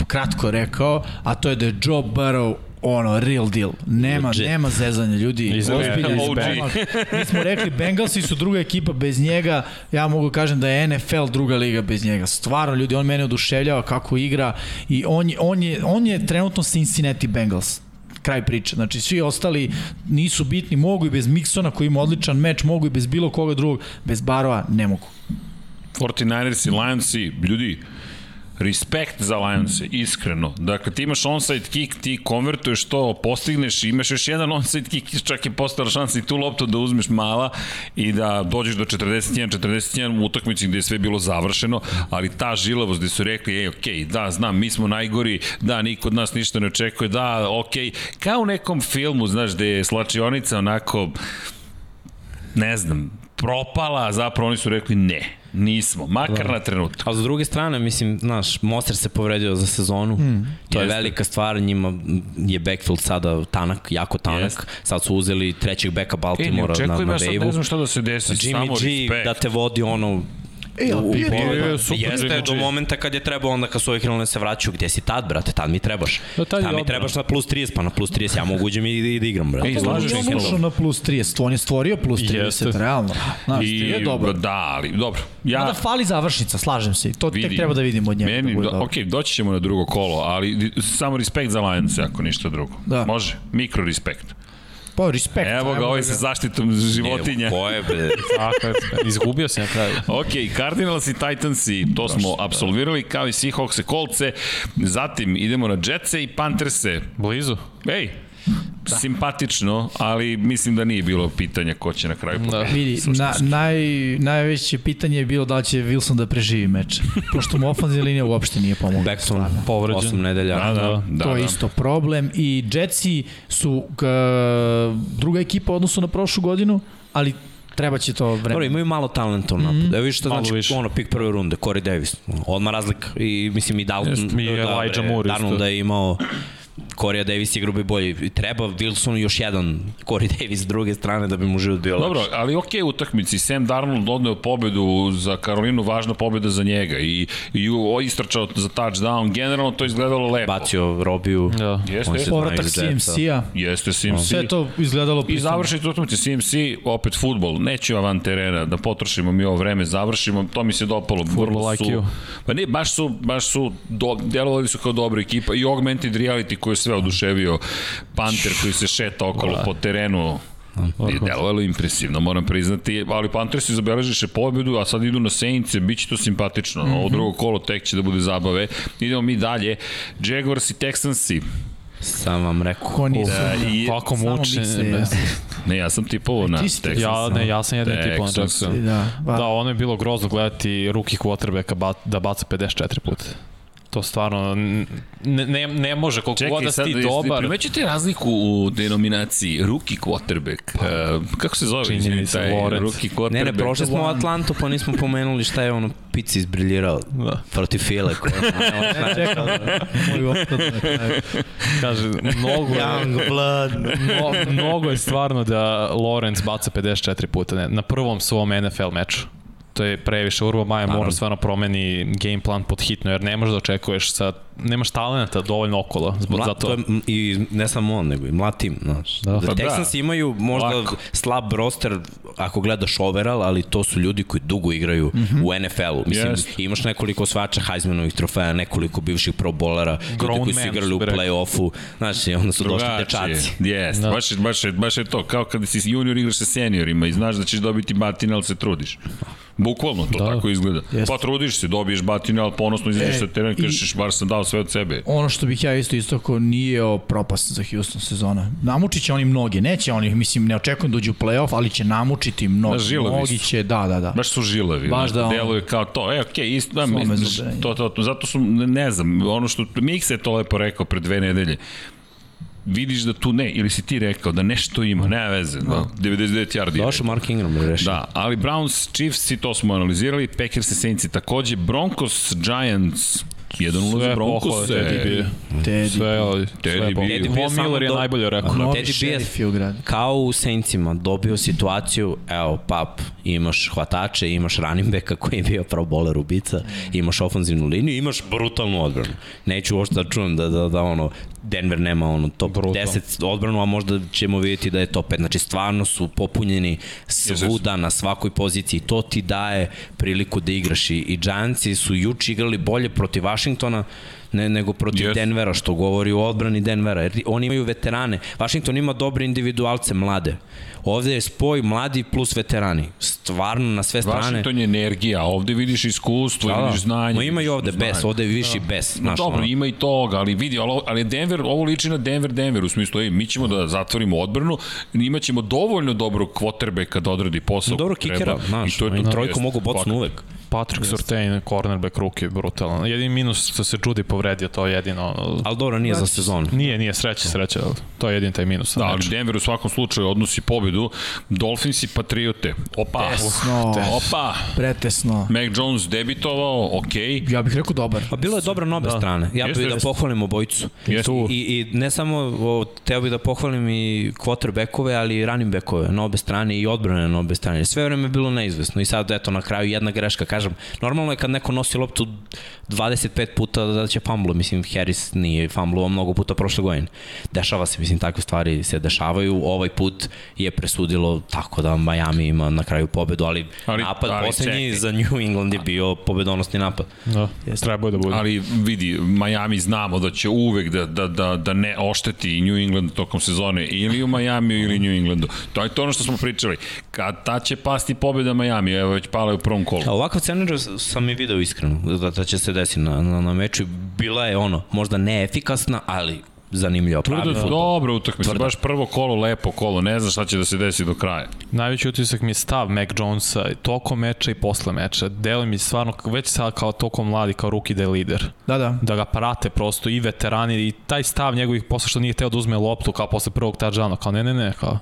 kratko rekao, a to je da je Joe Burrow ono, real deal. Nema, Legit. nema zezanja, ljudi. Ozbiljan pomak. Mi smo rekli, Bengalsi su druga ekipa bez njega. Ja mogu kažem da je NFL druga liga bez njega. Stvarno, ljudi, on mene oduševljava kako igra i on je, on je, on je trenutno Cincinnati Bengals kraj priče. Znači, svi ostali nisu bitni, mogu i bez Miksona koji ima odličan meč, mogu i bez bilo koga drugog, bez Barova ne mogu. 49ers i Lionsi, ljudi, respekt za Lionse, iskreno. Dakle, ti imaš onside kick, ti konvertuješ to, postigneš, imaš još jedan onside kick, čak je postala šansa i tu loptu da uzmeš mala i da dođeš do 41-41 u utakmici gde je sve bilo završeno, ali ta žilavost gde su rekli, ej, okej, da, znam, mi smo najgori, da, niko od nas ništa ne očekuje, da, okej, kao u nekom filmu, znaš, gde je slačionica onako, ne znam, propala, zapravo oni su rekli ne, nismo, makar da. na trenutak. A s druge strane, mislim, znaš, Monster se povredio za sezonu, mm, to je jeste. velika stvar, njima je backfield sada tanak, jako tanak, Jeste. sad su uzeli trećeg beka E, ne Baltimora na, očekujem, na ja sad ne znam šta da se desi, Jimmy samo G respekt. da te vodi ono E, ali bio je je super Jeste do G. momenta kad je trebao onda kad su ovi krenuli da se vraćaju, gde si tad, brate, tad mi trebaš. Da, tad mi trebaš na plus 30, pa na plus 30 ja mogu uđem i, i da igram, brate. Ej, To slažeš se ušao na plus 30, on je stvorio plus 30, Jeste. realno. Znaš, I, je dobro. Da, ali, dobro. Ja, Mada fali završnica, slažem se. To vidi, tek treba da vidimo od njega. Meni, da do, ok, doći ćemo na drugo kolo, ali samo respekt za Lions, ako ništa drugo. Da. Može, mikro respekt. Pa, respekt. Evo ga, ovaj sa zaštitom životinja. Evo, Ko je, bre? Tako je, izgubio se na kraju. Ok, Cardinals i Titans i to smo apsolvirali kao i Seahawks i Coltse. Zatim idemo na Jetse i Pantherse. Blizu. Ej, da. simpatično, ali mislim da nije bilo pitanja ko će na kraju Da. pobediti. Vidi, na, naj, najveće pitanje je bilo da li će Wilson da preživi meč. Pošto mu ofenzivna linija uopšte nije pomogla. Backton, Povređen. 8 nedelja. Da, da, da. to je da. isto problem i Jetsi su k, druga ekipa u odnosu na prošlu godinu, ali treba će to vreme. Dobro, imaju malo talenta u napadu. Mm -hmm. Evo vidiš znači više. ono pik prve runde, Corey Davis. Odmah razlika. I mislim i Dalton. Jest, i Elijah bre, Moore Darnold da je imao Corey Davis igra bi bolje. I Treba Wilsonu još jedan Corey Davis s druge strane da bi mu život bio Dobro, lakši. ali okej utakmici. Sam Darnold odneo pobedu za Karolinu, važna pobeda za njega i, i istrčao za touchdown. Generalno to izgledalo lepo. Bacio Robiju. Da. Jeste, jeste. Povratak. CMC-a. Jeste CMC. Sve to izgledalo I pristojno. završite utakmice CMC, opet futbol. Neću van terena da potrošimo mi ovo vreme, završimo. To mi se dopalo. Vrlo su-. Pa ne, baš su, baš su, do, delovali su kao dobra ekipa i augmented reality koji je sve oduševio. Panter koji se šeta okolo po terenu. I delovalo impresivno, moram priznati, ali Panthers zabeležiše pobedu, a sad idu na Saints, bit će to simpatično. Mhm. Ovo drugo kolo tek će da bude zabave. Idemo mi dalje. Jaguars i Texansi. Sam vam rekao. Ko nisu. Da, i, Kako Samo muče. mikse, ja. ne, ja sam tipovao na Texans. Ja, ne, ja sam jedan tip on Texans. Jackson. Da, ba, Da, ono je bilo grozno gledati ruki quarterbacka ba, da baca 54 puta. To stvarno ne, ne, ne može, koliko god da si ti dobar. Primećete razliku u denominaciji rookie quarterback? Uh, kako se zove? Čini mi se, taj Lawrence. Rookie quarterback. Ne, ne, prošli smo u Atlantu pa nismo pomenuli šta je ono Pici izbriljirao Da. protiv File. Koja, čekam. Moj otpad na kraju. Kaže, mnogo je, Young blood. mno, mnogo je stvarno da Lawrence baca 54 puta ne, na prvom svom NFL meču. To je previše. Urban Maja mora stvarno promeni game plan pod hitno, jer ne možeš da očekuješ sa, nemaš talenta dovoljno okolo. Zbog, Mla, zato, to je, I ne samo on, nego i mlad tim. Znaš. Da. Da. Pa da da. Texans imaju možda Lako. slab roster ako gledaš overall, ali to su ljudi koji dugo igraju mm -hmm. u NFL-u. Mislim, Jest. imaš nekoliko osvača Heismanovih trofeja, nekoliko bivših pro bolera, ljudi koji su igrali u play-offu, znaš, i onda su došli dečaci. Yes, Da. baš, je, baš, je, baš je to, kao kada si junior igraš sa seniorima i znaš da ćeš dobiti batine, ali se trudiš. Bukvalno, to Da. tako izgleda. Jeste. Pa trudiš se, dobiješ batine, ali ponosno izađeš E, sa teren, i- kažeš, bar sam dao sve od sebe. Ono što bih ja isto istoko nije o propast za Houston sezona. Namučit će oni mnoge, neće oni, mislim, ne očekujem da uđu u playoff, ali će namučiti mnogi. Da, žilavi Mnogi su. će, da, da, da. Baš su žilavi. Baš da, ono- Deluje kao to. E, okej, okay, isto, da, zube. to, to, to, zato su, ne, ne znam, ono što, Mikse je to lepo rekao pre dve nedelje. Vidiš da tu ne, ili si ti rekao da nešto ima, nema veze, da, 99 yardi. Došao Mark Ingram da reši. Da, ali Browns, Chiefs i to smo analizirali, Packers i Saints i takođe, Broncos, Giants, 1-0 za sve Broncos. pohvale, Teddy B. Teddy. Sve, ali, Teddy sve B. Teddy B je Von Miller je najbolje rekao. Novi Teddy B kao u Saintsima dobio situaciju, evo, pap, imaš hvatače, imaš running backa koji je bio pro bowler ubica, imaš ofanzivnu liniju, imaš brutalnu odbranu. Neću uopšte da čujem da, da, da ono, Denver nema ono top Brutal. 10 odbranu, a možda ćemo vidjeti da je top 5. Znači, stvarno su popunjeni svuda na svakoj poziciji. To ti daje priliku da igraš i, i Giantsi su juče igrali bolje protiv Washingtona ne, nego protiv Yes. Denvera, što govori o odbrani Denvera. Jer oni imaju veterane. Washington ima dobre individualce, mlade. Ovde je spoj mladi plus veterani. Stvarno na sve strane. Washington je energija, ovde vidiš iskustvo, da, vidiš znanje. Ma ima i vidiš ovde znanje. bes, ovde je viši bes. No, dobro, ono. ima i toga, ali vidi, ali, Denver, ovo liči na Denver, Denver, u smislu, ej, mi ćemo da zatvorimo odbranu, imaćemo dovoljno dobrog kvotrbeka da odradi posao. Dobro kikera, treba. znaš, I to je to. trojku mogu bocnu uvek. Patrick Surtain, cornerback ruki, brutalan. Jedini minus što se Judy povredio, to je jedino... Ali dobro, nije za sezonu. Nije, nije, sreće, sreće, ali to je jedin taj minus. Da, ali Znači, Denver u svakom slučaju odnosi pobedu. Dolphins i Patriote. Opa, Tesno, opa. pretesno. Mac Jones debitovao, okej. Ja bih rekao dobar. Pa bilo je dobro na obe da. strane. Ja bih da pohvalim obojicu. Jeste. I, I ne samo, o, teo bih da pohvalim i quarterbackove, ali i running backove na obe strane i odbrane na obe strane. Sve vreme je bilo neizvesno i sad eto na kraju jedna greška, kažem, normalno je kad neko nosi loptu 25 puta da će fumble, mislim Harris nije fumblovao mnogo puta prošle godine. Dešava se, mislim takve stvari se dešavaju, ovaj put je presudilo tako da Miami ima na kraju pobedu, ali, Ali- napad ali poslednji čekaj. za New England je bio pobedonosni napad. da, trebao je da bude. Ali vidi, Miami znamo da će uvek da, da, da, da ne ošteti New England tokom sezone ili u Miami ili New Englandu. To je to ono što smo pričali. Kad ta će pasti pobjeda Miami, evo već pala je u prvom kolu. A ovakav scenarij sam i video iskreno, da, da će se desiti na, na, na meču. Bila je ono, možda neefikasna, ali zanimljiva. Pravi Tvrdo, fudbal. dobro utakmica, baš prvo kolo, lepo kolo, ne znaš šta će da se desi do kraja. Najveći utisak mi je stav Mac Jonesa tokom meča i posle meča. Delo mi stvarno već sad kao tokom mladi, kao ruki da je lider. Da, da. Da ga prate prosto i veterani i taj stav njegovih posle što nije teo da uzme loptu kao posle prvog touchdowna. Kao ne, ne, ne, kao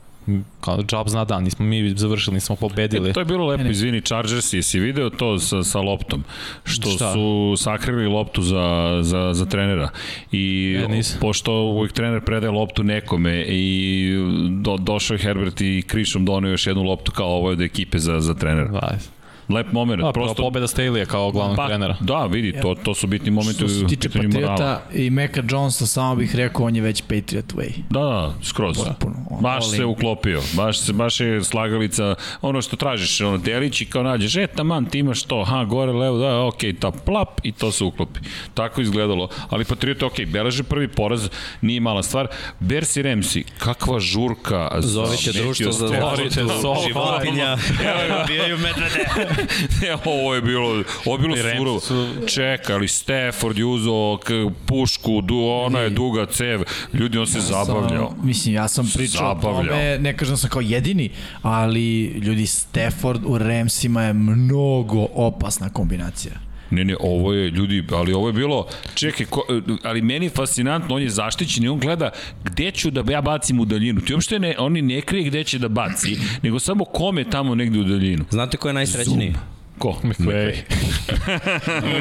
kao job zna dan, nismo mi završili, nismo pobedili. E, to je bilo lepo, izvini, Chargers, jesi video to sa, sa loptom? Što Šta? su sakrili loptu za, za, za trenera. I e, pošto uvijek trener predaje loptu nekome i do, došao je Herbert i Krišom donio još jednu loptu kao ovo od ekipe za, za trenera. Vajs lep moment. Da, prosto... pobeda Staley kao glavnog pa, trenera. Da, vidi, to, to su bitni momenti u pitanju morala. i Meka Jonesa, samo bih rekao, on je već Patriot way. Da, da, skroz. Potpuno. Baš se uklopio. Baš, se, baš je slagalica, ono što tražiš, ono, delić i kao nađeš, e, taman, ti imaš to, ha, gore, levo, da, ok, ta plap i to se uklopi. Tako izgledalo. Ali Patriot, ok, beleže prvi poraz, nije mala stvar. Bersi Remsi, kakva žurka. Zovite društvo za zaštitu životinja. Evo, bijaju medvede. ne, ovo je bilo, ovo je bilo surovo. Su... Čeka, ali Stafford je uzao pušku, du, ona je duga cev, ljudi on se ja zabavljao. Sam, mislim, ja sam pričao o tome, ne kažem sam kao jedini, ali ljudi Stafford u Ramsima je mnogo opasna kombinacija. Ne, ne, ovo je, ljudi, ali ovo je bilo, čekaj, ko, ali meni je fascinantno, on je zaštićen i on gleda gde ću da ja bacim u daljinu. Ti uopšte ne, oni ne krije gde će da baci, nego samo kome tamo negde u daljinu. Znate ko je najsrećniji? Zoom. Ko? McVay.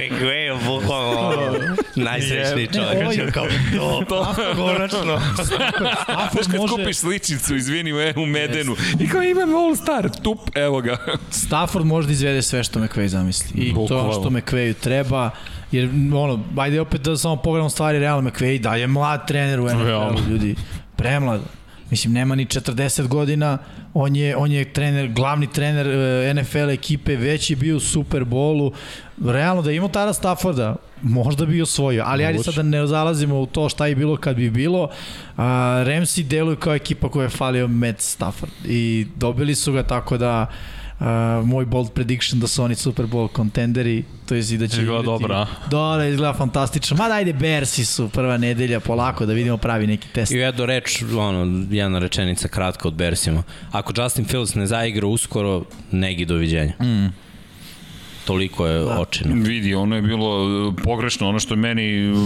McVay je bukvalno najsrećniji čovjek. Ne, ovaj, kao, to, to, konačno. Znaš kad može... skupiš sličicu, izvini, u Medenu, yes. i kao imam All Star, tup, evo ga. Stafford može da izvede sve što McVay zamisli. I Bukvalno. to što McVayu treba, jer ono, ajde opet da samo pogledamo stvari realno McVay, da je mlad trener u NFL, ljudi, premlad. Mislim, nema ni 40 godina, on je, on je trener, glavni trener e, NFL ekipe, već je bio u Super Bowlu. Realno da imao tada Stafforda, možda bi osvojio, ali ajde sad da ne zalazimo u to šta je bilo kad bi bilo. A, Ramsey deluje kao ekipa koja je falio Matt Stafford i dobili su ga tako da uh, moj bold prediction da su oni Super Bowl kontenderi, to je i da će izgleda dobra. Da, da, izgleda fantastično. Ma dajde, Bersi su prva nedelja, polako da vidimo pravi neki test. I jedno reč, ono, jedna rečenica kratka od Bersima. Ako Justin Fields ne zaigra uskoro, negi doviđenja. Mm toliko je da. očino. Vidi, ono je bilo e, pogrešno, ono što je meni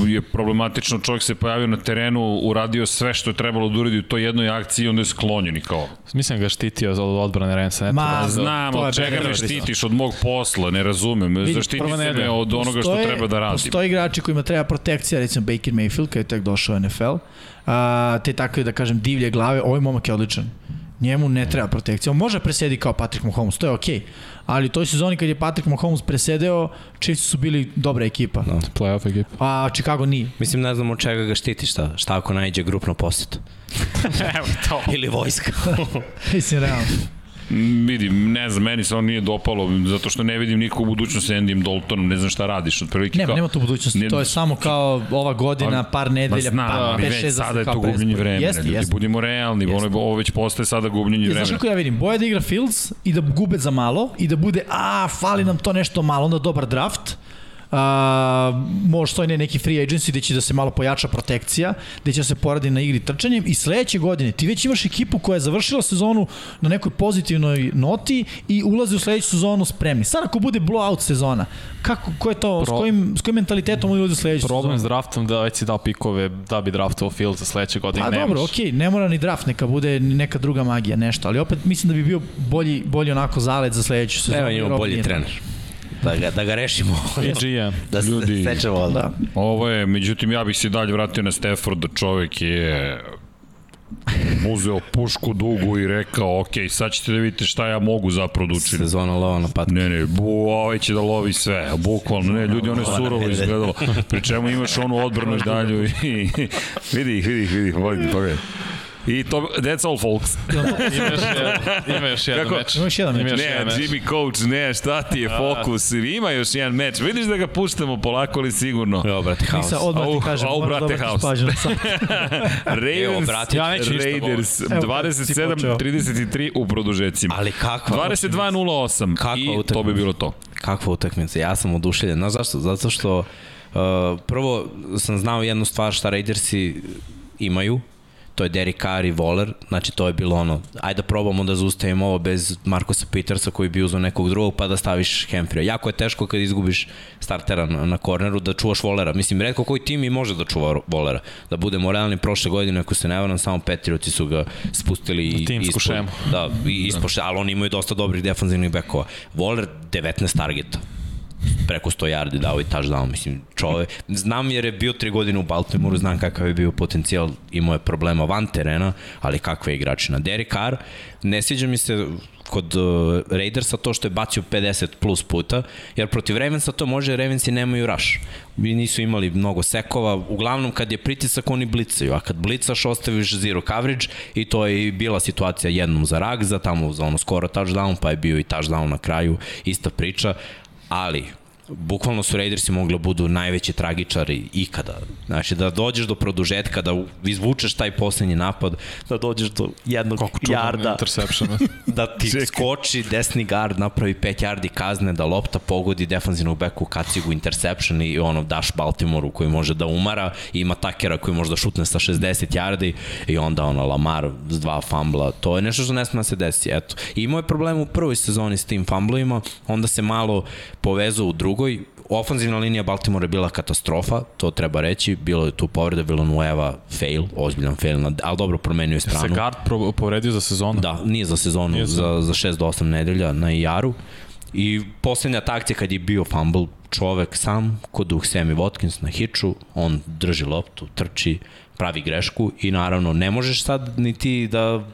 je problematično, čovjek se pojavio na terenu, uradio sve što je trebalo da uradi u toj jednoj akciji i onda je sklonjen i kao. Mislim ga štitio za odbrane Rensa. Ma, da, znam, od čega me štitiš, od mog posla, ne razumem. Vidi, Zaštiti se me od onoga postoje, što treba da radim. Postoje igrači kojima treba protekcija, recimo Baker Mayfield, kada je tek došao u NFL, a, te takve, da kažem, divlje glave, ovaj momak je odličan njemu ne treba protekcija. On može presedi kao Patrick Mahomes, to je okej. Okay. Ali u toj sezoni kad je Patrick Mahomes presedeo, Chiefs su bili dobra ekipa. Da, playoff ekipa. A Chicago nije. Mislim, ne znam od čega ga štiti, šta, šta ako najđe grupno posetu. Evo to. Ili vojska. Mislim, realno. Vidim, ne znam, meni se on nije dopalo, zato što ne vidim nikog u budućnosti sa Endym Daltonom, ne znam šta radiš, otprilike Nema, kao... nema tu budućnosti, ne, to je samo kao ova godina, par nedelja, pa, pa 5-6 za sada je to gubljenje vremena, jeste, ljudi, jeste. budimo realni, jeste. Ono, ovo već postaje sada gubljenje vremena. Znaš kako ja vidim, boje da igra Fields i da gube za malo i da bude, a, fali nam to nešto malo, onda dobar draft, a, možda ne neki free agency gde će da se malo pojača protekcija, gde će da se poradi na igri trčanjem i sledeće godine ti već imaš ekipu koja je završila sezonu na nekoj pozitivnoj noti i ulazi u sledeću sezonu spremni. Sad ako bude blowout sezona, kako, ko je to, Pro, s, kojim, s kojim mentalitetom ulazi u sledeću sezonu? Problem s draftom da već si dao pikove da bi draftovao Field za sledeće godine. Pa dobro, okej, okay, ne mora ni draft, neka bude neka druga magija, nešto, ali opet mislim da bi bio bolji, bolji onako zalet za sledeću sezonu. Evo imamo bolji trener da ga, da ga rešimo. I GM. Da se Ljudi, sečemo. Da. Ovo je, međutim, ja bih se dalje vratio na Stafforda, čovek je uzeo pušku dugu i rekao, ok, sad ćete da vidite šta ja mogu zapravo da učinim. Sezona lova na patke. Ne, ne, bu, ovaj će da lovi sve, bukvalno, ne, ljudi, ono je surovo izgledalo. Pri čemu imaš onu odbranu i dalju i, vidi ih, vidi ih, vidi ih, pogledaj. I to, that's all folks. ima još, ima još jedan Kako? meč. Ima još jedan meč. Ne, Jimmy Coach, ne, šta ti je fokus? Ima još jedan meč. Vidiš da ga puštamo polako ali sigurno. Evo, brate, haos. Nisa, odmah ti kažem, au, brate, haos. Ravens, brate, ja Raiders, 27-33 u produžecima. Ali kakva? 22-08 i utakmica. to bi bilo to. Kakva utakmica? Ja sam oduševljen. Znaš zašto? Zato što uh, prvo sam znao jednu stvar šta Raidersi imaju, to je Derek Carr i Waller, znači to je bilo ono, ajde da probamo da zaustavimo ovo bez Markusa Petersa koji bi uzao nekog drugog pa da staviš Hemfrija. Jako je teško kad izgubiš startera na, na korneru da čuvaš Wallera. Mislim, redko koji tim i može da čuva Wallera. Da budemo realni, prošle godine, ako se ne varam, samo Petrioci su ga spustili i Timsku ispod, šemu. Da, i ispod, ali oni imaju dosta dobrih defanzivnih bekova. Waller 19 targeta preko 100 yardi dao i touchdown, mislim, čove. Znam jer je bio 3 godine u Baltimoru, znam kakav je bio potencijal, imao je problema van terena, ali kakve je igračina. Derek Carr, ne sviđa mi se kod uh, Raidersa to što je bacio 50 plus puta, jer protiv Ravensa to može, Ravensi nemaju rush. I nisu imali mnogo sekova, uglavnom kad je pritisak oni blicaju, a kad blicaš ostaviš zero coverage i to je bila situacija jednom za Ragza, tamo za ono skoro touchdown, pa je bio i touchdown na kraju, ista priča, ali bukvalno su Raidersi mogli da budu najveći tragičari ikada. Znači da dođeš do produžetka, da izvučeš taj poslednji napad, da dođeš do jednog čudan jarda, da ti Čekaj. skoči desni gard, napravi 5 yardi kazne, da lopta pogodi defanzivnog beku kacigu interception i ono daš Baltimoru koji može da umara i ima takera koji može da šutne sa 60 yardi i onda ono Lamar s dva fambla. To je nešto što ne sme da se desi. Eto. I imao je problem u prvoj sezoni s tim famblovima, onda se malo povezao u drugoj. Ofanzivna linija Baltimora je bila katastrofa, to treba reći. Bilo je tu povreda, bilo Nueva fail, ozbiljan fail, ali dobro promenio je stranu. Se guard povredio za sezonu. Da, nije za sezonu, Nije za- za, za 6 do 8 nedelja na IR-u. I poslednja takcija kad je bio fumble, čovek sam, kod duh Sammy Watkins na hiču, on drži loptu, trči, pravi grešku i naravno ne možeš sad ni ti da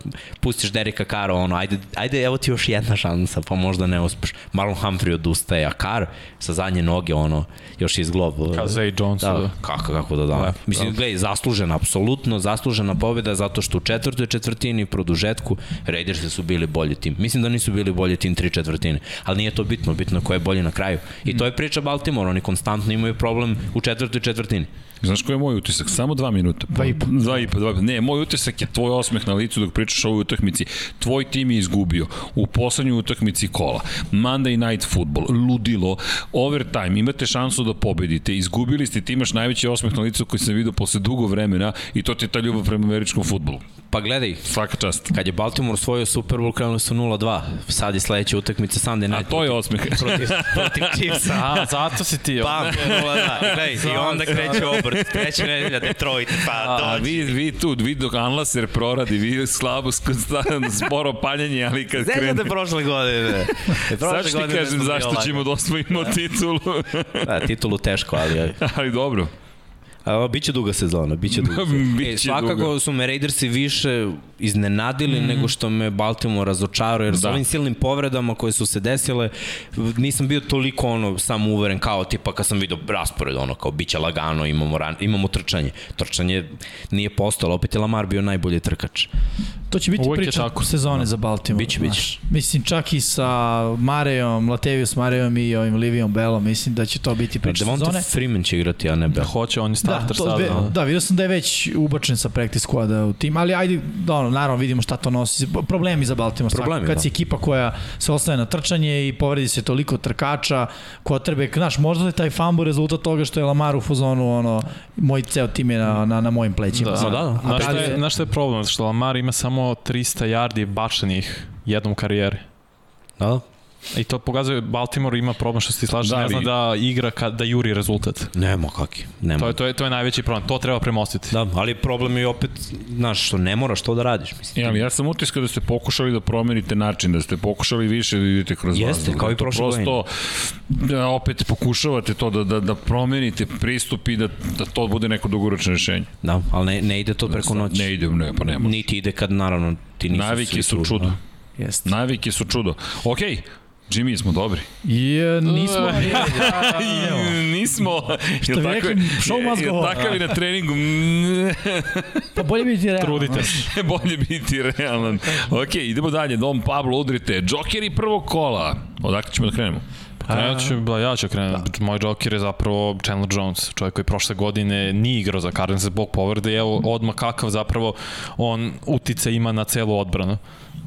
pustiš Dereka Kara ono, ajde, ajde evo ti još jedna šansa pa možda ne uspeš. Marlon Humphrey odustaje, a Kar sa zadnje noge ono, još iz glob. Kao Zay Jones. Da, Da. kako, kako da. Da, Mislim, gledaj, zaslužena, apsolutno zaslužena pobjeda zato što u četvrtoj četvrtini produžetku Raidersi su bili bolji tim. Mislim da nisu bili bolji tim tri četvrtine, ali nije to bitno, bitno ko je bolji na kraju. I to je priča Baltimore, oni konstantno imaju problem u četvrtoj četvrtini. Znaš koji je moj utisak? Samo dva minuta. Dva i po. Dva i po, dva i po. Ne, moj utisak je tvoj osmeh na licu dok pričaš o ovoj utakmici. Tvoj tim je izgubio u poslednjoj utakmici kola. Monday Night Football, ludilo, overtime, imate šansu da pobedite. Izgubili ste, ti imaš najveći osmeh na licu koji sam vidio posle dugo vremena i to ti je ta ljubav prema američkom futbolu. Pa gledaj, Svaka čast. kad je Baltimore osvojio Super Bowl, krenuli su 0-2. Sad je sledeća utakmica Sunday A Night to je osmeh. protiv, protiv Chiefsa. A, zato si ti... Pam, 0-2. Gledaj, i onda kreće obrt. Treća nedelja, Detroit, pa A dođi. vi, vi tu, vi dok Anlaser proradi, vi slabo, sporo paljenje, ali kad krene... Zeljate prošle godine. Sad ću ti kažem zašto ćemo da osvojimo titulu. Da, titulu teško, ali... ali dobro. A, biće duga sezona, biće duga sezona. Biće e, svakako duga. su me Raidersi više iznenadili mm. nego što me Baltimore razočarao, jer da. s Da. ovim silnim povredama koje su se desile, nisam bio toliko ono samo uveren kao tipa kad sam vidio raspored, ono kao biće lagano, imamo, ran, imamo trčanje. Trčanje nije postalo, opet je Lamar bio najbolji trkač. To će biti Uvek je priča tako. sezone za Baltimore. Biće, biće. Mislim, čak i sa Marejom, Latavius Marejom i ovim Livijom Bellom, mislim da će to biti priča Devonta sezone. Freeman će igrati, a ne Bell. Hoće, on je Da, starter to, sad. ve, Da. da, vidio sam da je već ubačen sa practice squada u tim, ali ajde, da, ono, naravno vidimo šta to nosi. Problemi za Baltimore. Problemi, Kad da. si ekipa koja se ostaje na trčanje i povredi se toliko trkača, kotrebe, znaš, možda je taj fumble rezultat toga što je Lamar u fazonu, ono, moj ceo tim je na, na, na mojim plećima. Da, da, da. Znaš šta Ali- je, znaš šta je problem? Što Lamar ima samo 300 yardi bačenih jednom karijeri. Da, I to pokazuje Baltimore ima problem što se ti slažeš, Da, ne zna da igra kad, da juri rezultat. nema kaki. Nema. To je, to je, to je najveći problem, to treba premostiti. Da, ali problem je opet, znaš, što ne moraš to da radiš, mislim. Ja, ali ja sam utiskao da ste pokušali da promenite način, da ste pokušali više da idete kroz Jeste, vazduh. kao i Da prošle Prosto, da opet pokušavate to, da, da, da promenite pristup i da, da to bude neko dugoročno rešenje. Da, ali ne, ne ide to preko noći. Ne ide, ne, pa ne može. Niti ide kad, naravno, ti nisu Navike su čudo. da. Jeste. Navike su čudo. Okej, Jimmy, smo dobri. I e, nismo... Evo. Nismo. Što bi tako- rekli, show must go on. Takav i na treningu. Pa bolje biti realno. Trudite se. Bolje biti realan. Ok, idemo dalje. Dom Pablo, udrite. Džokeri prvog kola. Odakle ćemo da krenemo? Krenut ću, da, ja ću krenuti. Da. Moj joker je zapravo Chandler Jones, čovjek koji prošle godine nije igrao za Cardinals zbog povrede i evo odmah kakav zapravo on utice ima na celu odbranu.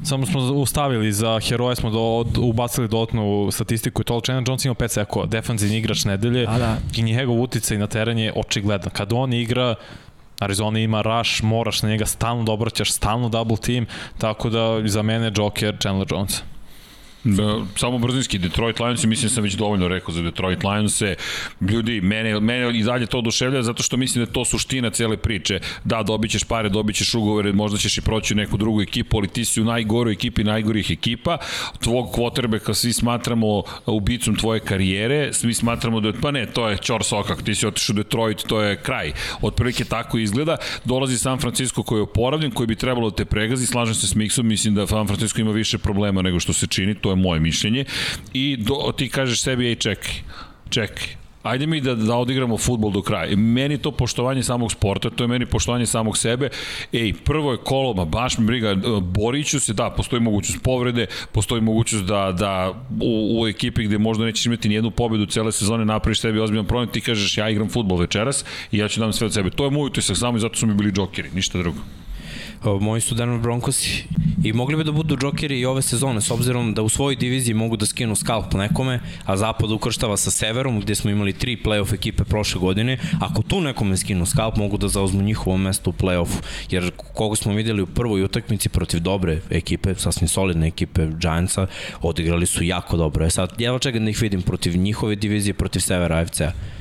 Samo smo ustavili za heroje, smo do, od, ubacili dodatnu statistiku i to Chandler Jones ima 5 sekova, defanzivni igrač nedelje A da. i njegov uticaj na teren je očigledan. Kad on igra, Arizona ima rush, moraš na njega stalno da obraćaš, stalno double team, tako da za mene Joker Chandler Jones. Da, samo brzinski, Detroit Lions, mislim sam već dovoljno rekao za Detroit Lions, -e. ljudi, mene, mene i dalje to oduševlja zato što mislim da je to suština cele priče. Da, dobit ćeš pare, dobit ćeš ugovore, možda ćeš i proći u neku drugu ekipu, ali ti si u najgoroj ekipi najgorih ekipa, tvog quarterbacka svi smatramo ubicom tvoje karijere, svi smatramo da, pa ne, to je čor sokak, ti si otišao u Detroit, to je kraj. Otprilike tako izgleda. Dolazi San Francisco koji je oporavljen, koji bi trebalo da te pregazi, slažem se s Mixom, mislim da San Francisco ima više problema nego što se čini, to je moje mišljenje. I do, ti kažeš sebi, ej, čekaj, čekaj, ajde mi da, da odigramo futbol do kraja. Meni to poštovanje samog sporta, to je meni poštovanje samog sebe. Ej, prvo je kolo, ma baš mi briga, boriću se, da, postoji mogućnost povrede, postoji mogućnost da, da u, u ekipi gde možda nećeš imati nijednu pobedu cele sezone napraviš sebi ozbiljan problem, ti kažeš ja igram futbol večeras i ja ću dam sve od sebe. To je moj utisak samo i zato su mi bili džokeri, ništa drugo moji su Denver Broncosi i mogli bi da budu džokeri i ove sezone s obzirom da u svojoj diviziji mogu da skinu skalp nekome, a zapad ukrštava sa severom gde smo imali tri playoff ekipe prošle godine, ako tu nekome skinu skalp mogu da zauzmu njihovo mesto u playoffu, jer kogo smo videli u prvoj utakmici protiv dobre ekipe, sasvim solidne ekipe Giantsa, odigrali su jako dobro. E sad, ja čekam da ih vidim protiv njihove divizije, protiv severa AFC-a.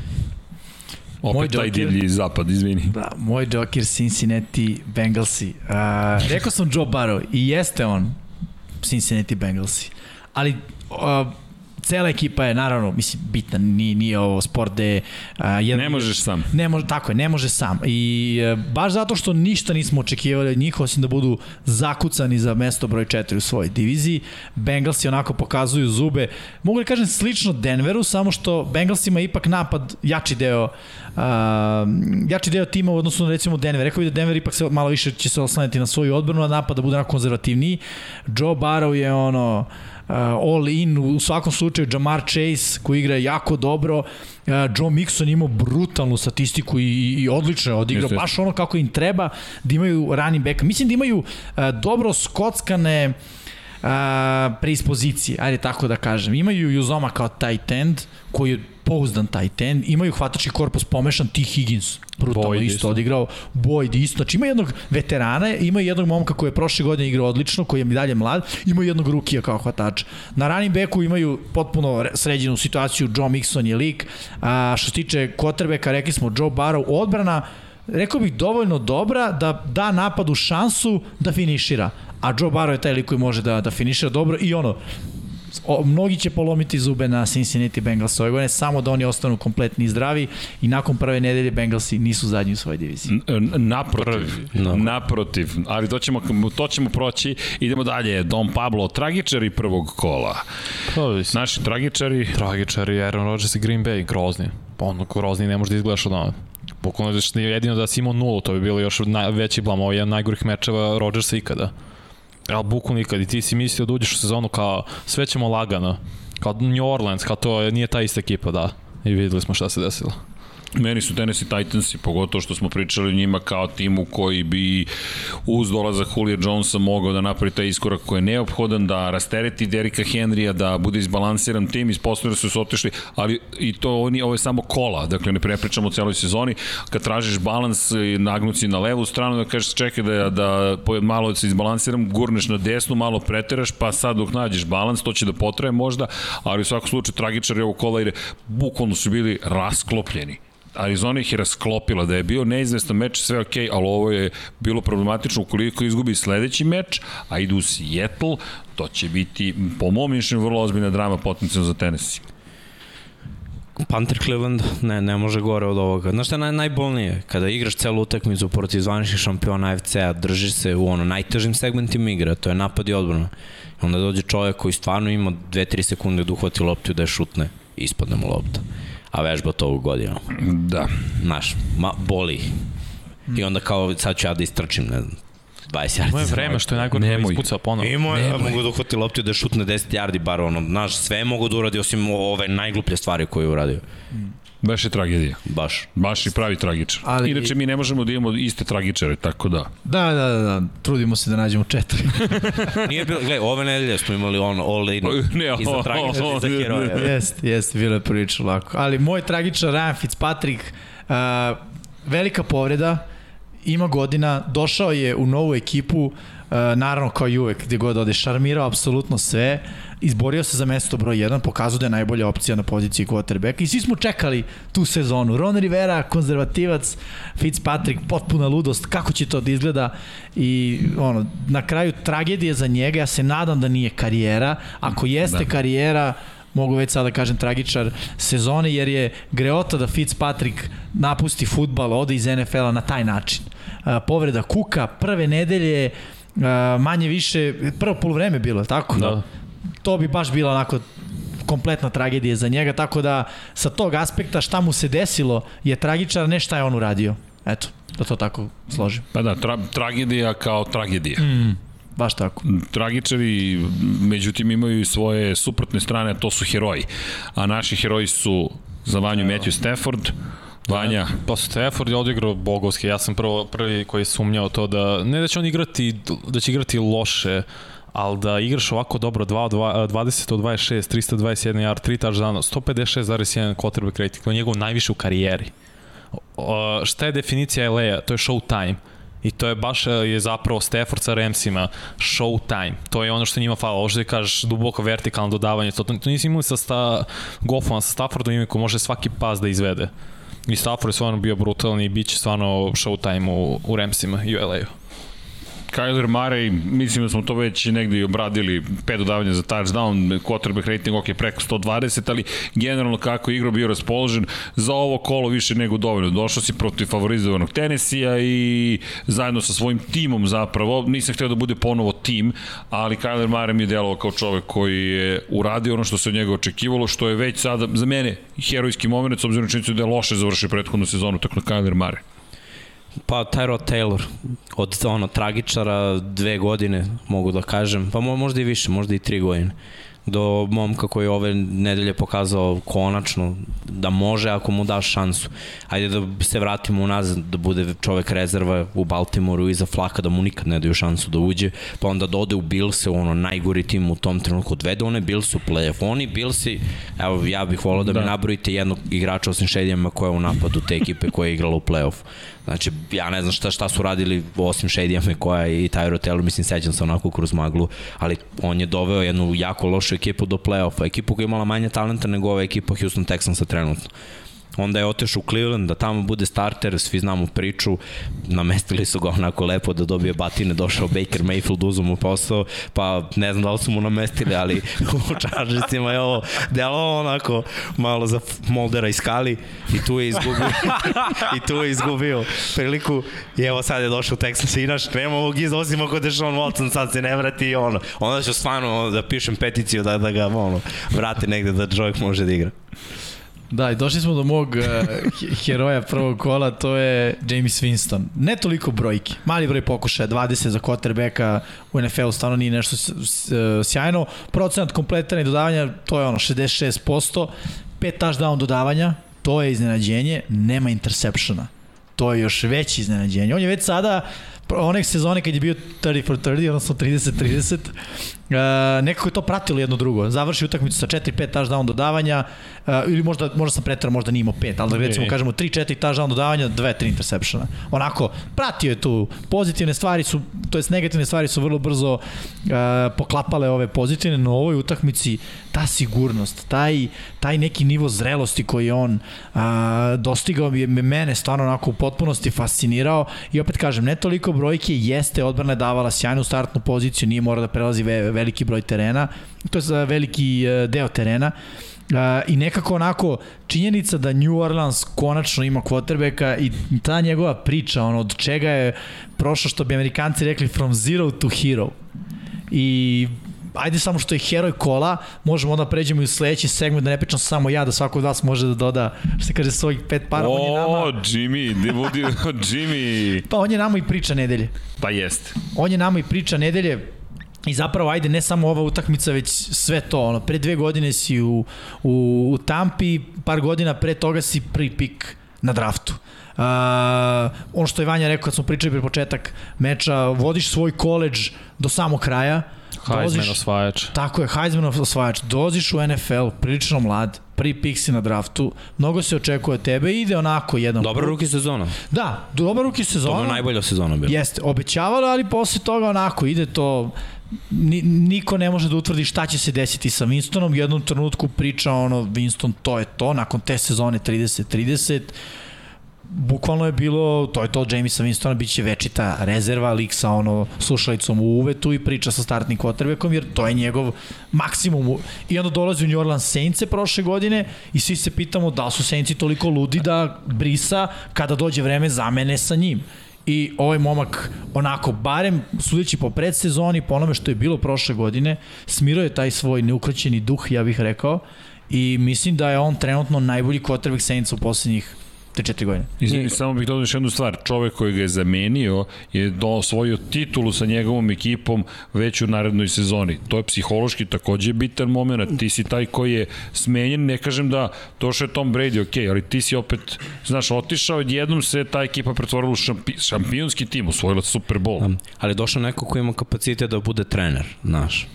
Opet moj taj divlji zapad, izvini. Da, moj Joker Cincinnati Bengalsi. Uh, rekao sam Joe Barrow i jeste on Cincinnati Bengalsi. Ali uh, cela ekipa je naravno, mislim, bitna, nije, nije ovo sport gde... Uh, jedan, ne možeš sam. Ne može, tako je, ne može sam. I uh, baš zato što ništa nismo očekivali od njih, osim da budu zakucani za mesto broj 4 u svojoj diviziji. Bengalsi onako pokazuju zube. Mogu da kažem slično Denveru, samo što Bengalsima ipak napad jači deo uh, jači deo tima u odnosu na recimo Denver. Rekao bi da Denver ipak se malo više će se oslanjati na svoju odbranu, a napad da bude onako konzervativniji. Joe Barrow je ono uh, all in, u svakom slučaju Jamar Chase koji igra jako dobro, uh, Joe Mixon imao brutalnu statistiku i, i odlično je odigrao, Jeste. baš ono kako im treba da imaju running back. Mislim da imaju uh, dobro skockane uh, preispozicije, ajde tako da kažem. Imaju Juzoma kao tight end, koji je pouzdan tight end, imaju hvatački korpus pomešan, T. Higgins, brutalno Boyd isto, isto odigrao, Boyd isto, znači ima jednog veterana, ima jednog momka koji je prošle godine igrao odlično, koji je mi dalje mlad, ima jednog rukija kao hvatača. Na running backu imaju potpuno sređenu situaciju, Joe Mixon je lik, a što se tiče quarterbacka, rekli smo Joe Barrow, odbrana, rekao bih dovoljno dobra da da napadu šansu da finišira. A Joe Barrow je taj lik koji može da, da finišira dobro i ono, o, mnogi će polomiti zube na Cincinnati Bengals ove godine, samo da oni ostanu kompletni i zdravi i nakon prve nedelje Bengalsi nisu zadnji u svojoj diviziji. Naprotiv, no. naprotiv, ali to ćemo, to ćemo proći, idemo dalje, Don Pablo, tragičari prvog kola. Pa, Naši tragičari... Tragičari, Aaron Rodgers i Green Bay, grozni. Pa ono, grozni ne može da izgledaš od ono. Bukvalno da jedino da si imao nulu, to bi bilo još naj, veći blam, ovo je jedan najgorih mečeva Rodgersa ikada. Ali buku nikad i ti si mislio da uđeš u sezonu kao sve ćemo lagano. Kao New Orleans, kao to nije ta ista ekipa, da. I videli smo šta se desilo. Meni su Tennessee Titansi, pogotovo što smo pričali o njima kao timu koji bi uz dolazak Julija Jonesa mogao da napravi taj iskorak koji je neophodan, da rastereti Derika Henrya, da bude izbalansiran tim, ispostavljaju da su se otišli, ali i to oni, ovo je samo kola, dakle ne prepričamo o celoj sezoni, kad tražiš balans i nagnuci na levu stranu, da kažeš čekaj da, da malo se izbalansiram, gurneš na desnu, malo preteraš, pa sad dok nađeš balans, to će da potraje možda, ali u svakom slučaju tragičar je ovo kola jer bukvalno su bili rasklopljeni Arizona ih je rasklopila, da je bio neizvestan meč, sve ok, ali ovo je bilo problematično ukoliko izgubi sledeći meč, a idu u Seattle, to će biti, po mom mišljenju, vrlo ozbiljna drama potencijalno za Tennessee. Panther Cleveland ne, ne može gore od ovoga. Znaš šta je naj, najbolnije? Kada igraš celu utakmicu protiv zvaničnih šampiona AFC-a, držiš se u ono najtežim segmentima igra, to je napad i odbrana. Onda dođe čovjek koji stvarno ima 2-3 sekunde da uhvati loptu i da je šutne i ispadne mu lopta a vežba to ovu godinu. Da. Znaš, ma, boli. I onda kao, sad ću ja da istrčim, ne znam, 20 yardi. Moje vreme što je najgore da ispucao ponovo. Imao je, mogu da uhvati loptu da šutne 10 yardi, bar ono, znaš, sve mogu da uradi osim ove najgluplje stvari koje je uradio. Baš je tragedija. Baš. Baš i pravi tragičar. Ali... Inače mi ne možemo da imamo iste tragičare, tako da. Da, da, da, da. trudimo se da nađemo četiri. Nije bilo, gledaj, ove nedelje smo imali ono all in ne, i za tragičar i za heroja. Jeste, jeste, bilo je prilično lako. Ali moj tragičar Ryan Fitzpatrick, uh, velika povreda, ima godina, došao je u novu ekipu, uh, naravno kao i uvek gde god ode, šarmirao apsolutno sve, izborio se za mesto broj 1, pokazao da je najbolja opcija na poziciji quarterbacka i svi smo čekali tu sezonu. Ron Rivera, konzervativac, Fitzpatrick, potpuna ludost, kako će to da izgleda i ono, na kraju tragedije za njega, ja se nadam da nije karijera, ako jeste da. karijera, mogu već sada da kažem tragičar sezone, jer je greota da Fitzpatrick napusti futbal, ode iz NFL-a na taj način. Povreda Kuka, prve nedelje, manje više, prvo polovreme bilo, tako? Da. To bi baš bila onako kompletna tragedija za njega, tako da sa tog aspekta šta mu se desilo je tragičar, ne šta je on uradio. Eto, da to tako složim. Pa da, tra tragedija kao tragedija. Mm. Baš tako. Tragičari, međutim, imaju i svoje suprotne strane, a to su heroji. A naši heroji su za Vanju Matthew Stafford, Vanja. Pa Stafford je odigrao bogovski. Ja sam prvo, prvi koji je sumnjao to da, ne da će on igrati, da će igrati loše, ali da igraš ovako dobro 2 20 od 26, 321 yard, 3 touchdowna, 156,1 quarterback rating, to je njegov najviše u karijeri. O, šta je definicija LA-a? To je show time. I to je baš e, je zapravo Stafford sa Ramsima, show time. To je ono što njima fala. Ovo što kažeš duboko vertikalno dodavanje. To, to nisi imali sa sta, Goffom, sa Staffordom ima ko može svaki pas da izvede. I Stafford je stvarno bio brutalni i bit će stvarno show time u, u Ramsima i u LA-u. Kyler Murray, mislim da smo to već negde i obradili, pet dodavanja za touchdown, quarterback rating ok preko 120, ali generalno kako je igrao bio raspoložen za ovo kolo više nego dovoljno. Došao si protiv favorizovanog Tenesija i zajedno sa svojim timom zapravo, nisam hteo da bude ponovo tim, ali Kyler Murray mi je delovao kao čovek koji je uradio ono što se od njega očekivalo, što je već sada za mene herojski moment, s obzirom na činjenicu da je loše završio prethodnu sezonu, tako na Kyler Murray. Pa Tyrod Taylor, od ono tragičara dve godine, mogu da kažem, pa možda i više, možda i tri godine do momka koji je ove nedelje pokazao konačno da može ako mu daš šansu. Ajde da se vratimo unazad, da bude čovek rezerva u Baltimoru iza Flaka, da mu nikad ne daju šansu da uđe, pa onda da ode u Billse, ono najgori tim u tom trenutku, odvede one Bills u playoff. Oni Billsi, evo ja bih volao da, da. mi nabrojite jednog igrača osim Šedijama koja je u napadu te ekipe koja je igrala u playoff. Znači, ja ne znam šta, šta su radili osim Shady koja i Tyro Taylor, mislim, sećam se onako kroz maglu, ali on je doveo jednu jako lošu ekipu do play-offa, ekipu koja je imala manje talenta nego ova ekipa Houston Texansa trenutno onda je otešao u Cleveland da tamo bude starter, svi znamo priču, namestili su ga onako lepo da dobije batine, došao Baker Mayfield, uzu mu posao, pa ne znam da li su mu namestili, ali u Chargersima je ovo delo onako malo za Moldera i Skali i tu je izgubio i tu je izgubio priliku i evo sad je došao Texas i naš nema ovog iz, osim ako Deshaun Watson sad se ne vrati i ono, onda ću stvarno da pišem peticiju da, da ga ono, vrati negde da čovjek može da igra. Da, i došli smo do mog uh, heroja prvog kola, to je James Winston. Ne toliko brojki, mali broj pokušaja, 20 za quarterbacka u NFL-u stvarno nije nešto sjajno. Procenat kompletana i dodavanja, to je ono 66%, pet touchdown dodavanja, to je iznenađenje, nema interseptiona. To je još veće iznenađenje. On je već sada onek sezone kad je bio 30 for 30, odnosno 30-30, uh, nekako je to pratilo jedno drugo. Završi utakmicu sa 4-5 touchdown dodavanja, uh, ili možda, možda sam pretrao, možda nije imao 5, ali da recimo kažemo 3-4 touchdown dodavanja, 2-3 interseptiona. Onako, pratio je tu. Pozitivne stvari su, to jest negativne stvari su vrlo brzo uh, poklapale ove pozitivne, no u ovoj utakmici ta sigurnost, taj, taj neki nivo zrelosti koji on uh, dostigao je mene stvarno onako u potpunosti fascinirao i opet kažem, ne toliko brojke, jeste odbrana je davala sjajnu startnu poziciju, nije mora da prelazi ve, veliki broj terena, to je veliki e, deo terena, Uh, I nekako onako činjenica da New Orleans konačno ima quarterbacka i ta njegova priča, ono od čega je prošlo što bi amerikanci rekli from zero to hero. I ajde samo što je heroj kola, možemo onda pređemo i u sledeći segment, da ne pričam samo ja, da svako od vas može da doda, što se kaže, svojih pet para. O, on je nama... Jimmy, budi, Jimmy. Pa on je nama i priča nedelje. Pa jest. On je nama i priča nedelje, I zapravo, ajde, ne samo ova utakmica, već sve to. Ono, pre dve godine si u, u, u Tampi, par godina pre toga si prvi pik na draftu. Uh, ono što je Vanja rekao kad smo pričali pre početak meča, vodiš svoj koleđ do samog kraja, Heisman osvajač. Tako je, Heisman osvajač. Doziš u NFL, prilično mlad, prvi pik si na draftu, mnogo se očekuje od tebe, ide onako jedan... Dobar ruki sezona. Da, dobar ruki sezona. To je najbolja sezona bila. Jeste, obećavalo, ali posle toga onako ide to ni, niko ne može da utvrdi šta će se desiti sa Winstonom. U jednom trenutku priča ono, Winston, to je to, nakon te sezone 30-30, bukvalno je bilo, to je to, Jamisa Winstona bit će večita rezerva, lik sa ono slušalicom u uvetu i priča sa startnim kotrebekom, jer to je njegov maksimum. I onda dolazi u New Orleans Saints prošle godine i svi se pitamo da su Saintsi toliko ludi da brisa kada dođe vreme zamene sa njim i ovaj momak onako, barem sudeći po predsezoni, po onome što je bilo prošle godine, smirao je taj svoj neukroćeni duh, ja bih rekao, i mislim da je on trenutno najbolji quarterback Saints u poslednjih 3-4 godine. Izvini, samo bih dodao još jednu stvar. Čovek koji ga je zamenio je do, osvojio titulu sa njegovom ekipom već u narednoj sezoni. To je psihološki takođe bitan moment. Ti si taj koji je smenjen. Ne kažem da došao je Tom Brady, ok, ali ti si opet, znaš, otišao i jednom se ta ekipa pretvorila u šampi, šampionski tim, osvojila Super Bowl. Ali došao neko ko ima kapacitet da bude trener, znaš.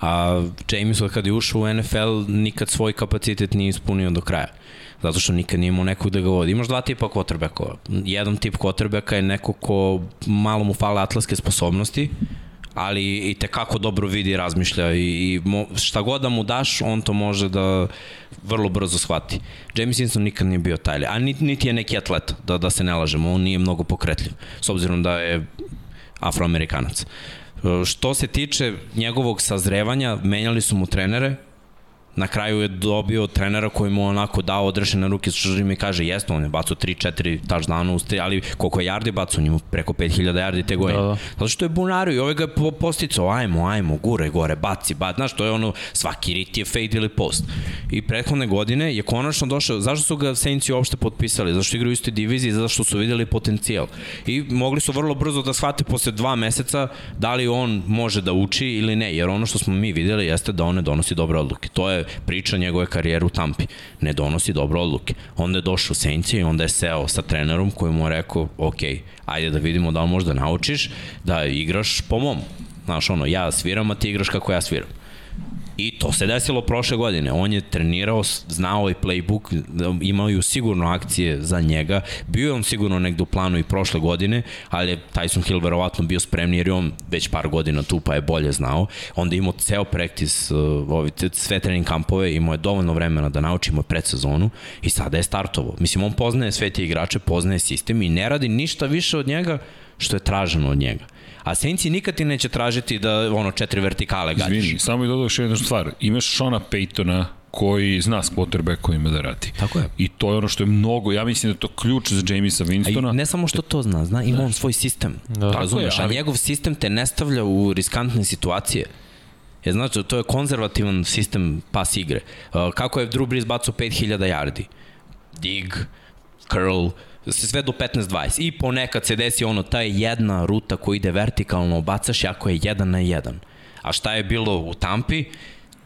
A James kad je ušao u NFL nikad svoj kapacitet nije ispunio do kraja zato što nikad nije imao nekog da ga vodi. Imaš dva tipa quarterbacka. Jedan tip quarterbacka je neko ko malo mu fale atletske sposobnosti, ali i te kako dobro vidi i razmišlja i, i mo, šta god da mu daš, on to može da vrlo brzo shvati. James Winston nikad nije bio taj, a niti, niti je neki atlet, da, da se ne lažemo, on nije mnogo pokretljiv, s obzirom da je afroamerikanac. Što se tiče njegovog sazrevanja, menjali su mu trenere, na kraju je dobio trenera koji mu onako dao odrešene ruke što mi kaže jeste, on je bacao 3-4 touchdowna, ali koliko je yardi bacao, njemu preko 5000 yardi te godine. Da, da. Zato što je bunario i ovaj ga je posticao, ajmo, ajmo, gure, gore, baci, baci, znaš, to je ono, svaki rit je fade ili post. I prethodne godine je konačno došao, zašto su ga Saintsi uopšte potpisali? Zašto igraju u istoj diviziji? Zato što su videli potencijal. I mogli su vrlo brzo da shvate posle dva meseca da li on može da uči ili ne, jer ono što smo mi videli jeste da on ne donosi dobre odluke. To je priča njegove karijere u Tampi. Ne donosi dobre odluke. Onda je došao u i onda je seo sa trenerom koji mu je rekao, ok, ajde da vidimo da li možda naučiš da igraš po mom. Znaš, ono, ja sviram, a ti igraš kako ja sviram. I to se desilo prošle godine. On je trenirao, znao i playbook, imao ju sigurno akcije za njega. Bio je on sigurno negde u planu i prošle godine, ali je Tyson Hill verovatno bio spremni jer je on već par godina tu pa je bolje znao. Onda imao ceo praktis, uh, sve trening kampove, imao je dovoljno vremena da naučimo predsezonu i sada je startovo. Mislim, on poznaje sve te igrače, poznaje sistem i ne radi ništa više od njega što je traženo od njega. A Saintsi nikad ti neće tražiti da ono četiri vertikale gađaš. Izvini, samo i dodao još jednu stvar. Imaš Shona Paytona koji zna s quarterbackovima da radi. Tako je. I to je ono što je mnogo, ja mislim da je to ključ za Jamisa Winstona. A ne samo što to zna, zna, ima on svoj sistem. Da. Razumeš, je, ali... a njegov sistem te ne stavlja u riskantne situacije. Je znači, to je konzervativan sistem pas igre. Uh, kako je Drew Brees bacao 5000 yardi? Dig, curl, sve do 15-20. I ponekad se desi ono, ta je jedna ruta koja ide vertikalno, bacaš jako je jedan na jedan. A šta je bilo u Tampi?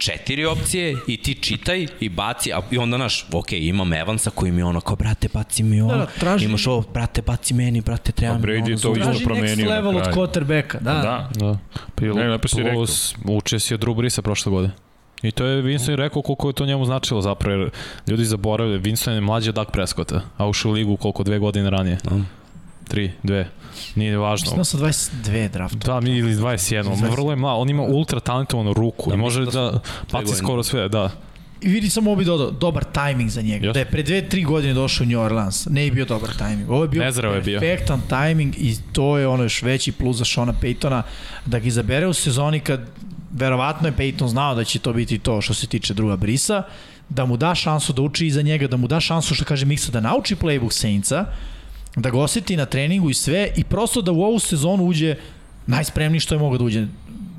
četiri opcije i ti čitaj i baci, a i onda naš, ok, imam Evansa koji mi ono kao, brate, baci mi ovo, da, da, traži... imaš ovo, brate, baci meni, brate, treba mi ono. to isto promenio. Traži next level od quarterbacka, da. Da. da. Pil, ne, plus, uče si od Drew Brisa prošle godine. I to je Winston rekao koliko je to njemu značilo zapravo, jer ljudi zaboravljaju, Winston je mlađi od Dak Prescotta, a ušao u ligu koliko dve godine ranije. Mm. Tri, dve. Nije važno. Mislim sa 22 drafta. Da, mi ili 21. 21. Vrlo je mlad. On ima ultra talentovanu ruku da, i može da, da paci skoro sve, da. I vidi samo bi dodao, dobar tajming za njega. Yes. Da je pre dve, tri godine došao u New Orleans, ne je bio dobar tajming. Ovo je bio Nezdravo je bio. perfektan tajming i to je ono još veći plus za Shona Paytona da ga izabere u sezoni kad verovatno je Peyton znao da će to biti to što se tiče druga brisa, da mu da šansu da uči iza njega, da mu da šansu što kaže Miksa da nauči playbook Saintsa, da ga oseti na treningu i sve i prosto da u ovu sezonu uđe najspremniji što je mogao da uđe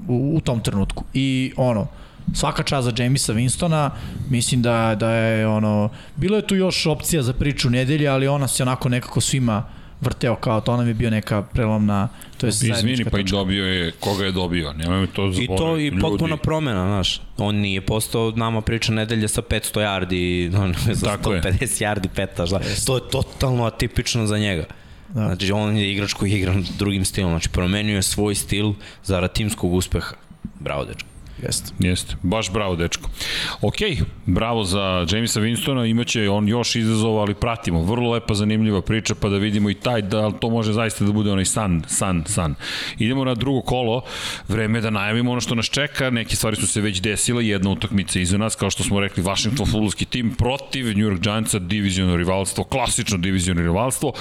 u, u tom trenutku. I ono, svaka čast za Jamisa Winstona, mislim da, da je ono, bilo je tu još opcija za priču nedelje, ali ona se onako nekako svima vrteo kao to nam je bio neka prelomna to je Izvini, pa i dobio je koga je dobio, nemoj to zaboraviti. I to i potpuna promena, znaš. On nije postao nama priča nedelje sa 500 yardi, on, za Tako 150 je. yardi peta, šta. To je totalno atipično za njega. Da. Znači, on je igrač koji igra drugim stilom, znači promenio je svoj stil zarad timskog uspeha. Bravo, dečko. Jeste. Jeste, baš bravo, dečko. Ok, bravo za Jamesa Winstona, imaće on još izazova, ali pratimo. Vrlo lepa, zanimljiva priča, pa da vidimo i taj, da to može zaista da bude onaj san, san, san. Idemo na drugo kolo, vreme je da najavimo ono što nas čeka, neke stvari su se već desile, jedna utakmica iza nas, kao što smo rekli, Washington futbolski tim protiv New York Giantsa, diviziono rivalstvo, klasično diviziono rivalstvo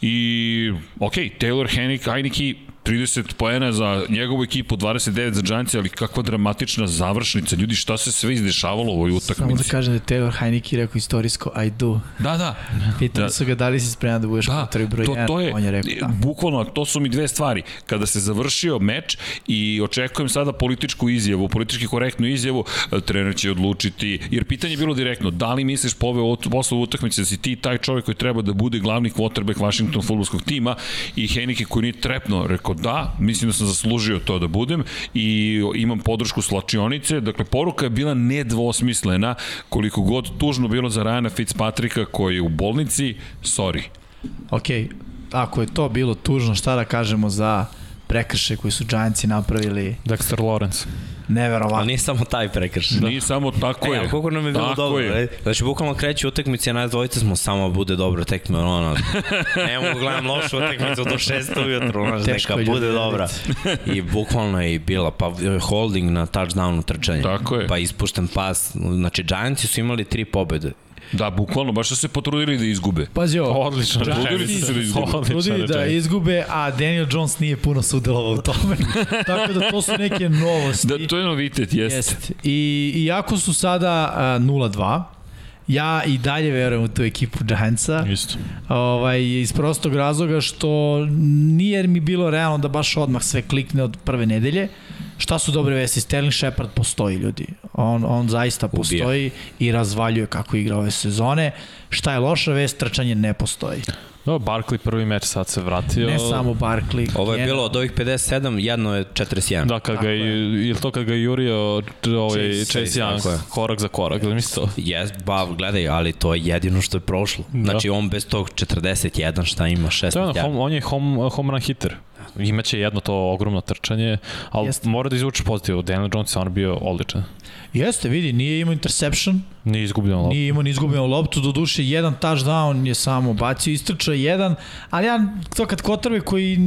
i, ok, Taylor Hennig, Heineke, 30 poena za njegovu ekipu, 29 za Giants, ali kakva dramatična završnica. Ljudi, šta se sve izdešavalo u ovoj utakmici? Samo da kažem da je Taylor Heineke rekao istorijsko I do. Da, da. Pitali da. su ga da li si spreman da budeš da, prvi broj to, to je, on je rekao da. Bukvalno, to su mi dve stvari. Kada se završio meč i očekujem sada političku izjavu, politički korektnu izjavu, trener će odlučiti, jer pitanje je bilo direktno, da li misliš po ove posle utakmice da si ti taj čovjek koji treba da bude glavni quarterback Washington futbolskog tima i Heineke koji nije trepno rekao da, mislim da sam zaslužio to da budem i imam podršku slačionice. Dakle, poruka je bila nedvosmislena, koliko god tužno bilo za Rajana Fitzpatricka koji je u bolnici, sorry. Ok, ako je to bilo tužno, šta da kažemo za prekrše koji su Giantsi napravili? Dexter Lawrence. Neverovatno. Ali nije samo taj prekrš. Da. Nije samo tako e, je. Koliko nam je bilo tako dobro. Je. Znači, bukvalno kreće utakmice, nas dvojica smo samo bude dobro tekme, ono, ne mogu gledam lošu utakmicu do 6 ujutru, ono, neka bude dobra. I bukvalno je i bila, pa holding na touchdownu trčanje. Tako je. Pa ispušten pas, znači Giantsi su imali tri pobede Da, bukvalno, baš su se potrudili da izgube. Pazi ovo. Odlično. Trudili su se da izgube. Trudili da izgube, a Daniel Jones nije puno sudelovao u tome. Tako da to su neke novosti. Da, to je novitet, jeste. Jest. I, iako su sada uh, 0-2, Ja i dalje verujem u tu ekipu Giantsa. Isto. Ovaj, iz prostog razloga što nije mi bilo realno da baš odmah sve klikne od prve nedelje. Šta su dobre vesti? Sterling Shepard postoji, ljudi. On, on zaista postoji Ubija. i razvaljuje kako igra ove sezone. Šta je loša vest? Trčanje ne postoji. No, Barkley prvi meč sad se vratio. Ne samo Barkley. Ovo je bilo od ovih 57, jedno je 41. Da, kad ga je, je to kad ga je jurio ovaj, Chase, Chase Young, korak za korak, ili misli to? Jes, ba, gledaj, ali to je jedino što je prošlo. Da. Znači, on bez tog 41, šta ima, 16 To je ono, home, on je home, home run hitter imaće jedno to ogromno trčanje, ali Jeste. mora da izvuče pozitivno. Daniel Jones je on bio odličan. Jeste, vidi, nije imao interception. Nije izgubljeno loptu. Nije imao ni izgubljeno loptu, do duše jedan touchdown je samo bacio, istrčao jedan, ali ja to kad kotrbe koji,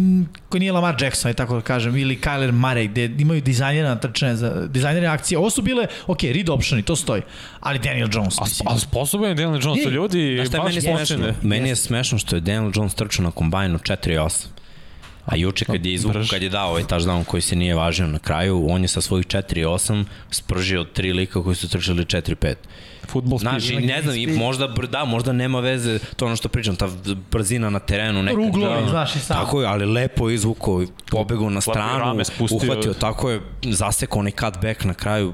koji nije Lamar Jackson, tako da kažem, ili Kyler Murray, gde imaju dizajnirane trčanje, za, dizajnirane akcije. Ovo su bile, ok, read optioni, to stoji, ali Daniel Jones. A, a sposoban je Daniel Jones, to ljudi baš meni je smešno, meni je smešno što je Daniel Jones trčao na kombajnu 4-8. A juče kad je izvuk, kad je dao ovaj touchdown koji se nije važio na kraju, on je sa svojih 4-8 spržio tri lika koji su trčali 4-5. Futbol Znaš, ne znam, i možda, da, možda nema veze, to ono što pričam, ta brzina na terenu. Neka, Ruglo, da, znaš i sam. Tako je, ali lepo je izvukao, pobegao na stranu, uhvatio, tako je, zasekao onaj cutback na kraju,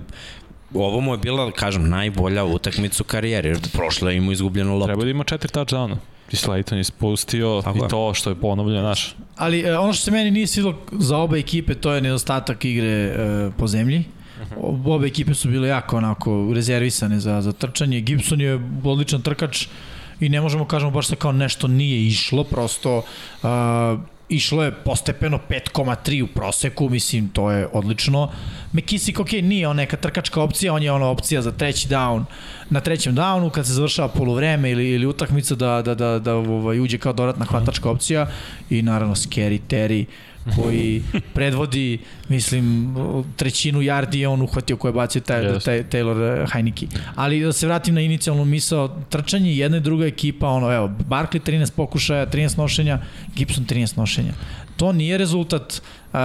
ovo mu je bila, kažem, najbolja utakmica u karijeri, jer prošle je imao izgubljeno loptu. Treba da ima četiri touchdowna i Slayton ispustio Tako i je. to što je ponovljeno naš. Ali e, ono što se meni nije svidlo za obe ekipe, to je nedostatak igre e, po zemlji. Uh Obe ekipe su bile jako onako rezervisane za, za trčanje. Gibson je odličan trkač i ne možemo kažemo baš da kao nešto nije išlo, prosto uh, išlo je postepeno 5,3 u proseku, mislim, to je odlično. McKissick, ok, nije on neka trkačka opcija, on je ona opcija za treći down, na trećem downu, kad se završava polovreme ili, ili utakmica da, da, da, da ovaj, uđe kao dodatna hvatačka opcija i naravno Scary Terry, koji predvodi, mislim, trećinu yardi je on uhvatio koje bacio taj, yes. taj, Taylor Heineke. Ali da se vratim na inicijalnu misao, trčanje jedna i druga ekipa, ono, evo, Barkley 13 pokušaja, 13 nošenja, Gibson 13 nošenja. To nije rezultat, uh,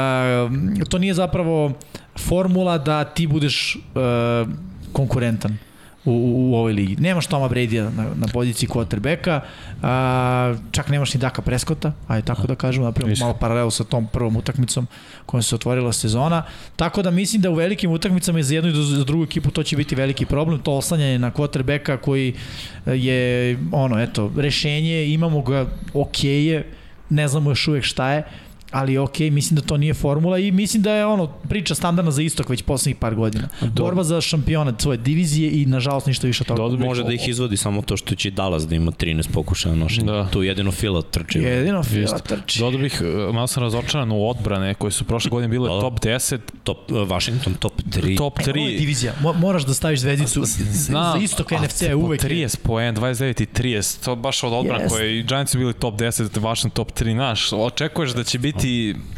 to nije zapravo formula da ti budeš uh, konkurentan u, u, u ovoj ligi. Nemaš Toma Brady na, na poziciji quarterbacka, a, čak nemaš ni Daka Preskota, ajde tako da kažemo, napravimo malo paralelu sa tom prvom utakmicom kojom se otvorila sezona. Tako da mislim da u velikim utakmicama i za jednu i za drugu ekipu to će biti veliki problem, to oslanjanje na quarterbacka koji je ono, eto, rešenje, imamo ga ok je, ne znamo još uvek šta je, ali ok, mislim da to nije formula i mislim da je ono priča standardna za istok već poslednjih par godina. Borba za šampionat svoje divizije i nažalost ništa više od toga. Dodao bih- Može da ih izvodi samo to što će Dallas da ima 13 pokušaja nošenja. Da. Tu jedino Fila trči. Jedino Fila Jeste. trči. Dodao bih, e, malo sam razočaran u odbrane koje su prošle godine bile Da. top 10, Top, uh, Washington top 3. top Ovo je 3. divizija. Mo moraš da staviš zvezdicu. za istok NFC je uvek. Po 30 poen, 29 i 30, to baš od odbrana Jest. koje i Giants su bili top 10, Washington top 3, znaš, očekuješ da će biti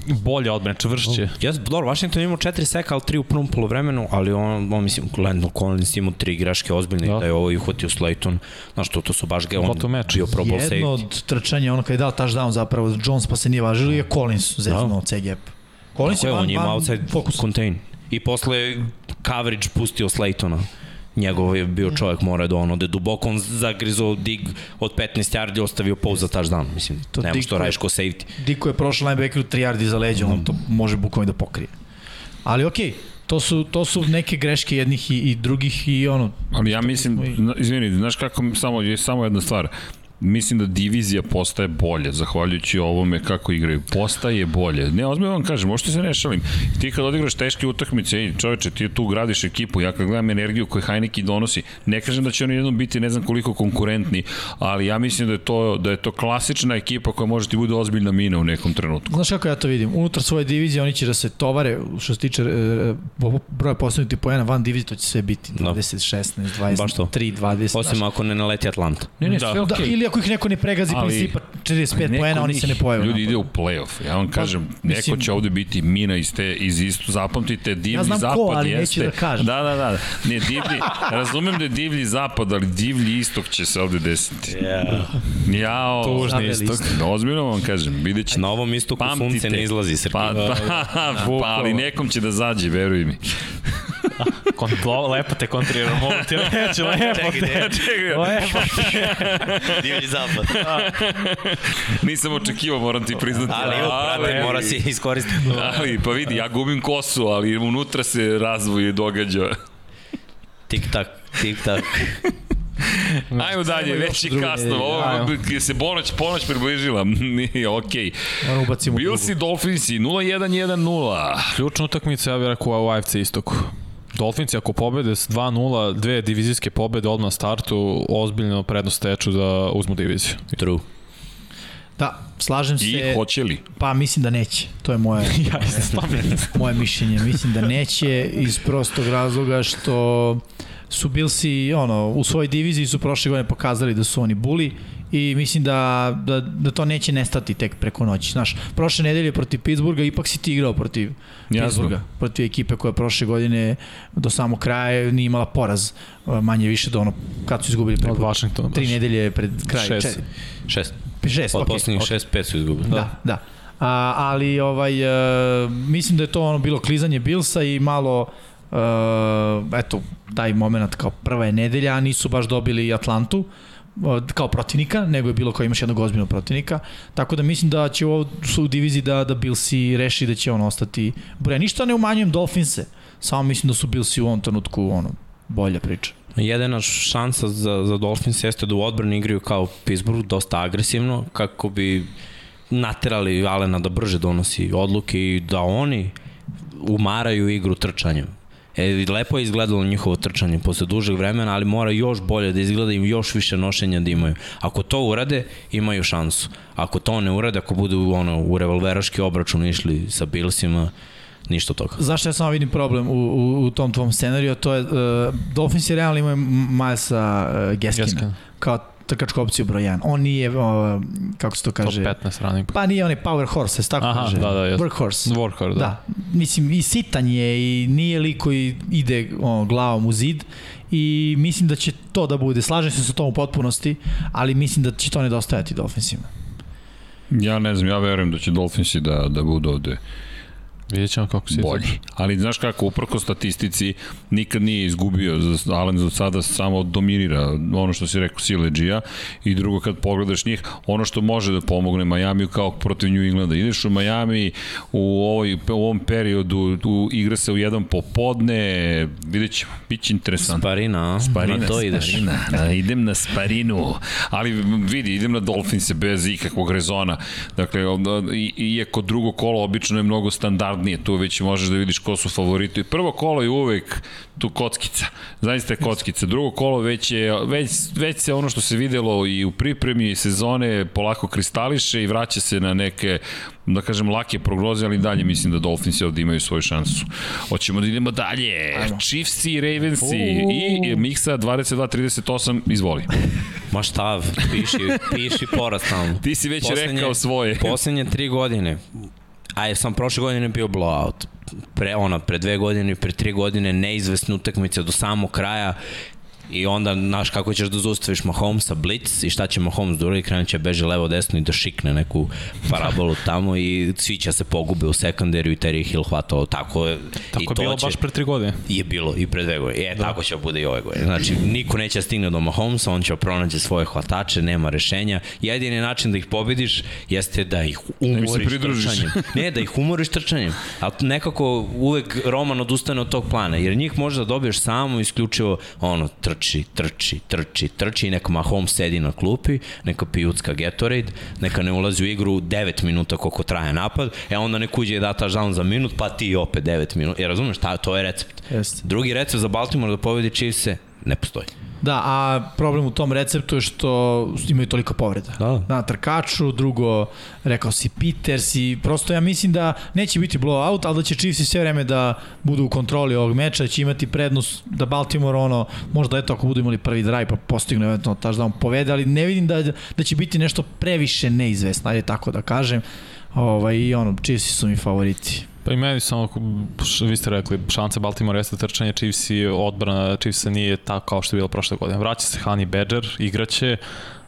bolje odbrane, čvršće. Ja, dobro, Washington imao 4 seka, ali 3 u prvom polovremenu, ali on, on mislim, Landon Collins imao 3 greške ozbiljne, da. Da. da je ovo i uhvatio Slayton. Znaš, to, to su baš ge, on meč. bio pro bowl Jedno safety. od trčanja, ono kad je dao touchdown zapravo, Jones pa se nije važilo, je Collins zeznuo od C-gap. Collins Tako je van, on je imao van outside fokus. contain. I posle coverage pustio Slaytona. Njegov je bio čovjek, mora da on ode duboko, on zagrizo dig od 15 yardi, ostavio pol za touchdown. Mislim, To nema što radiš ko safety. Diko je prošao linebackeru 3 yardi za leđa, on to može bukvalno da pokrije. Ali okej, to su, to su neke greške jednih i, i drugih i ono, Ali ja mislim, zna- izvini, znaš kako, samo, je samo jedna stvar. Mislim da divizija postaje bolje, zahvaljujući ovome kako igraju. Postaje bolje. Ne, ozbiljno vam kažem, možete se ne šalim. Ti kad odigraš teške utakmice, ej, čoveče, ti tu gradiš ekipu, ja kad gledam energiju koju Heineken donosi, ne kažem da će oni jednom biti ne znam koliko konkurentni, ali ja mislim da je to, da je to klasična ekipa koja može ti bude ozbiljna mina u nekom trenutku. Znaš kako ja to vidim? Unutar svoje divizije oni će da se tovare, što se tiče e, broja postavljenih poena van divizije, to će sve biti Da. 20, 16, Baš to. 23, 20. Osim znaš. ako ne naleti Atlanta. Ne, ne, Da. sve Da, okej. ili ako ih neko ne pregazi Ali- principa 45 Neko poena, oni se ne pojave. Ljudi ide u play-off. Ja vam kažem, neko mislim- će ovde biti mina iz te iz isto zapamtite divlji Ja znam ko, zapad ali neću jeste. da kažem. Da, da, da. Ne divlji. razumem da je divlji zapad, ali divlji istok će se ovde desiti. Yeah. Jao. Tužni istok. istok. Ozbiljno vam kažem, vidjet ćete. Na ovom istoku Pamtite. sunce ne izlazi, Srki. Pa, pa, pa, ali nekom će da zađe, veruj mi. Kontro, lepo te kontriram, mogu ti reći, lepo te. Čekaj, Lepo te. Divlji zapad. nisam očekivao, moram ti priznati. Ali, evo, brate, mora se iskoristiti. Ali, pa vidi, ja gubim kosu, ali unutra se razvoj događa. Tik tak, tik tak. Ajmo dalje, već je kasno. Ovo je se ponoć, ponoć približila. Nije, okej. Drugu. Bills i Dolphinsi 0-1-1-0. Ključna utakmica, ja bih rekao, u AFC istoku. Dolfinci ako pobede s 2-0, dve divizijske pobede odmah na startu, ozbiljno prednost steču da uzmu diviziju. True. Da, slažem se. I hoće li? Pa mislim da neće. To je moje, Ja moje mišljenje. Mislim da neće iz prostog razloga što su Billsi ono, u svojoj diviziji su prošle godine pokazali da su oni buli i mislim da, da, da to neće nestati tek preko noći. Znaš, prošle nedelje protiv Pittsburgha ipak si ti igrao protiv Jasno. Pittsburgha, protiv ekipe koja prošle godine do samog kraja nije imala poraz manje više do ono kad su izgubili Od preko Washingtona. tri baš. nedelje pred kraj. Šest. Četiri. Šest. Šest, Od okej. poslednjih šest, pet su izgubili. Da, da. A, ali ovaj, uh, mislim da je to ono bilo klizanje Bilsa i malo uh, eto, taj moment kao prva je nedelja, a nisu baš dobili Atlantu uh, kao protivnika, nego je bilo kao imaš jednog ozbiljnog protivnika. Tako da mislim da će u ovoj su u diviziji da, da Billsi reši da će on ostati. Bre, ništa ne umanjujem Dolphinse, samo mislim da su Billsi u ovom trenutku ono, bolja priča. Jedina šansa za, za Dolphins jeste da u odbrani igraju kao Pittsburgh, dosta agresivno, kako bi naterali Alena da brže donosi odluke i da oni umaraju igru trčanjem. E, lepo je izgledalo njihovo trčanje posle dužeg vremena, ali mora još bolje da izgleda im još više nošenja da imaju. Ako to urade, imaju šansu. Ako to ne urade, ako budu ono, u revolveraški obračun išli sa Billsima, ništa od toga. Zašto ja samo vidim problem u, u, u tom tvom scenariju, to je, uh, Dolphins je realno imaju Milesa uh, Geskina, Gaskin. kao trkačku opciju broj 1. On nije, uh, kako se to Top kaže, 15 running back. pa nije onaj power horse, se tako Aha, kaže? da, da, jeste. Workhorse. Worker, da. Da, mislim i sitan je i nije lik koji ide ono, glavom u zid i mislim da će to da bude, slažem se sa tom u potpunosti, ali mislim da će to nedostajati Dolphinsima. Ja ne znam, ja verujem da će Dolphinsi da, da budu ovde Vidjet ćemo kako se bolji. Ali znaš kako, uprko statistici, nikad nije izgubio. Allen za sada samo dominira ono što si rekao Sileđija i drugo kad pogledaš njih, ono što može da pomogne Miami kao protiv New Englanda. Ideš u Miami u, ovoj, u ovom periodu, u, igra se u jedan popodne, vidjet ćemo, bit će interesantno. Sparina, a? Sparina, na to ideš. Sparina, da, idem na Sparinu, ali vidi, idem na Dolphinse bez ikakvog rezona. Dakle, i, iako drugo kolo obično je mnogo standardnije, tu već možeš da vidiš ko su favoriti. Prvo kolo je uvek tu kockica, zaista je kockica. Drugo kolo već je, već, već se ono što se videlo i u pripremi sezone polako kristališe i vraća se na neke da kažem, lake prognoze, ali dalje mislim da Dolphins ovde imaju svoju šansu. Hoćemo da idemo dalje. Ajmo. Chiefs i Ravens i Miksa 22-38, izvoli. Ma šta, piši, piši porast tamo. Ti si već poslednje, rekao svoje. Poslednje tri godine, a je sam prošle godine bio blowout. Pre, ono, pre dve godine, pre tri godine neizvesne utakmice do samog kraja I onda, znaš, kako ćeš da zaustaviš Mahomesa, blitz i šta će Mahomes da uradi, krenut će da beže levo desno i da šikne neku parabolu tamo i svi će se pogube u sekundariju i Terry Hill hvatao tako. Tako i je bilo će, baš pre tri godine. Je bilo i pre dve godine. E, da. tako će da bude i ove godine. Znači, niko neće da stigne do Mahomesa, on će pronađe svoje hvatače, nema rešenja. Jedini način da ih pobediš jeste da ih umoriš trčanjem. Ne, da ih umoriš trčanjem. A nekako uvek Roman odustane od tog plana, jer njih može da dobiješ samo isključivo ono, trč trči, trči, trči, trči i neka Mahomes sedi na klupi, neka pijucka Gatorade, neka ne ulazi u igru 9 minuta koliko traje napad, e onda nek uđe i da touchdown za minut, pa ti opet 9 minuta. Ja razumeš, ta, to je recept. Jest. Drugi recept za Baltimore da pobedi Chiefs-e ne postoji. Da, a problem u tom receptu je što imaju toliko povreda. Da. Na trkaču, drugo, rekao si Peters i prosto ja mislim da neće biti blowout, ali da će Chiefs sve vreme da budu u kontroli ovog meča, da će imati prednost da Baltimore ono, možda eto ako budu imali prvi drive pa postignu eventualno taš da on povede, ali ne vidim da, da će biti nešto previše neizvesno, ajde tako da kažem. Ovaj, I ono, Chiefs su mi favoriti. Pa i meni samo, vi ste rekli, šanse Baltimore jeste trčanje, Chiefs i odbrana Chiefs nije tako kao što je bilo prošle godine. Vraća se Honey Badger, igraće,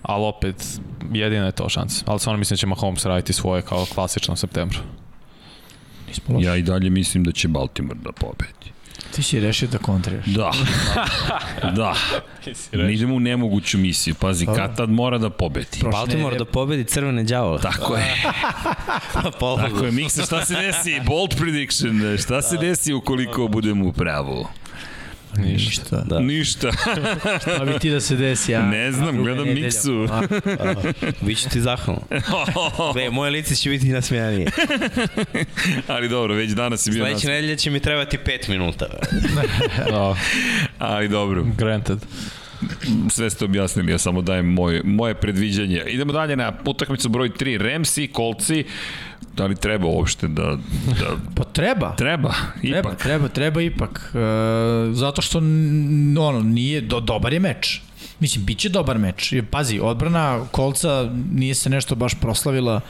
ali opet jedina je to šansa. Ali stvarno mislim da će Mahomes raditi svoje kao klasično u septembru. Ja i dalje mislim da će Baltimore da pobedi. Ti si rešio da kontriraš. Da. da. Mi idemo u nemoguću misiju. Pazi, Dobro. Katad mora da pobedi. Baltimore da pobedi crvene đavole. Tako je. Tako je, Miksa, šta se desi? Bold prediction. Šta se desi ukoliko budemo u pravu? Ništa. Da. Ništa. Šta bi ti da se desi, ja? Ne znam, gledam nedelja. miksu. A, Biću ti zahvalno. Gle, moje lice će biti nasmijanije. Ali dobro, već danas je bio Sledeće nedelje će mi trebati 5 minuta. Da. Ali dobro. Granted sve ste objasnili, ja samo dajem moje, moje predviđanje. Idemo dalje na utakmicu broj 3, Remsi, Kolci, da li treba uopšte da... da... Pa treba. Treba, ipak. Treba, treba, treba ipak. E, zato što ono, nije, do, dobar je meč. Mislim, bit će dobar meč. Pazi, odbrana Kolca nije se nešto baš proslavila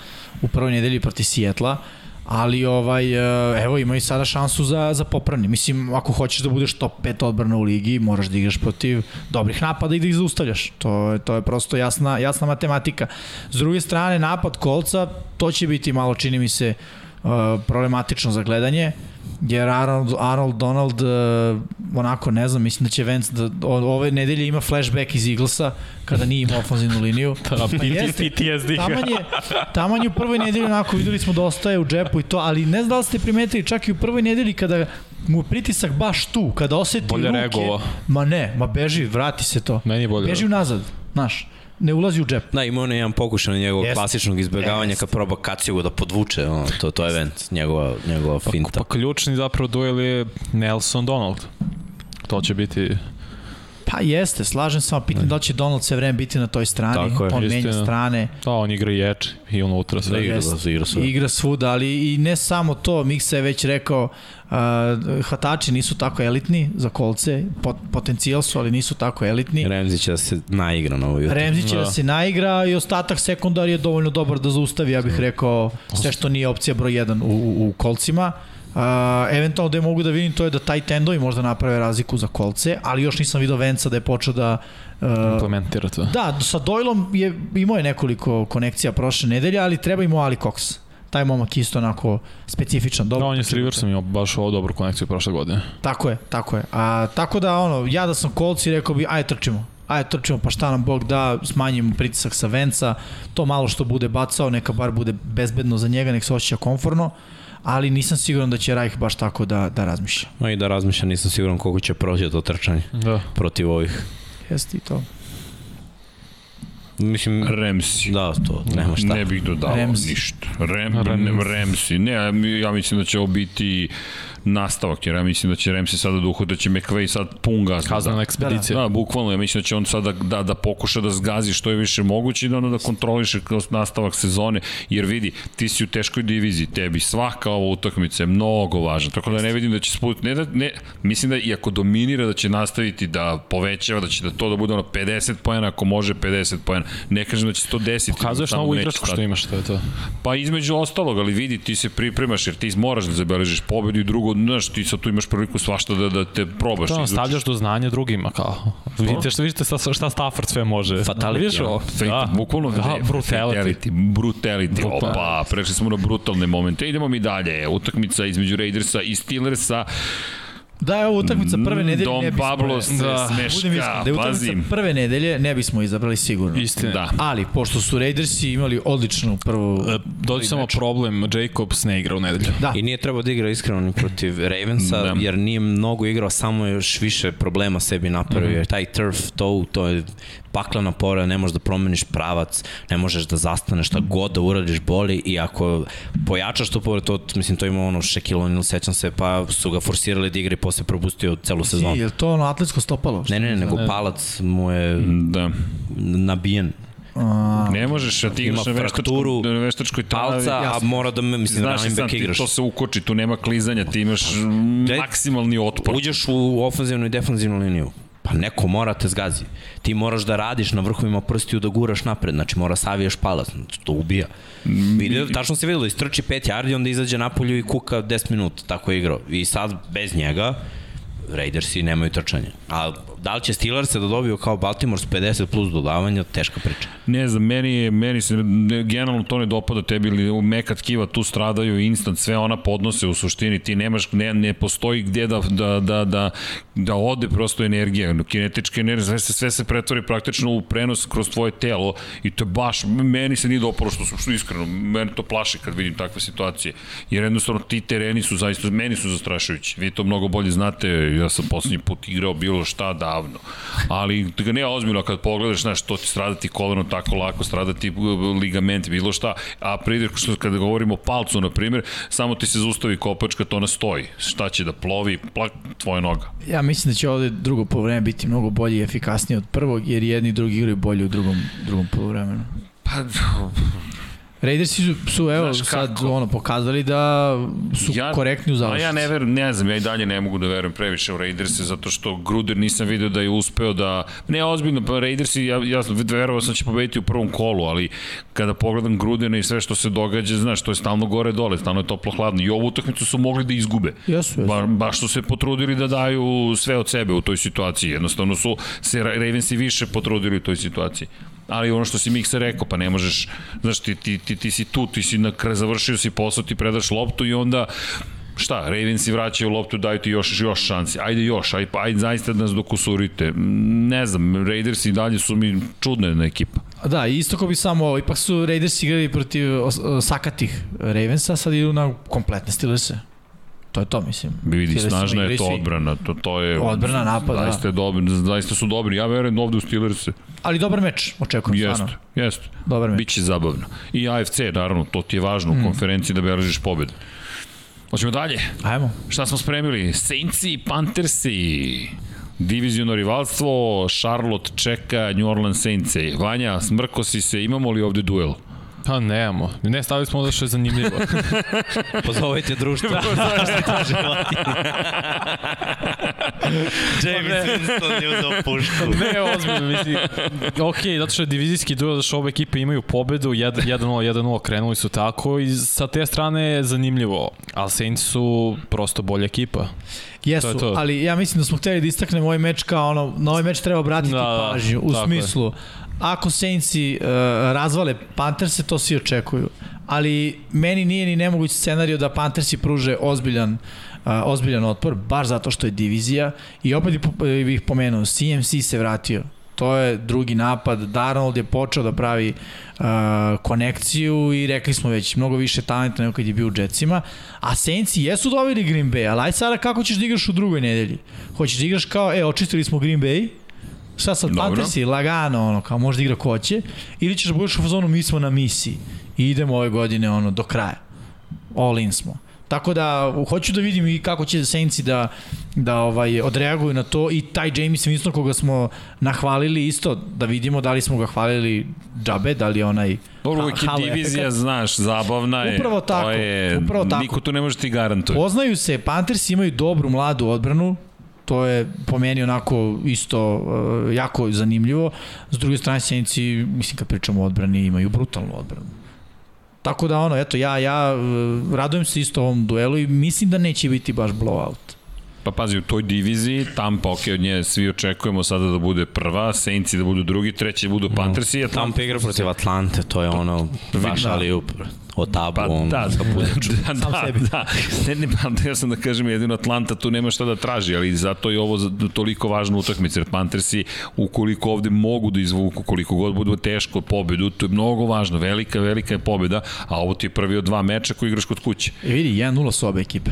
u prvoj nedelji proti Sijetla ali ovaj, e, evo imaju sada šansu za, za popravni. Mislim, ako hoćeš da budeš top 5 odbrana u ligi, moraš da igraš protiv dobrih napada i da ih zaustavljaš. To, to je prosto jasna, jasna matematika. S druge strane, napad kolca, to će biti malo, čini mi se, uh, problematično za gledanje. Jer Arnold, Arnold Donald uh, onako ne znam, mislim da će Vance da ove nedelje ima flashback iz Eaglesa kada nije imao ofenzivnu liniju. da, PTSD. Taman je, taman je u prvoj nedelji onako videli smo da ostaje u džepu i to, ali ne znam da li ste primetili čak i u prvoj nedelji kada mu pritisak baš tu, kada oseti bolje ruke, regovo. ma ne, ma beži, vrati se to. Meni bolje. Beži unazad, znaš ne ulazi u džep. Da, ima ono jedan pokušaj na njegovog yes. klasičnog izbjegavanja yes. kad proba Kacigu da podvuče, ono, to, to je event, njegova, njegova pa, finta. Pa, pa ključni zapravo duel je Nelson Donald. To će biti Pa jeste, slažem se, pitam da li će Donald sve vreme biti na toj strani, Tako je, on istina. menja strane. Da, on igra ječ i unutra sve. Da, igra, da, igra svuda. Igra svuda, ali i ne samo to, Miksa je već rekao, uh, hvatači nisu tako elitni za kolce, pot, potencijal su, ali nisu tako elitni. Remzi će da se naigra na ovoj Remzi će da. da se naigra i ostatak sekundar je dovoljno dobar da zaustavi, ja bih rekao, sve što nije opcija broj 1 u, u, u kolcima. Uh, eventualno da je mogu da vidim to je da taj tendovi možda naprave razliku za kolce, ali još nisam video Venca da je počeo da uh, implementira to. Da, sa Doylom je imao je nekoliko konekcija prošle nedelje, ali treba imao Ali Cox taj momak isto onako specifičan. Da, Dobro, on je s Riversom imao baš ovo dobru konekciju prošle godine. Tako je, tako je. A, tako da, ono, ja da sam kolci, rekao bi, ajde trčimo. Ajde trčimo, pa šta nam Bog da, smanjimo pritisak sa venca, to malo što bude bacao, neka bar bude bezbedno za njega, nek se osjeća konforno, ali nisam siguran da će Rajh baš tako da, da razmišlja. No i da razmišljam, nisam siguran koliko će proći to trčanje Da. protiv ovih. Jeste i to. Mislim, Remsi. da, to, nema šta. Ne bih dodao Remsi. ništa. Rem, Remsi. Remsi. Ne, ja mislim da će ovo biti nastavak, jer ja mislim da će Remsi sada da uhod, da će McVay sad pun gas. da Kaznena da. ekspedicija. Da, bukvalno, ja mislim da će on sada da, da pokuša da zgazi što je više moguće i da, ono da kontroliše kroz nastavak sezone, jer vidi, ti si u teškoj diviziji, tebi svaka ova utakmica je mnogo važna, tako da ne vidim da će sput, ne da, ne, mislim da iako dominira da će nastaviti da povećava, da će da to da bude ono 50 pojena, ako može 50 pojena, ne kažem da će se to desiti. Pokazuješ novu igračku što imaš, to je to. Pa između ostalog, ali vidi, ti se pripremaš jer ti moraš da zabeležiš pobedu i drugo, znaš, ti sad tu imaš priliku svašta da, da te probaš. To stavljaš do znanja drugima, kao. Vidite što vidite šta, šta Stafford sve može. Fatality, Vidiš ovo? Da, bukvalno da, ne, brutality. Fatality, brutality. Brutal. Opa, prešli smo na brutalne momente. Idemo mi dalje. Utakmica između Raidersa i Steelersa. Da je ovo utakmica prve nedelje, Dom ne bismo... Pablo se Da. Budem smeška, da je utakmica pazim. prve nedelje, ne bismo izabrali sigurno. Istina. Da. Ali, pošto su Raidersi imali odličnu prvu... E, Dođe samo meč. problem, Jacobs ne igra u nedelju. Da, I nije trebao da igra iskreno ni protiv Ravensa, Da. da. jer nije mnogo igrao, samo je još više problema sebi napravio, mm -hmm. jer taj turf toe, to je paklena pora, ne možeš da promeniš pravac, ne možeš da zastaneš, šta god da uradiš boli i ako pojačaš to pored, to, mislim, to ima ono Shaquille O'Neal, sećam se, pa su ga forsirali da igra i posle propustio celu sezonu. je li to ono atletsko stopalo? Ne, ne, ne, nego palac mu je Da. nabijen. A, Ne možeš, a ti igraš na veštačkom, na veštačkoj travi. Palca, a mora da, me- mislim, da Znaš running back ti, igraš. to se ukoči, tu nema klizanja, ti imaš Gledaj, maksimalni otpor. uđeš u ofenzivnu i defanzivnu liniju, pa neko mora te zgazi. Ti moraš da radiš na vrhovima prstiju da guraš napred, znači mora savijaš palac, znači to ubija. Vidio, tačno se videlo, istrči 5 yardi, onda izađe napolju i kuka 10 minuta, tako je igrao. I sad, bez njega, Raidersi nemaju trčanje. A da li će Steelers da dobiju kao Baltimore s 50 plus dodavanja, teška priča. Ne znam, meni, je, meni se ne, generalno to ne dopada tebi ili meka tkiva tu stradaju instant, sve ona podnose u suštini, ti nemaš, ne, ne postoji gde da, da, da, da, da ode prosto energija, kinetička energija, sve se, sve se pretvori praktično u prenos kroz tvoje telo i to baš, meni se nije dopalo što su, što iskreno, meni to plaši kad vidim takve situacije, jer jednostavno ti tereni su zaista, meni su zastrašujući, vi to mnogo bolje znate, ja sam poslednji put igrao bilo šta davno, ali ga ne ozbiljno kad pogledaš, znaš, to ti stradati koleno tako lako, stradati uh, ligament, bilo šta, a pride, što kada govorimo o palcu, na primjer, samo ti se zaustavi kopačka, to nastoji. Šta će da plovi? Plak, tvoja noga. ja mislim da će ovde drugo polovreme biti mnogo bolje i efikasnije od prvog, jer jedni i drugi igraju bolje u drugom, drugom polovremenu. Pa, Raidersi su, su evo, Znaš sad kako? ono, pokazali da su ja, korektni u završnici. ja ne verujem, ne znam, ja i dalje ne mogu da verujem previše u Raiderse, zato što Gruder nisam video da je uspeo da... Ne, ozbiljno, pa Raidersi, ja, ja verovao sam da će pobediti u prvom kolu, ali kada pogledam Grudena i sve što se događa, znaš, to je stalno gore dole, stalno je toplo hladno. I ovu utakmicu su mogli da izgube. Jesu, jesu. Ba, baš su se potrudili da daju sve od sebe u toj situaciji. Jednostavno su se Ravensi više potrudili u toj situaciji. Ali ono što si Miksa rekao, pa ne možeš, znaš, ti, ti, ti, ti si tu, ti si na kraj završio si posao, ti predaš loptu i onda šta, Ravensi vraćaju loptu, daju ti još, još šansi. Ajde još, ajde, ajde zaista nas dokusurite. Ne znam, Raidersi i dalje su mi čudna jedna ekipa. Da, isto ko bi samo, ipak su Raiders igrali protiv sakatih Ravensa, sad idu na kompletne Steelers-e. To je to, mislim. Vidi, snažna je to odbrana, to, to je... Odbrana, napad, da. zaista, dobri, zaista su dobri. Ja verujem ovde u Steelers-e. Ali dobar meč, očekujem Jeste, stvarno. jeste. Dobar meč. Biće zabavno. I AFC, naravno, to ti je važno Mm. u konferenciji da beležiš pobedu. Hoćemo dalje. Ajmo. Šta smo spremili? Saintsi, Panthersi. Diviziono rivalstvo, Charlotte čeka New Orleans Saints. Vanja, smrko si se, imamo li ovde duel? Pa nemamo. Ne, stavili smo ono što je zanimljivo. Pozovite društvo. James Winston je uzao pušku. ne, ozbiljno, mislim. Ok, zato što je divizijski duel, zato što obe ekipe imaju pobedu, 1-0, 1-0, krenuli su tako i sa te strane je zanimljivo. Ali Saints su prosto bolja ekipa. Jesu, To je to. ali ja mislim da smo hteli da istaknemo ovaj meč kao ono, na ovaj meč treba obratiti Da, da, pažnju, u smislu, ako Saintsi uh, razvale Pantherse, to svi očekuju. ali meni nije ni nemoguć scenario da Panthersi pruže ozbiljan uh, ozbiljan otpor, baš zato što je divizija i opet bih pomenuo, CMC se vratio to je drugi napad. Darnold je počeo da pravi uh, konekciju i rekli smo već mnogo više talenta nego kad je bio u Jetsima. A Saintsi jesu dobili Green Bay, ali aj sada kako ćeš da igraš u drugoj nedelji? Hoćeš da igraš kao, e, očistili smo Green Bay, šta sad, Panthersi, lagano, ono, kao možda igra ko će, ili ćeš da budeš u fazonu, mi smo na misiji i idemo ove godine, ono, do kraja. All in smo. Tako da hoću da vidim i kako će Saintsi da da ovaj odreaguju na to i taj James Winston koga smo nahvalili isto da vidimo da li smo ga hvalili džabe, da li onaj Dobro, uvijek je divizija, efekt. znaš, zabavna je. Upravo tako, to je, upravo tako. Niko tu ne može ti garantuje. Poznaju se, Panthers imaju dobru mladu odbranu, to je po meni onako isto uh, jako zanimljivo. S druge strane, Saintsi, mislim kad pričamo o odbrani, imaju brutalnu odbranu. Tako da ono, eto, ja, ja uh, radujem se isto ovom duelu i mislim da neće biti baš blowout. Pa pazi, u toj diviziji, Tampa, ok, od nje svi očekujemo sada da bude prva, Saintsi da budu drugi, treći da budu Panthersi. No. Tampa igra protiv Atlante, to je ono, baš ali da. O tabu, pa, da, da, da, da, da, ne, ne, pa, da, ja sam da kažem, jedino Atlanta tu nema šta da traži, ali zato je ovo toliko važna utakmica, jer Panthersi, ukoliko ovde mogu da izvuku, koliko god budu teško pobedu, to je mnogo važno, velika, velika je pobeda, a ovo ti je prvi od dva meča koji igraš kod kuće. E, vidi, 1-0 su obe ekipe.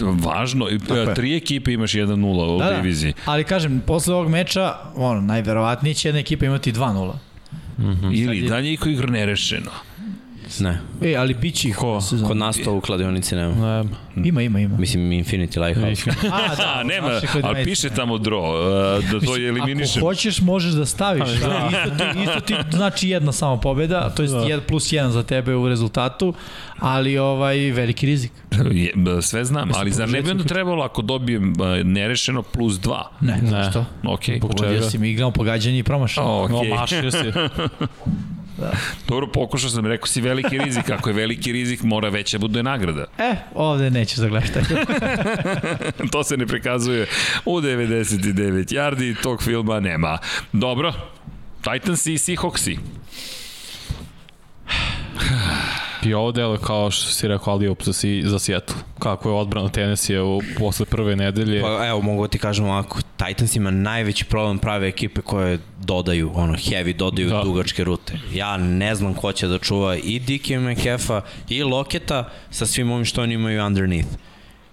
Važno, Tako tri ekipe imaš 1-0 u da, diviziji. Da. Ali kažem, posle ovog meča, ono, najverovatnije će jedna ekipa imati 2-0. Mm -hmm. Ili dalje iko igra nerešeno. Ne. E, ali bit će ih Ko? Kod nas to u kladionici nema. Ne. Ima, ima, ima. Mislim, Infinity Lighthouse. A, da, nema, ali piše tamo draw, uh, da to je eliminišem. Ako hoćeš, možeš da staviš. Da. Isto, ti, isto ti znači jedna samo pobeda, to je da. plus jedan za tebe u rezultatu, ali ovaj veliki rizik. Sve znam, ali zar ne bi onda trebalo ako dobijem nerešeno plus 2? Ne, ne. što? Ok. Pogodio si mi igramo pogađanje i promašaj. Ok. No, mašio si. Da. Dobro, pokušao sam, rekao si veliki rizik, ako je veliki rizik, mora veća bude nagrada. E, ovde nećeš zagledati. to se ne prikazuje u 99 yardi, tog filma nema. Dobro, Titans i Seahawksi. I ovo delo kao što si rekao ali za, si, za Seattle. Kako je odbrana Tennessee u posle prve nedelje. Pa evo mogu ti kažem ovako, Titans ima najveći problem prave ekipe koje dodaju, ono, heavy, dodaju da. dugačke rute. Ja ne znam ko će da čuva i Dike McKeffa i Loketa sa svim ovim što oni imaju underneath.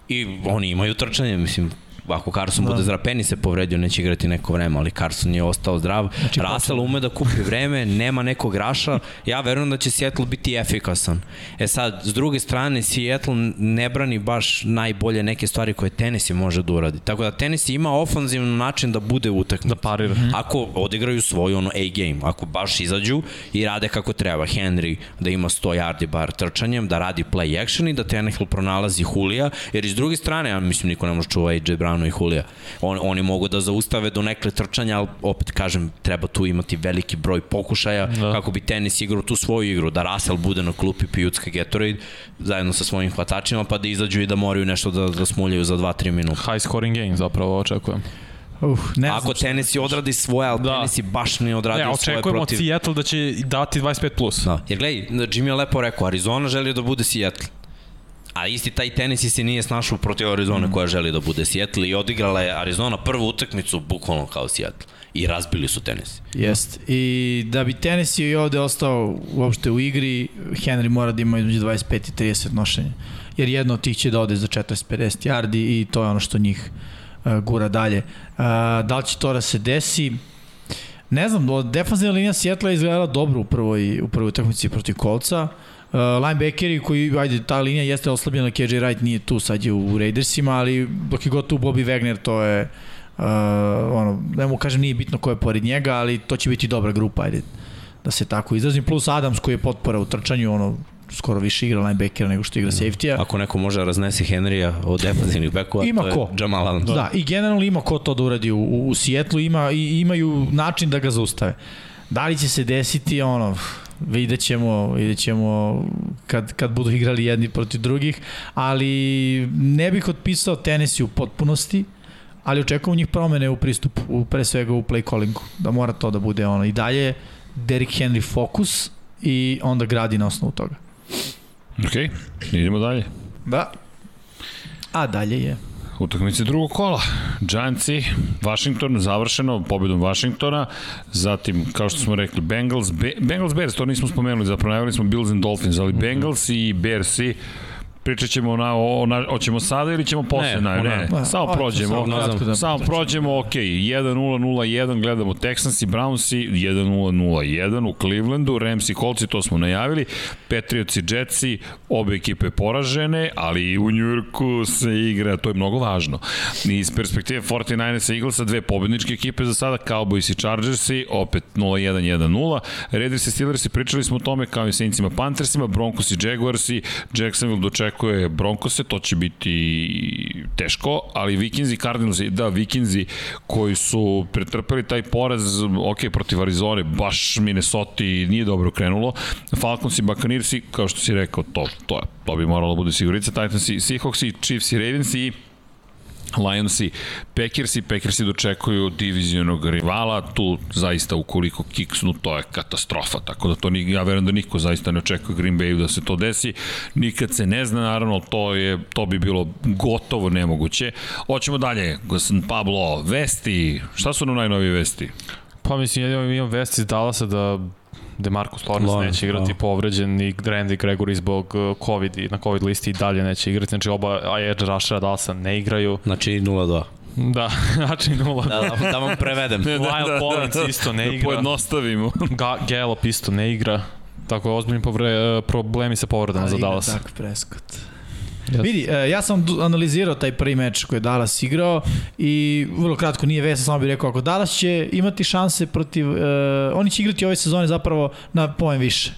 I oni imaju trčanje, mislim, ako Carson da. bude zdrav, Penny se povredio, neće igrati neko vreme, ali Carson je ostao zdrav. Znači, Russell ume da kupi vreme, nema nekog raša, ja verujem da će Seattle biti efikasan. E sad, s druge strane, Seattle ne brani baš najbolje neke stvari koje Tennessee može da uradi. Tako da Tennessee ima ofanzivni način da bude utakmica. Da parira. Mm -hmm. Ako odigraju svoj ono A-game, ako baš izađu i rade kako treba, Henry da ima 100 yardi bar trčanjem, da radi play action i da Tannehill pronalazi Hulija, jer iz druge strane, ja mislim niko ne može čuva AJ Brown Stefano i Julija. On, oni mogu da zaustave do nekle trčanja, ali opet kažem, treba tu imati veliki broj pokušaja da. kako bi tenis igrao tu svoju igru, da Russell bude na klupi pijutska Gatorade zajedno sa svojim hvatačima, pa da izađu i da moraju nešto da, da smuljaju za 2-3 minuta. High scoring game zapravo očekujem. Uh, ne Ako Tennessee odradi svoje, ali da. Tennessee baš ne odradi ne, svoje protiv... očekujemo od Seattle da će dati 25+. Plus. Da. Jer gledaj, Jimmy je lepo rekao, Arizona želi da bude Seattle. A isti taj tenis se nije snašao protiv Arizone mm. koja želi da bude Seattle i odigrala je Arizona prvu utakmicu bukvalno kao Seattle i razbili su tenis. Jest. I da bi tenis i ovde ostao uopšte u igri, Henry mora da ima između 25 i 30 nošenja. Jer jedno od tih će da ode za 40-50 yardi i to je ono što njih uh, gura dalje. Uh, da li će to da se desi? Ne znam, defanzivna linija Seattle je izgledala dobro u prvoj, u prvoj utakmici protiv Kolca. Uh, Uh, linebackeri koji, ajde, ta linija jeste oslabljena, KJ Wright nije tu, sad je u Raidersima, ali dok je god tu Bobby Wagner, to je, uh, ono, ne mu kažem, nije bitno ko je pored njega, ali to će biti dobra grupa, ajde, da se tako izrazim. Plus Adams koji je potpora u trčanju, ono, skoro više igra linebackera nego što igra safety-a. Ako neko može da raznesi Henrya od defensivnih bekova, ima to ko. je Jamal Adams. Da, i generalno ima ko to da uradi u, u Sijetlu, ima, i, imaju način da ga zaustave. Da li će se desiti, ono, vidjet ćemo, vidjet ćemo kad, kad budu igrali jedni protiv drugih, ali ne bih otpisao tenisi u potpunosti, ali očekujem njih promene u pristupu, u, pre svega u play callingu, da mora to da bude ono. I dalje Derrick Henry fokus i onda gradi na osnovu toga. Ok, idemo dalje. Da. A dalje je. Utakmice drugog kola. Giantsi, Washington, završeno pobedom Washingtona, zatim, kao što smo rekli, Bengals, Be Bengals Bears, to nismo spomenuli, zapravo najavili smo Bills and Dolphins, ali mm -hmm. Bengals i Bearsi, pričat ćemo na, o, na, hoćemo sada ili ćemo posle? Ne, ne, ne. ne. samo prođemo. Samo, da samo prođemo, ok, 1-0-0-1, gledamo Texans i Browns i 1-0-0-1 u Clevelandu, Rams i Colts to smo najavili, Patriots i Jetsi, obe ekipe poražene, ali u Njurku se igra, to je mnogo važno. Iz perspektive 49ers i Eaglesa, dve pobedničke ekipe za sada, Cowboys i Chargersi, opet 0-1-1-0, Raiders i Steelers pričali smo o tome kao i Saintsima Panthersima, Broncos i Jaguarsi, Jacksonville dočekuje očekuje Broncose, to će biti teško, ali Vikinzi i Cardinals, da, Vikinzi koji su pretrpeli taj poraz, ok, protiv Arizone, baš Minnesota nije dobro krenulo. Falcons i Buccaneers, kao što si rekao, to, to, to bi moralo da bude sigurica. Titans i Seahawks i Chiefs i Ravens i Lionsi, Packersi, Packersi dočekuju divizionog rivala, tu zaista ukoliko kiksnu, to je katastrofa, tako da to ni, ja verujem da niko zaista ne očekuje Green Bay da se to desi, nikad se ne zna, naravno, to, je, to bi bilo gotovo nemoguće. Hoćemo dalje, gospodin Pablo, vesti, šta su nam najnovije vesti? Pa mislim, ja imam vesti iz Dallasa da Demarcus Lawrence Lawrence, neće igrati da. povređen i Randy Gregory zbog uh, COVID i na COVID listi i dalje neće igrati. Znači oba edge rushera Dallasa ne igraju. Znači 0-2. Da, znači 0 da, da, da vam prevedem. ne, da, da, Collins da, da, isto ne igra. Da pojednostavimo. Ga, Gallup isto ne igra. Tako ozbiljni povre, uh, problemi sa povredama za Dallas. Ali Dak Prescott. Yes. Vidi, e, ja sam analizirao taj prvi meč koji je Dallas igrao i vrlo kratko nije vesa, samo bih rekao, ako Dallas će imati šanse protiv, uh, oni će igrati ove sezone zapravo na pojem više.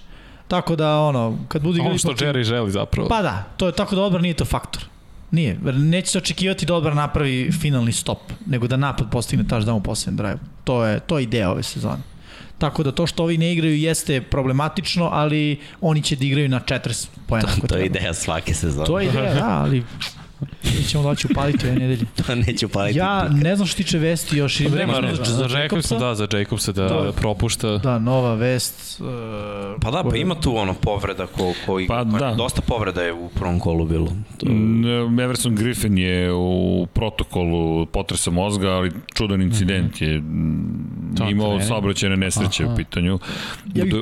Tako da, ono, kad budu igrali... Ono što protiv... Jerry želi zapravo. Pa da, to je tako da odbran nije to faktor. Nije, neće se očekivati da odbran napravi finalni stop, nego da napad postigne touchdown u poslednjem drive. To je, to je ideja ove sezone. Tako da to što ovi ne igraju jeste problematično, ali oni će da igraju na 40 pojena. To, to je ideja svake sezone. To je ideja, da, ali Mi ćemo da će upaliti ove nedelje. To neće upaliti. Ja ne znam što tiče vesti još. Pa nema, za, za, za Jacobsa, da, za Jacobsa da, da propušta. Da, nova vest. Uh, pa da, pa ima tu ono povreda ko, ko pa, da. dosta povreda je u prvom kolu bilo. To... Mm, Everson Griffin je u protokolu potresa mozga, ali čudan incident mm -hmm. je imao saobraćene nesreće Aha. u pitanju.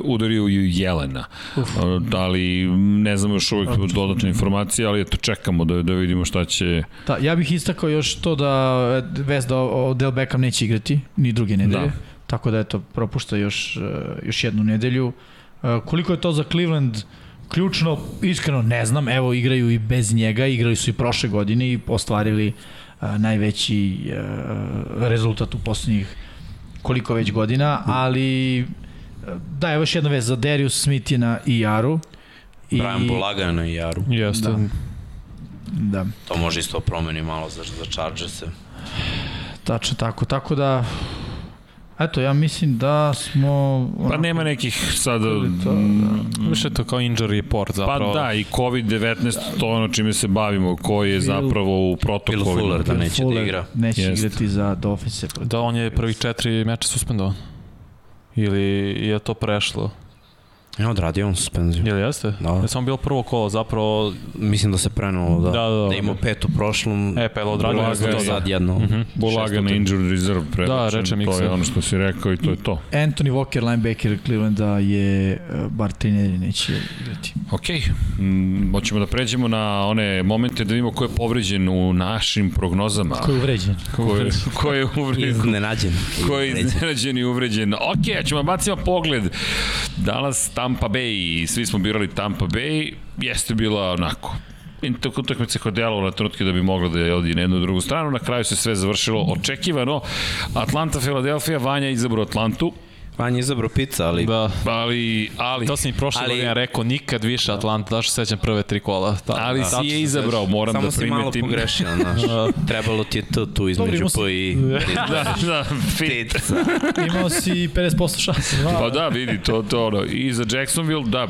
Udario ju Jelena. Uf. Ali ne znam još uvijek dodatne informacije, ali eto čekamo da, da vidimo šta će... Da, ja bih istakao još to da vest da Del Beckham neće igrati, ni druge nedelje. Da. Tako da eto, propušta još, e, još jednu nedelju. E, koliko je to za Cleveland ključno, iskreno ne znam, evo igraju i bez njega, igrali su i prošle godine i ostvarili e, najveći rezultat u poslednjih koliko već godina, ali da, evo još jedna vez za Darius Smith je na IR-u. I... Brian Bulaga na IR-u. Jeste. Da. Da. To može isto promeni malo za, za Chargers-e. Tačno tako, tako da Eto, ja mislim da smo... Pa nema nekih sada... To, da. Više to kao injury report zapravo. Pa da, i COVID-19, to je ono čime se bavimo, koji je zapravo u protokolu. Bill Fuller da neće da igra. Neće Jest. igrati za Dolphins. Da, on je prvih četiri meča suspendovan. Ili je to prešlo? Ja odradio on suspenziju. Jel jeste? Da. Ja sam bilo prvo kolo, zapravo... Mislim da se prenulo, da. Da, da, da. Da imao pet u prošlom. E, pa je odradio Bulaga, to sad jedno. Uh mhm. -huh. Bulaga na injured reserve prebačen. Da, rečem To je ono što si rekao i to je to. Anthony Walker, linebacker Clevelanda je e, bar nedelje neće igrati. Ok, mm, hoćemo da pređemo na one momente da vidimo ko je povređen u našim prognozama. Ko je uvređen? Ko je, ko je uvređen? Iznenađen. Ko je iznenađen i uvređen? Ok, ćemo bacimo pogled. Danas tamo Tampa Bay i svi smo birali Tampa Bay, jeste bila onako utakmica koja djelo na trenutke da bi mogla da je odi na jednu drugu stranu. Na kraju se sve završilo očekivano. Atlanta, Philadelphia, Vanja izabrao Atlantu. Vanja izabrao pizza, ali... Da. Ali, ali... To sam i prošle ali... godine rekao, nikad više Atlanta, daš sećam prve tri kola. Ta, ali da. si je izabrao, moram Samo da primetim. Samo si malo pogrešio, znaš. Da. Trebalo ti je to tu između P i... da, da, pizza. Imao si 50% šanse. Pa da, vidi, to, to ono. I za Jacksonville, da,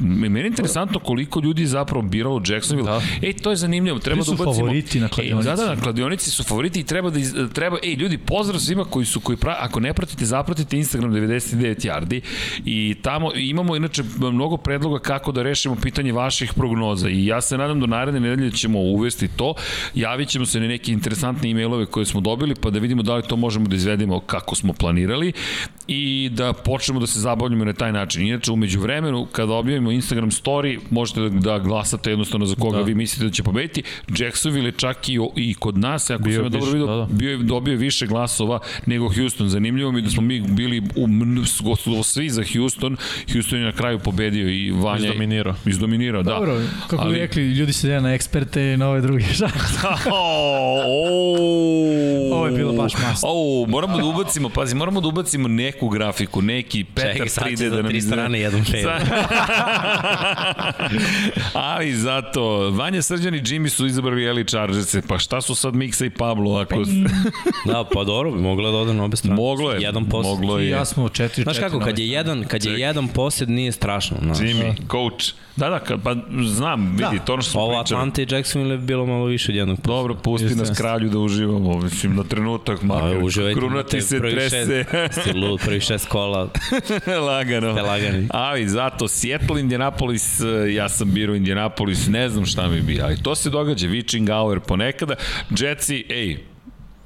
meni je interesantno koliko ljudi zapravo biralo Jacksonville. Da. Ej, to je zanimljivo, treba da ubacimo. favoriti na kladionici. Ej, da, da, na kladionici su favoriti i treba da iz, treba ej ljudi, pozdrav svima koji su koji pra, ako ne pratite, zapratite Instagram 99 yardi i tamo imamo inače mnogo predloga kako da rešimo pitanje vaših prognoza i ja se nadam do naredne nedelje ćemo uvesti to. Javit ćemo se na neke interesantne e-mailove koje smo dobili pa da vidimo da li to možemo da izvedemo kako smo planirali i da počnemo da se zabavljamo na taj način. Inače, umeđu vremenu, kada objavimo Instagram story, možete da, da glasate jednostavno za koga da. vi mislite da će pobediti. Jacksonville je čak i, i kod nas, ako bio sam ja dobro vidio, da, da. bio je dobio više glasova nego Houston. Zanimljivo mi da smo mi bili u, gotovo svi za Houston. Houston je na kraju pobedio i Vanja izdominirao. Izdominirao, da. Dobro, kako Ali... bi rekli, ljudi se dela na eksperte i na ove druge. Ovo je bilo baš masno. O, moramo da ubacimo, pazi, moramo da ubacimo neku grafiku, neki Petar Čekaj, 3D da nam tri strane jedan fail. Ali zato, Vanja Srđan i Jimmy su izabrali Eli Chargerse, pa šta su sad Miksa i Pablo? Ako... da, pa dobro, bi moglo da ode na obe strane. Moglo je. Jedan posed. Moglo je. Ja smo 4 Znaš kako, kad je jedan, kad je jedan posed nije strašno. Znaš. Jimmy, coach. Da, da, pa znam, vidi, da. to ono što smo Ovo Atlanta i Jacksonville je bilo malo više od jednog poseda. Dobro, pusti Just nas kralju da uživamo, mislim, na trenutak, makar. A, uživajte, krunati se, trese. Šest, si lud, prvi šest kola. Lagano. Ste lagani. Ali zato, Seattle, Indianapolis, ja sam birao Indianapolis, ne znam šta mi bi, ali to se događa, Witching Hour ponekada. Jetsi, ej,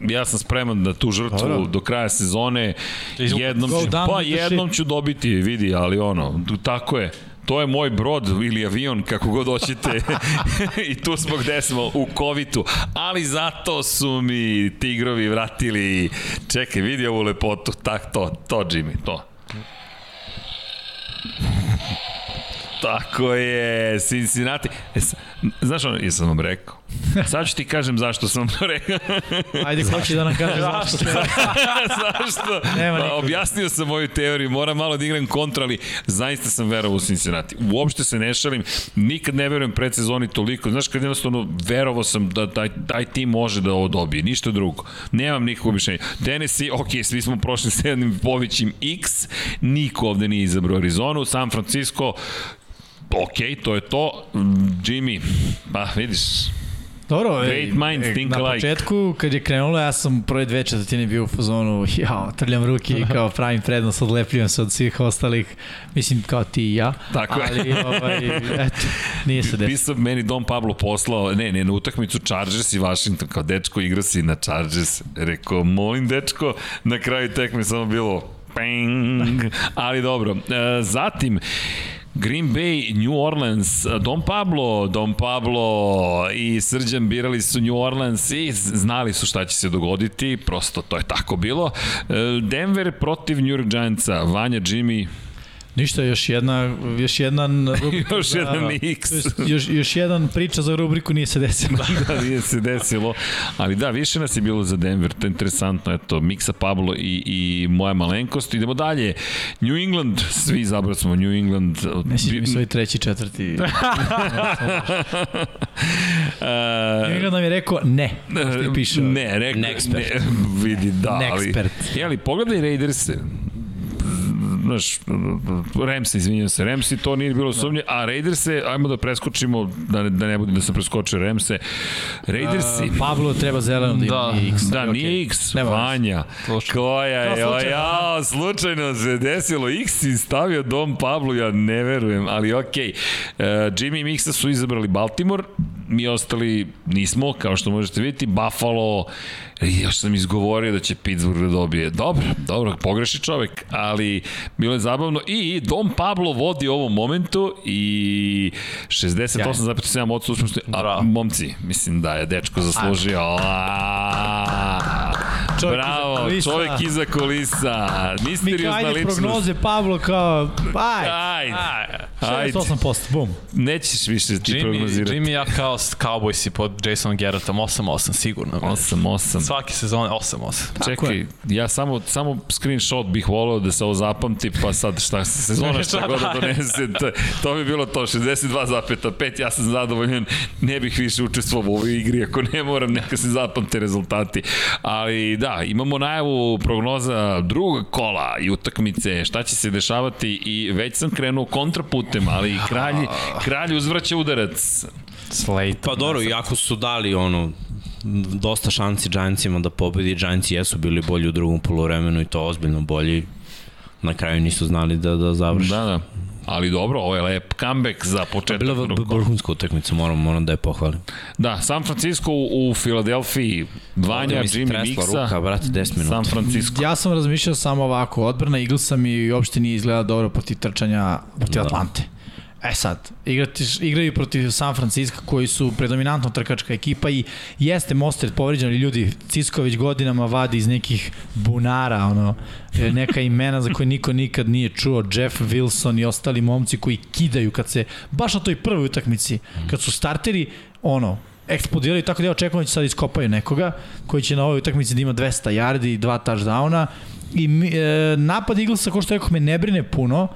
ja sam spreman da tu žrtvu Dobro. do kraja sezone jednom ću, pa jednom ću dobiti, vidi, ali ono, tako je. To je moj brod ili avion, kako god hoćete. I tu smo gde smo, u kovitu. Ali zato su mi tigrovi vratili. Čekaj, vidi ovu lepotu. Tak, to, to, Jimmy, to. Tako je, Cincinnati. E, znaš ono, jesam vam rekao. Sad ću ti kažem zašto sam to rekao. Ajde, ko će da nam kaže zašto? zašto? Nema pa, objasnio sam moju teoriju, moram malo da igram kontra, ali zaista sam verovao u Cincinnati. Uopšte se ne šalim, nikad ne verujem pred sezoni toliko. Znaš, kad jednostavno verovao sam da taj, taj tim može da ovo dobije, ništa drugo. Nemam nikakvo objašnjenje. Tennessee, ok, svi smo prošli s jednim povićim X, niko ovde nije izabrao Arizonu, San Francisco, ok, to je to. Jimmy, pa vidiš, Dobro, Great minds think na alike. početku, kad je krenulo, ja sam prve dve četvrtine bio u fazonu, jao, trljam ruke i kao pravim prednost, odlepljujem se od svih ostalih, mislim kao ti i ja. Tako je. Ali, ovaj, eto, nije se desilo. Pisao meni Don Pablo poslao, ne, ne, na utakmicu Chargers i Washington, kao dečko igra si na Chargers. Rekao, molim dečko, na kraju tekme samo bilo, ping, ali dobro. E, zatim, Green Bay, New Orleans, Don Pablo, Don Pablo i Srđan birali su New Orleans i znali su šta će se dogoditi, prosto to je tako bilo. E, Denver protiv New York Giantsa, Vanja, Jimmy, Ništa, još jedna, još jedan rubrika još za, jedan X. Još, još jedan priča za rubriku nije se desilo. da, nije se desilo. Ali da, više nas je bilo za Denver, to je interesantno. Eto, Miksa Pablo i, i moja malenkost. Idemo dalje. New England, svi izabrali smo New England. Ne si mi svoj treći, četvrti. New England nam je rekao ne. Što piše. Ne, rekao, ne, vidi, da. Ali, ali pogledaj Raiderse znaš, Remsi, izvinjam se, Remsi, to nije bilo sumnje, a Raiderse, ajmo da preskočimo, da ne, da ne bude da se preskoče Remse. Raidersi... Uh, Pavlo treba zeleno da ima da, X. Da, okay. nije X, Nema Vanja. Koja je, no, slučajno. ja, slučajno se desilo, X i stavio Dom Pablo, ja ne verujem, ali okej. Okay. Uh, Jimmy i Mixa su izabrali Baltimore, mi ostali nismo, kao što možete vidjeti, Buffalo, još sam izgovorio da će Pittsburgh da dobije. Dobro, dobro, pogreši čovek, ali bilo je zabavno i Dom Pablo vodi u ovom momentu i 68,7 od uspešnosti, a momci, mislim da je dečko zaslužio. Čovjek Bravo, iza čovjek iza kulisa. Misteriozna ličnost. Mi prognoze Pablo kao, aj, aj, aj. 68%, bum. Nećeš više ti Jimmy, prognozirati. Jimmy ja kao Cowboysi pod Jasonom Garrettom, 8-8 sigurno. 8-8. Svake sezone 8-8. Čekaj, ja samo, samo screenshot bih volao da se ovo zapamti, pa sad šta sezona šta god da donese, to, to bi bilo to, 62,5, ja sam zadovoljan, ne bih više učestvovao u ovoj igri, ako ne moram, neka se zapamte rezultati. Ali da, da, imamo najavu prognoza drugog kola i utakmice, šta će se dešavati i već sam krenuo kontraputem, ali kralj, kralj uzvraća udarac. Slate. Pa dobro, iako su dali ono, dosta šanci Giantsima da pobedi, Giantsi jesu bili bolji u drugom polovremenu i to ozbiljno bolji. Na kraju nisu znali da, da završi. Da, da. Ali dobro, ovo je lep comeback za početak. Bila vrhunska utakmica, moram, moram da je pohvalim. Da, San Francisco u, Filadelfiji, Vanja, mi se Jimmy tresla Mixa, ruka, brate, 10 minuta. San Francisco. Ja sam razmišljao samo ovako, odbrana Eaglesa mi uopšte nije izgleda dobro protiv trčanja protiv Da. Atlante. E sad, igrati, igraju protiv San Francisco koji su predominantno trkačka ekipa i jeste Mostert povređen, ali ljudi, Cisco već godinama vadi iz nekih bunara, ono, e, neka imena za koje niko nikad nije čuo, Jeff Wilson i ostali momci koji kidaju kad se, baš na toj prvoj utakmici, kad su starteri, ono, eksplodirali, tako da ja očekujem da će sad iskopaju nekoga koji će na ovoj utakmici da ima 200 yardi i dva touchdowna i e, napad Eaglesa, ko što rekao, me ne brine puno,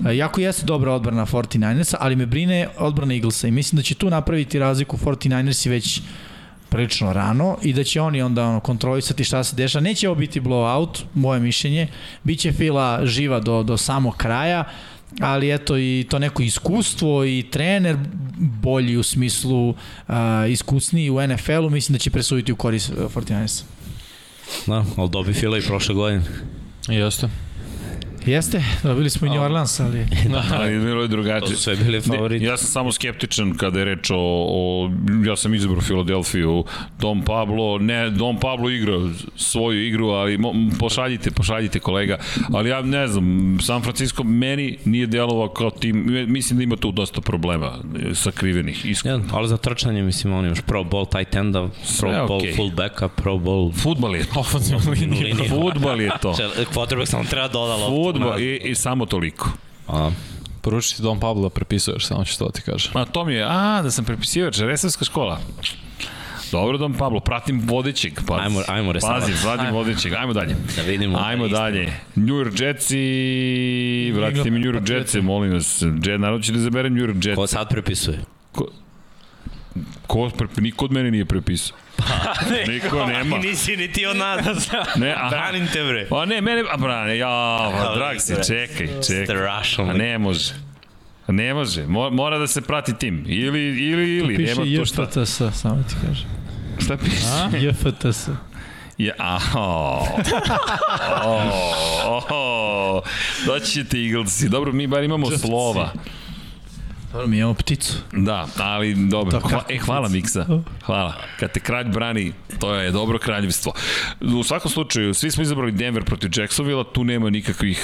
jako jeste dobra odbrana 49ersa, ali me brine odbrana Eaglesa i mislim da će tu napraviti razliku 49ersi već prilično rano i da će oni onda ono, kontrolisati šta se dešava. Neće ovo biti blowout, moje mišljenje. Biće fila živa do, do samog kraja, ali eto i to neko iskustvo i trener bolji u smislu uh, iskusniji u NFL-u, mislim da će presuditi u korist uh, 49ersa. Da, ali dobi Fila i prošle godine. Jeste. Jeste, dobili smo i New Orleans, ali... Ali bilo je To drugačije. su sve bili favoriti. Ja sam samo skeptičan kada je reč o, o ja sam izabrao Filadelfiju, Dom Pablo, ne, Dom Pablo igra svoju igru, ali mo, pošaljite, pošaljite kolega, ali ja ne znam, San Francisco meni nije delovao kao tim, mislim da ima tu dosta problema sakrivenih, iskreno. Ja, ali za trčanje, mislim, on imaš pro ball tight enda, pro Sve ball okej. fullbacka, pro ball Futbal je to. Ofenzivna linija. linija. Futbal je to. Quarterback samo treba doda loptu. Futbal i, i samo toliko. A, Poruči ti Don Pablo da prepisuješ, samo ću to ti kažem. Ma to mi je, a, da sam prepisivač, resavska škola. Dobro, Dom Pablo, pratim vodećeg. Pa, Ajmo- ajmo resavac. Pazi, pratim vodećeg. Ajmo dalje. Da vidimo. Ajmo Da je dalje. New York Jetsi, vratite mi New York Jetsi, molim vas. Jet, naravno će da izaberem New York Ko Jetsi. sad prepisuje? Ko, ko, niko od mene nije prepisao. Niko nema. Nisi ni ti od nas. Ne, aha. Branim te bre. Pa ne, mene, a brane, ja, pa, drag si, čekaj, čekaj. Strašno. A ne može. Ne može, Mo- mora da se prati tim. Ili, ili, ili, Piše nema to šta. JFTS, samo ti kažem. Šta piše? JFTS. Ja, aho. Oh, oh, doći ćete Eaglesi. Dobro, mi bar imamo Just slova. Dobro, mi imamo pticu. Da, ali dobro. Hva, e, hvala Miksa. Hvala. Kad te kralj brani, to je dobro kraljevstvo. U svakom slučaju, svi smo izabrali Denver protiv Jacksonville, tu nema nikakvih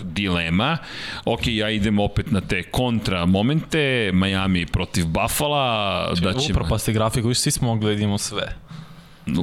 dilema. Ok, ja idem opet na te kontra momente, Miami protiv Buffalo, da ćemo... Upropasti grafiku, više svi smo mogli da vidimo sve.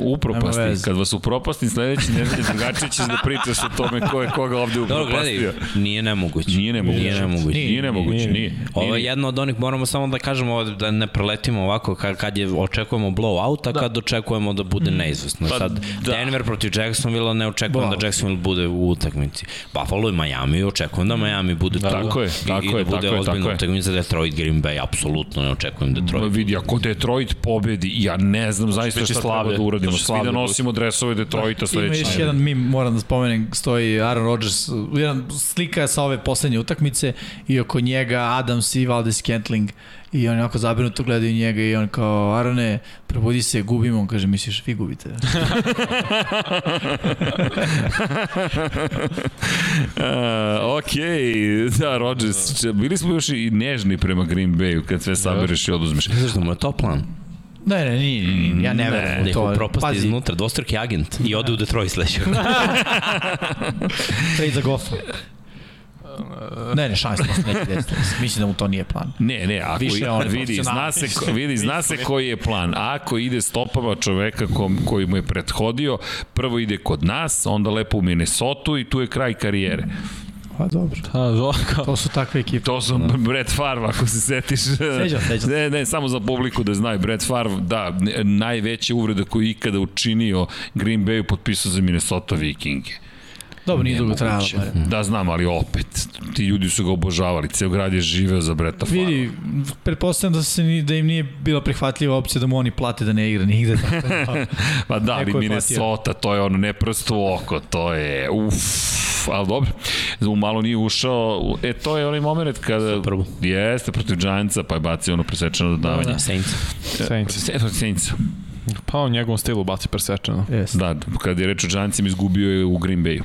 Upropasti. Kad vas upropastim sledeći nedelje, drugačije ćeš da pričaš o tome ko je koga ovde Dobro, upropastio. gledaj, nije nemoguće. Nije nemoguće. Nije nemoguće. Nije, nije nemoguće, nije. Ovo je Nije. jedno od onih, moramo samo da kažemo ovde, da ne preletimo ovako kad, kad je očekujemo blowout, a kad očekujemo da bude neizvesno. Pa Sad, da. Denver protiv Jacksonville ne očekujem da Jacksonville bude u utakmici. Buffalo i Miami očekujem da Miami bude tu. Tako je, tako i, je, i da bude tako je, ozbiljna tako je. utakmica Detroit Green Bay, apsolutno ne očekujem Detroit. Vidi, ako Detroit pobedi, ja ne znam zaista biti šta treba da uradimo. Svi da nosimo dresove Detroita Ima sledeći. još jedan mim, moram da spomenem, stoji Aaron Rodgers, jedan slika sa ove poslednje utakmice i oko njega Adams i Valdez Scantling i oni onako zabrinuto gledaju njega i on kao, Arone, probudi se, gubimo, on kaže, misliš, vi gubite. Uh, ok, da, Rodgers, bili smo još i nežni prema Green Bayu kad sve sabereš i oduzmeš. Znaš da mu je to plan? Ne, ne, nije, nije, nije, ja ne verujem Da ih to. upropasti iznutra, dvostruki agent i ode u Detroit sledećeg. trade za Goffa. Ne, ne, šans neće desiti. Mislim da mu to nije plan. Ne, ne, ako Više on vidi, zna se, vidi, zna se koji je plan. Ako ide stopama čoveka kom, koji mu je prethodio, prvo ide kod nas, onda lepo u Minnesota i tu je kraj karijere. Pa dobro. Da, Žoka. To su takve ekipe. To su Brett Favre, ako se setiš. Sećam, sećam. Ne, ne, samo za publiku da znaju. Brett Favre, da, najveća uvreda koju je ikada učinio Green Bayu potpisao za Minnesota Vikinge. Dobro, nije dugo trajalo. Da, znam, ali opet, ti ljudi su ga obožavali, ceo grad je živeo za Breta Favre. Vidi, pretpostavljam da, se, ni- da im nije bila prihvatljiva opcija da mu oni plate da ne igra nigde. Tako da, Pa da, ali Minnesota, to je ono neprsto oko, to je uff, ali dobro, u malo nije ušao, e to je onaj moment kada jeste protiv Giantsa pa je bacio ono presečeno dodavanje. Da, Saints. Saints. Sve od Saintsa. Pa u njegovom stilu baci presečeno. Jeste. Da, kad je reč o Giantsima izgubio je u Green Bayu.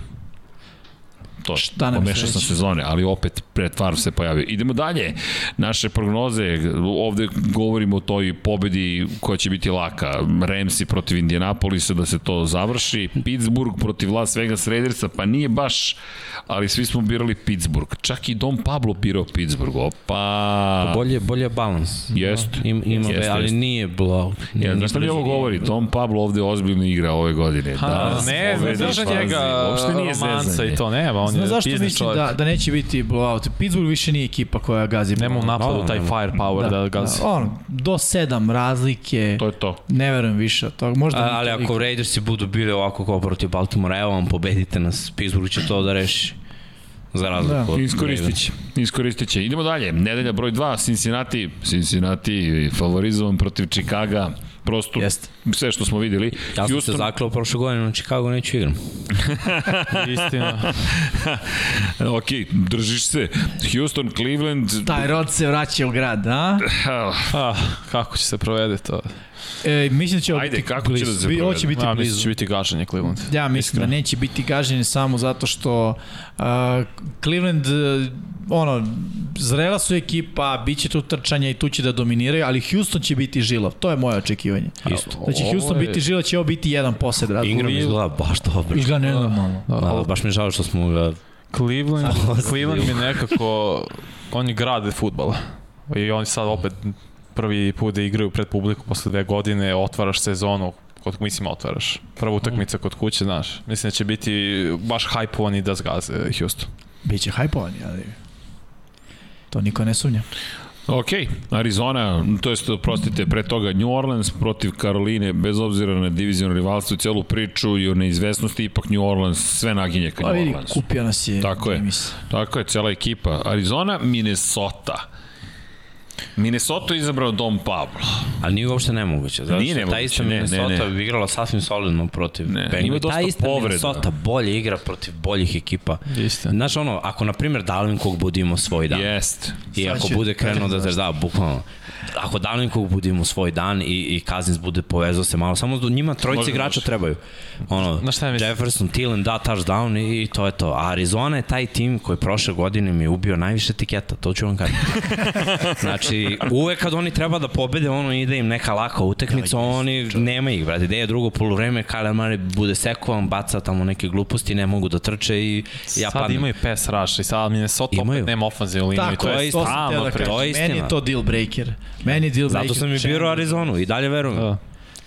To, Šta nam pomešao sam sezone, ali opet pred Favre se pojavio. Idemo dalje. Naše prognoze, ovde govorimo o toj pobedi koja će biti laka. Ramsi protiv Indianapolisa da se to završi. Pittsburgh protiv Las Vegas Raidersa, pa nije baš, ali svi smo birali Pittsburgh. Čak i Dom Pablo birao Pittsburgh. Opa! Bolje, bolje balans. Jeste. Im, ima, Jeste, ali jeste. nije blowout. Ja, znaš šta mi ovo govori? Tom Pablo ovde ozbiljno igra ove godine. Ha, da, ne, znaš njega nije romanca zezanje. i to nema, on Znaš zašto mislim čovjek. da, da neće biti blowout? Pittsburgh više nije ekipa koja gazi Nema u napadu Da, taj firepower da, da gazi. ono, do sedam razlike, To je to. ne verujem više od toga. Možda A, ali toliko. ako Raidersi budu bili ovako kao protiv Baltimora, evo vam, pobedite nas, Pittsburgh će to da reši. Za razliku Da. od Iskoristit će. Iskoristit će. Idemo dalje. Nedelja broj 2, Cincinnati. Cincinnati favorizovan protiv Chicaga. Prosto Jeste. sve što smo videli. Ja sam se zaklao prošle godine na Chicago neću igram. Istina. ok, držiš se. Houston, Cleveland. Taj rod se vraća u grad, a? Ah, kako će se provede to? E, mislim da će Ajde, biti kako će blizu. da se provede? će biti Ja, mislim blizu. da će biti gaženje Cleveland. Ja mislim da neće biti gaženje samo zato što uh, Cleveland uh, ono, zrela su ekipa, bit će tu trčanja i tu će da dominiraju, ali Houston će biti žilav. To je moje očekivanje. Isto. Da će Ovo Houston je- biti žilav, će ovo biti jedan posed rad. Ingram izgleda baš dobro. Izgleda nenormalno. Da, baš mi je žao što smo ga... Cleveland, Cleveland mi nekako, oni grade futbala. I oni sad opet prvi put da igraju pred publiku posle dve godine, otvaraš sezonu, kod mislim otvaraš. Prva utakmica kod kuće, znaš. Mislim da će biti baš hajpovani da zgaze Houston. Biće hajpovani, ali to niko ne sumnja. Ok, Arizona, to jest, prostite, pre toga New Orleans protiv Karoline, bez obzira na divizijonu rivalstvo i celu priču i o neizvesnosti, ipak New Orleans sve naginje ka Pa New Orleansu. kupio nas je Tako je. Tako je, cela ekipa. Arizona, Minnesota. Minnesota je izabrao Dom Pablo. Ali nije uopšte nemoguće. Zato Nije nemoguće, ta ista ne, ne, Minnesota ne. bi igrala sasvim solidno protiv Ne, dosta Ta ista povreda. Minnesota bolje igra protiv boljih ekipa. Istina. Znaš ono, ako na primjer Dalvin Cook bude imao svoj dan, Jest. I Sad ako će- bude krenuo da te zašto. da, bukvalno, ako bude imao svoj dan i, i Cousins bude povezao se malo, samo do njima trojice Može, igrača može. trebaju. Ono, Znaš šta mislim? Jefferson, Thielen da touchdown i, i to je to. A Arizona je taj tim koji prošle godine mi je ubio najviše tiketa, to ću vam kažem. znači, uvek kad oni treba da pobede, ono ide im neka laka utekmica, oni nema ih, brate. Gde je drugo polovreme, Kyler Murray bude sekovan, baca tamo neke gluposti, ne mogu da trče i ja sad padnem. imaju pass rush i sad Minnesota Imaju. opet nema ofenzivnu liniju Tako to je, je to da. To je kažem. Meni istina. je to deal breaker. Meni je deal breaker. Zato sam i birao Arizonu i dalje verujem. Da.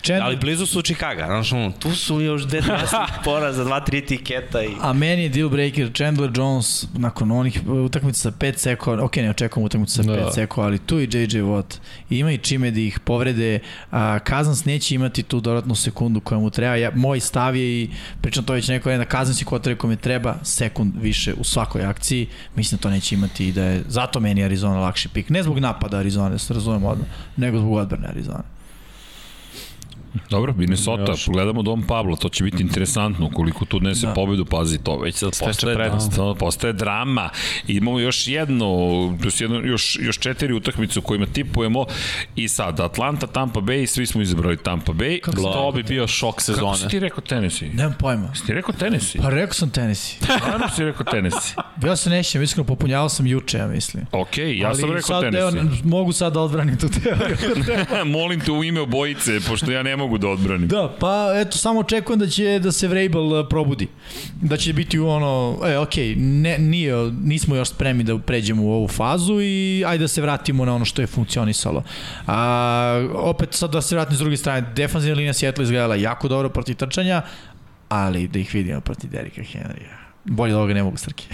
Chandler, Ali blizu su Chicago, znaš ono, tu su još 10 poraza, 2-3 tiketa i... A meni je deal breaker Chandler Jones nakon onih utakmica sa 5 sekova, ok, ne očekujem utakmicu sa 5 Da. sekova, ali tu i JJ Watt. I ima i čime da ih povrede. A, Kazans neće imati tu dodatnu sekundu koja mu treba. Ja, moj stav je i pričam to već neko je da Kazans je kvotar kome treba sekund više u svakoj akciji. Mislim da to neće imati i da je zato meni Arizona lakši pik. Ne zbog napada Arizona, da se razumemo odmah, nego zbog odbrane Arizona. Dobro, Minnesota, Još. gledamo Dom Pablo, to će biti interesantno ukoliko tu donese Da. da. pobedu, pazi to, već sad postaje, prednost. to postaje drama. I imamo još jedno, je jedno, još, još četiri utakmice u kojima tipujemo i sad Atlanta, Tampa Bay, svi smo izabrali Tampa Bay. Kako To bi bio šok Kako sezone. si ti rekao Tennessee? Nemam pojma. Si ti rekao Tennessee? Pa rekao sam Tennessee. Stvarno si rekao Tennessee. Ja se nećem, iskreno popunjavao sam juče, ja mislim. Ok, ja Ali sam rekao sad, Tennessee. Evo, mogu sad da odbranim tu teoriju. Molim te u ime obojice, pošto ja ne mogu da odbranim. da, pa eto, samo očekujem da će da se Vrabel uh, probudi. Da će biti ono, e, okej, ne, nije, nismo još spremni da pređemo u ovu fazu i ajde da se vratimo na ono što je funkcionisalo. A, opet sad da se vratim s druge strane, defanzivna linija Seattle izgledala jako dobro protiv trčanja, ali da ih vidimo protiv Derika Henrya. Bolje od ovoga ne mogu, Srki.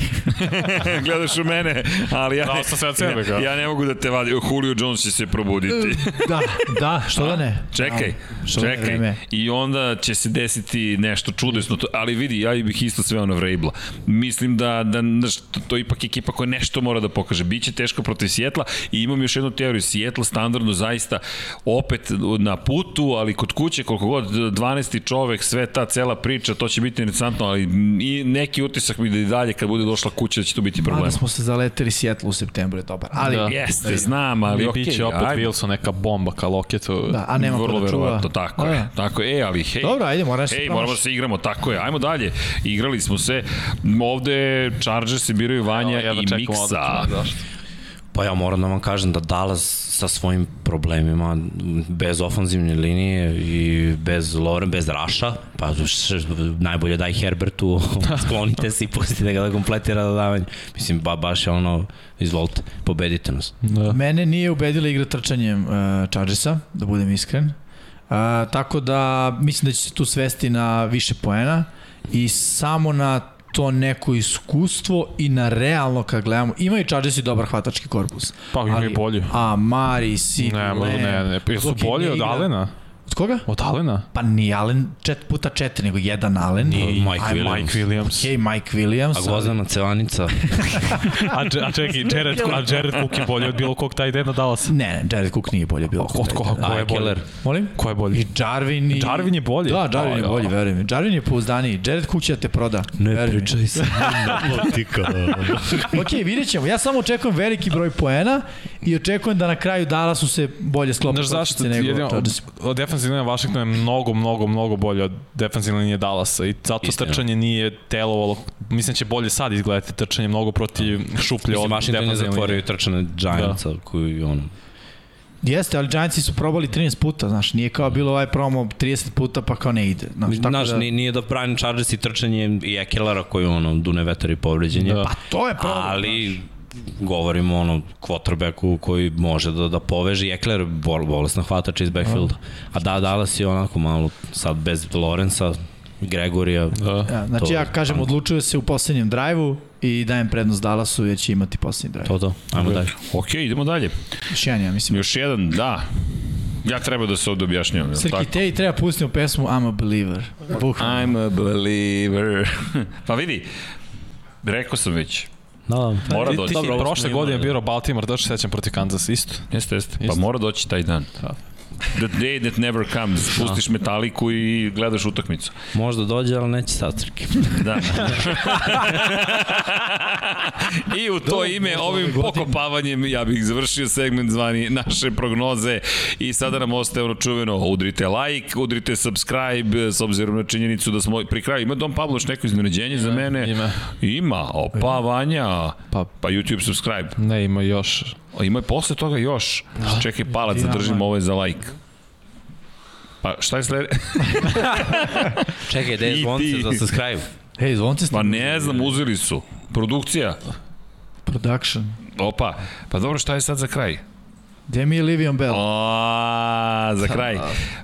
Gledaš u mene, ali ja, sve od sebe, ja, kao. ja ne mogu da te vadim. Julio Jones će se probuditi. da, da, što da ne? Čekaj, Da, što da ne, čekaj. I onda će se desiti nešto čudesno, to- ali vidi, ja bih isto sve na Vrabla. Mislim da, da, da to, to je ipak ekipa koja nešto mora da pokaže. Biće teško protiv Sjetla i imam još jednu teoriju. Sjetla standardno zaista opet na putu, ali kod kuće koliko god 12. čovek, sve ta cela priča, to će biti interesantno, ali i neki utisak mi da i dalje kad bude došla kuća da će to biti problem. Mada smo se zaleteli Sjetlu u septembru, je dobar. Ali, Da. da. Jeste, znam, ali I okej. biće opet ajde. Wilson neka bomba ka loketu. da, a nema Vrlo da čuva. verovatno, tako Da, je. da. Tako je, e, ali hej. Dobro, ajde, moraš se Ej, moramo da se igramo, tako je. Ajmo dalje. Igrali smo se. Ovde Chargers se biraju Vanja Evo, jedva i čekamo Miksa. zašto? Pa ja moram da vam kažem da Dallas sa svojim problemima, bez ofanzivne linije i bez Loren, bez Raša, pa najbolje daj Herbertu, sklonite se i pustite ga da kompletira dodavanje. Mislim, ba, baš je ono, izvolite, pobedite nas. Da. Mene nije ubedila igra trčanjem uh, Chargersa, da budem iskren. Uh, tako da mislim da će se tu svesti na više poena i samo na to neko iskustvo i na realno kad gledamo, imaju Chargersi dobar hvatački korpus. Pa imaju bolji. A Mari, Sigu, Ne, ne, ne, ne. Jesu bolji od Alena? Od koga? Od Alena? Pa ni Allen čet puta četiri, nego jedan Allen. Nije I, Mike Williams. Mike Williams. Okej, Mike Williams. A Gvozdana Cevanica, A, dž- a čekaj, Jared, a Jared Cook je bolji od bilo kog taj den na Dallas. Ne, ne, Jared Cook nije bolje bilo. Od ko, ko je? Ekeler. Molim? Ko je bolji? I Jarvin i... Jarvin je bolji? Da, Jarvin je ja. bolji, verujem. Jarvin je pouzdaniji. Jared Cook će da te proda. veruj mi. sa ok, vidjet ćemo. Ja samo očekujem veliki broj poena i očekujem da na kraju Dallasu se bolje sklope Znaš zašto? nego Jedino, Defensivne linije Washingtona je mnogo, mnogo, mnogo bolje od defensivne linije Dallasa i zato Istina. trčanje nije telovalo, mislim da će bolje sad izgledati trčanje mnogo protiv šuplje Mislim, od Washington je zatvorio trčane Giantsa, da. koji ono, Jeste, ali Giantsi su probali 13 puta, znaš, nije kao bilo ovaj promo 30 puta pa kao ne ide. Znaš, tako Znaš, da, nije, nije da Brian Chargers i trčanje i Ekelera koji ono, dune vetar i povređenje. Da. Pa to je problem. ali govorimo ono quarterbacku koji može da da poveže Ekler bol, bolesna hvatača iz backfielda. A da Dallas je onako malo sad bez Lorenza, Gregorija. Da. Ja, znači To- ja kažem, odlučuje se u poslednjem drajvu i dajem prednost Dallasu jer će imati poslednji drajv. To to, ajmo dalje. Ok, idemo dalje. Još jedan, ja mislim. Još jedan, da. Ja treba da se ovde objašnjavam. jel Srki, te i treba pustiti pesmu I'm a Believer. Bukvalno. I'm a believer. pa vidi, rekao sam već. Da, Mora Ti, doći. ti Dobro, prošle godine birao Baltimore, da se sećam protiv Kansas, isto. Jeste, jeste. Pa mora doći taj dan. Da. The day that never comes. Pustiš metaliku i gledaš utakmicu. možda dođe, ali neće sad Srki. Da. I u to ime, ovim pokopavanjem, ja bih završio segment zvani naše prognoze i sada nam ostaje ono čuveno, udrite like, udrite subscribe, s obzirom na činjenicu da smo pri kraju. Ima Dom Pablo još neko iznenađenje za mene? ima. Ima, opa, Vanja. Pa- pa YouTube subscribe. Ne, ima još. O, ima i posle toga još. Čekaj, palac, Ja, zadržim man. ovo je za like. Pa šta je slede? Čekaj, I je zvonce za subscribe? Hej, zvonce ste Pa ne znam, uzeli su. Produkcija. production. Opa, pa dobro, šta je sad za kraj? Gde mi je Livion Bell? A, za kraj.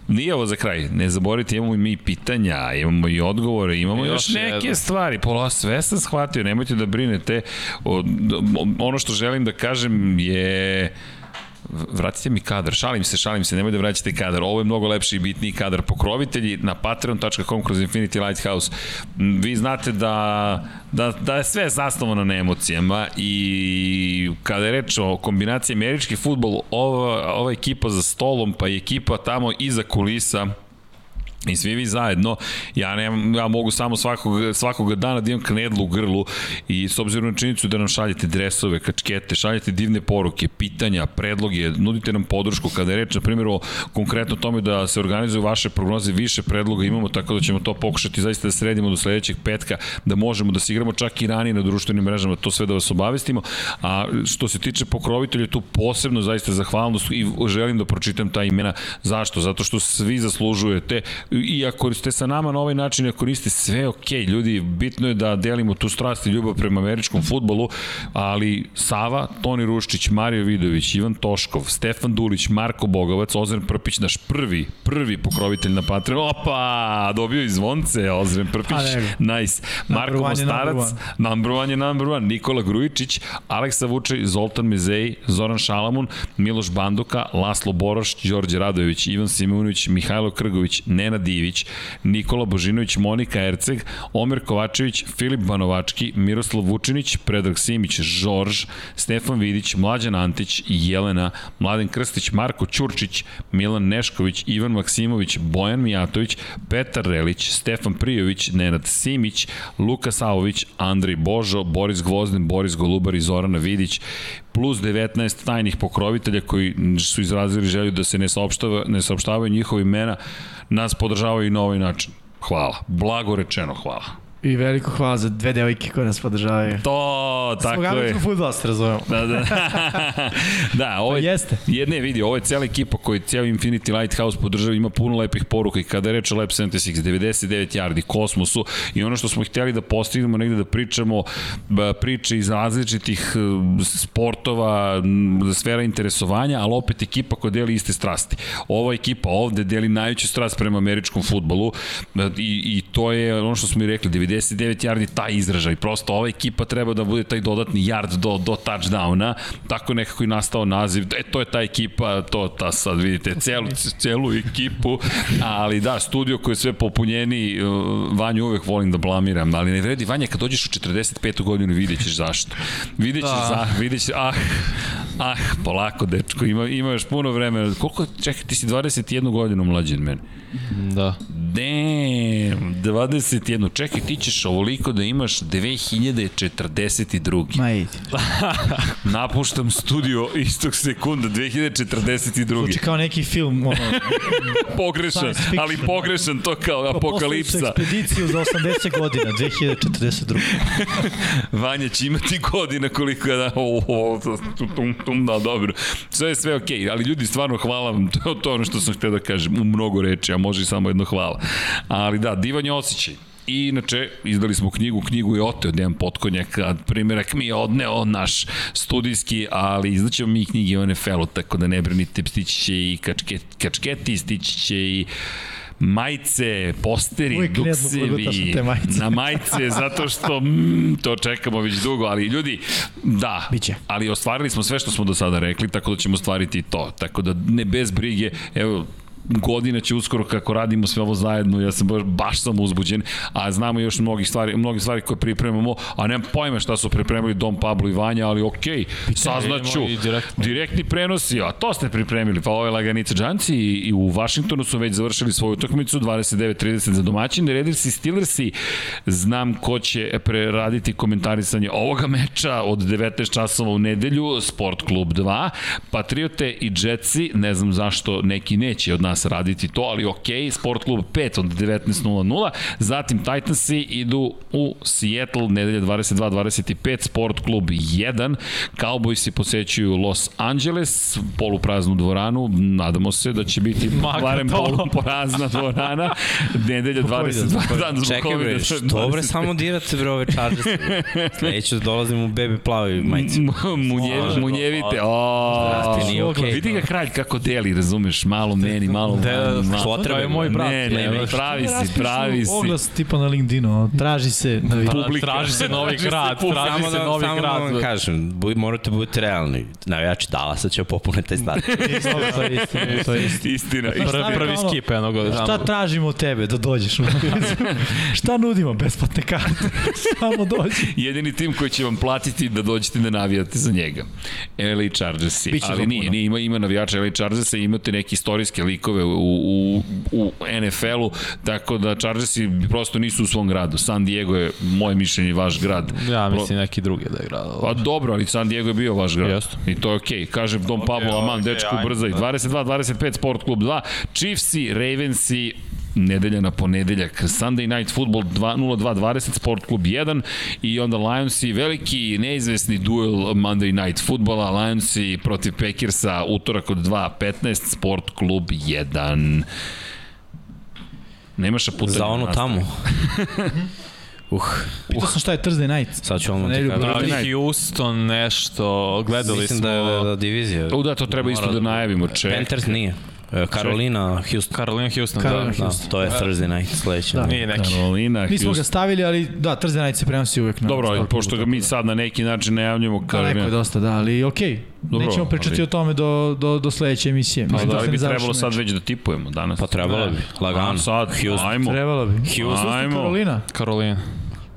Nije ovo za kraj. Ne zaboravite, imamo i mi pitanja, imamo i odgovore, imamo još, Još neke jedno. stvari. Pola, sve sam shvatio, nemojte da brinete. O, ono što želim da kažem je vratite mi kadar, šalim se, šalim se, nemoj da vraćate kadar, ovo je mnogo lepši i bitniji kadar. Pokrovitelji na patreon.com kroz Infinity Lighthouse, vi znate da, da, da je sve zasnovano na emocijama i kada je reč o kombinaciji američki futbol, ova, ova ekipa za stolom, pa i ekipa tamo iza kulisa, I svi vi zajedno, ja, nemam, ja mogu samo svakog, svakog dana da imam knedlu u grlu i s obzirom na činjenicu da nam šaljete dresove, kačkete, šaljete divne poruke, pitanja, predloge, nudite nam podršku kada je reč, na primjer, o konkretno tome da se organizuju vaše prognoze, više predloga imamo, tako da ćemo to pokušati zaista da sredimo do sledećeg petka, da možemo da se igramo čak i ranije na društvenim mrežama, to sve da vas obavestimo, a što se tiče pokrovitelja, tu posebno zaista zahvalnost i želim da pročitam ta imena. Zašto? Zato što svi zaslužujete iako ste sa nama na ovaj način, ako niste sve ok, ljudi, bitno je da delimo tu strast i ljubav prema američkom futbolu, ali Sava, Toni Ruščić, Mario Vidović, Ivan Toškov, Stefan Dulić, Marko Bogovac, Ozren Prpić, naš prvi, prvi pokrovitelj na Patreon, opa, dobio i zvonce, Ozren Prpić, nice, Marko Mostarac, number one je number one, Nikola Grujičić, Aleksa Vučej, Zoltan Mezej, Zoran Šalamun, Miloš Banduka, Laslo Boroš, Đorđe Radojević, Ivan Simunović, Mihajlo Krgović, Nena Divić, Nikola Božinović, Monika Erceg, Omer Kovačević, Filip Banovački, Miroslav Vučinić, Predrag Simić, Žorž, Stefan Vidić, Mlađan Antić, Jelena, Mladen Krstić, Marko Ćurčić, Milan Nešković, Ivan Maksimović, Bojan Mijatović, Petar Relić, Stefan Prijović, Nenad Simić, Luka Savović, Andrej Božo, Boris Gvozden, Boris Golubar i Zorana Vidić, plus 19 tajnih pokrovitelja koji su izrazili želju da se ne, saopštava, ne saopštavaju njihove imena, nas podržavaju i na ovaj način. Hvala. Blago rečeno hvala. I veliko hvala za dve devojke koje nas podržavaju. To, tako Smo je. Smo futbol, se razumemo. Da, da. da, ovo je, Pa jeste. Jedne vidi, ovo je cijela ekipa koji cijel Infinity Lighthouse podržava, ima puno lepih poruka i kada je reč o Lab 76, 99 yardi, kosmosu i ono što smo htjeli da postignemo negde da pričamo priče iz različitih e, sportova, sfera interesovanja, ali opet ekipa koja deli iste strasti. Ova ekipa ovde deli najveću strast prema američkom futbolu e, i, i to je ono što smo i rekli, 99 yardi taj izražaj. Prosto ova ekipa treba da bude taj dodatni yard do, do touchdowna, tako nekako i nastao naziv. E, to je ta ekipa, to ta sad vidite, celu, celu ekipu, ali da, studio koji je sve popunjeni, uh, Vanju uvek volim da blamiram, ali ne vredi, Vanja, kad dođeš u 45. godinu vidjet ćeš zašto. Vidjet ćeš, da. za, vidjet ćeš, ah, ah, polako, dečko, ima, ima još puno vremena. Koliko, čekaj, ti si 21 godinu mlađi od mene. Da. Damn, 21. Čekaj, ti ćeš ovoliko da imaš 2042. Ma idi. Napuštam studio istog sekunda, 2042. Zvuči kao neki film, ono, Pogrešan, ali pogrešan to kao apokalipsa. ekspediciju za 80 godina, 2042. Vanja će imati godina koliko je da, o, o, tum, tum, da, dobro. Sve je sve okej, okay, ali ljudi, stvarno hvala vam, to, to je ono što sam htio da kažem, u mnogo reči, a može i samo jedno hvala. Ali da, divan je osjećaj. I inače, izdali smo knjigu, knjigu je oteo Dejan Potkonjak, a primjerak mi je odneo naš studijski, ali izdaćemo mi knjige o NFL-u, tako da ne brinite, stići će i kačket, kačketi, stići će i majice, posteri, duksevi, majice. na majice, zato što mm, to čekamo već dugo, ali ljudi, da, Biće. ali ostvarili smo sve što smo do sada rekli, tako da ćemo ostvariti i to, tako da ne bez brige, evo, godina će uskoro kako radimo sve ovo zajedno, ja sam baš, baš sam uzbuđen, a znamo još mnogih stvari, mnogi stvari koje pripremamo, a nemam pojma šta su pripremili Dom Pablo i Vanja, ali okej, okay, saznaću. I. Direktni prenosi, a to ste pripremili, pa ove laganice Džanci i, i u Vašingtonu su već završili svoju utakmicu, 29-30 za domaćine, Raidersi, Steelersi, znam ko će preraditi komentarisanje ovoga meča od 19 časova u nedelju, Sport Klub 2, Patriote i Jetsi, ne znam zašto neki neće od nas raditi to, ali ok, Sport Klub 5 od 19.00, zatim Titansi idu u Seattle, nedelja 22-25, Sport Klub 1, Cowboysi posećuju Los Angeles, polupraznu dvoranu, nadamo se da će biti barem poluprazna dvorana, nedelja 22, dan zbog Čekaj bre, što bre samo dirate bre ove Chargers? Sledeće dolazim u bebi plavoj majici. Munje, Može. munjevite, o, Brate, nije okej. Vidi ga kralj kako deli, razumeš, malo meni, malo Da, malo. potrebe, to je moj brat. Ne, ne, ne, pravi si, pravi si. Oglas tipa na LinkedInu, traži se da vidi. Publika. Traži se novi grad, traži se da, novi samo da vam grad. kažem, morate budete realni. Navijači Dallasa će popune taj stadion. To je istina, to je istina. Prvi, skip jednog Šta tražimo od tebe da dođeš? Šta nudimo? Besplatne karte. Samo dođi. Jedini tim koji će vam platiti da dođete da navijate za njega. LA Chargersi. Biće Ali nije, nije, ima, ima navijača LA Chargersa i imate neke istorijske likove u, u, u NFL-u, tako da Chargersi prosto nisu u svom gradu. San Diego je, moje mišljenje, vaš grad. Ja mislim neki drugi da je grad. Pa dobro, ali San Diego je bio vaš grad. Jeste. I to je okej. Okay. Kaže Dom Okej, Pablo, aman, okej, dečku, ajde, brza. I da. 22-25 Sport Klub 2. Chiefsi, Ravensi, nedelja na ponedeljak. Sunday Night Football 02-20, Sport Klub 1 i onda Lionsi, veliki neizvesni duel Monday Night Footballa, Lionsi protiv Packersa, utorak od 2-15, Sport Klub 1. Nemaš putanja. Za ono tamo. Uh, Pitao sam šta je Thursday night. sad ću vam ti prvo. Da, Houston nešto, gledali Mislim smo... da je da, divizija. U da, to treba isto da najavimo. Ček. Panthers nije. E, Carolina, Houston. Carolina Houston, Carolina da. Houston. Da, to je Thursday night sledeće. Da. Nije neki. Carolina, Nismo ga Houston. stavili, ali da, Thursday night se prenosi uvek na Dobro, ali pošto ga mi sad na neki način najavljamo Daleko Carolina. je dosta, da, ali okej. Dobro, Nećemo pričati ali- o tome do, do, do sledeće emisije. Pa Mislim da se li bi trebalo sad već da tipujemo danas? Pa trebalo bi, lagano. Sad, Houston. ajmo. Trebalo bi. Houston. Ajmo. Carolina. Carolina.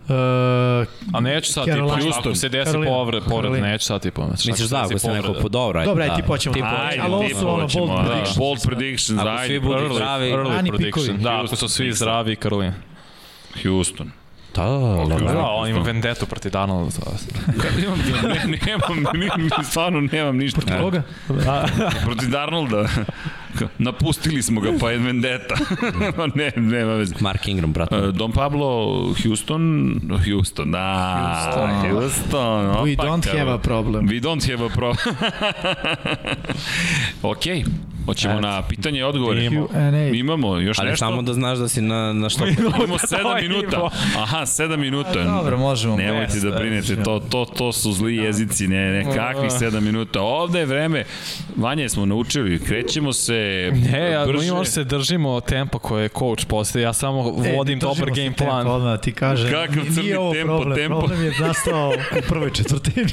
Uh, A neću sad tipa, Houston. ako se desi povred, povred, neću sad tipa. Znači, Misliš da, ako se neko po dobro, ajde. Dobro, ajde, da. tipoćemo. Tipo- Ajde, Ali ovo su ono bold da. predictions. Bold predictions, Ako ajde. svi budu Early, zdravi, early prediction. Da, ako su svi zdravi, Carolina. Houston. Da, da, da. Da, on ima vendetu protiv Darnolda. Kad imam, ne, nemam, ni- stvarno nemam ništa. Protiv koga? Protiv Darnolda. Napustili smo ga, pa je vendeta. ne, nema veze. Mark Ingram, brate. Don Pablo, Houston, Houston, da, Houston, Houston We opa, don't have a problem. We don't have a problem. ok, hoćemo na pitanje i odgovore. Imamo. Još Ali nešto? samo da znaš da si na, na što... Imamo 7 minuta. Aha, 7 minuta. Dobro, možemo. Nemojte da brinete, to, to, to su zli jezici, ne, ne, kakvih 7 minuta. Ovde je vreme, Vanje smo naučili, krećemo se Ne, a brže. mi možda se držimo tempa koje je coach postavio. Ja samo vodim dobar držimo se game plan. Odmah ti kaže, Kakav nije crni ovo tempo, problem. tempo. Problem je nastao u prvoj četvrtini.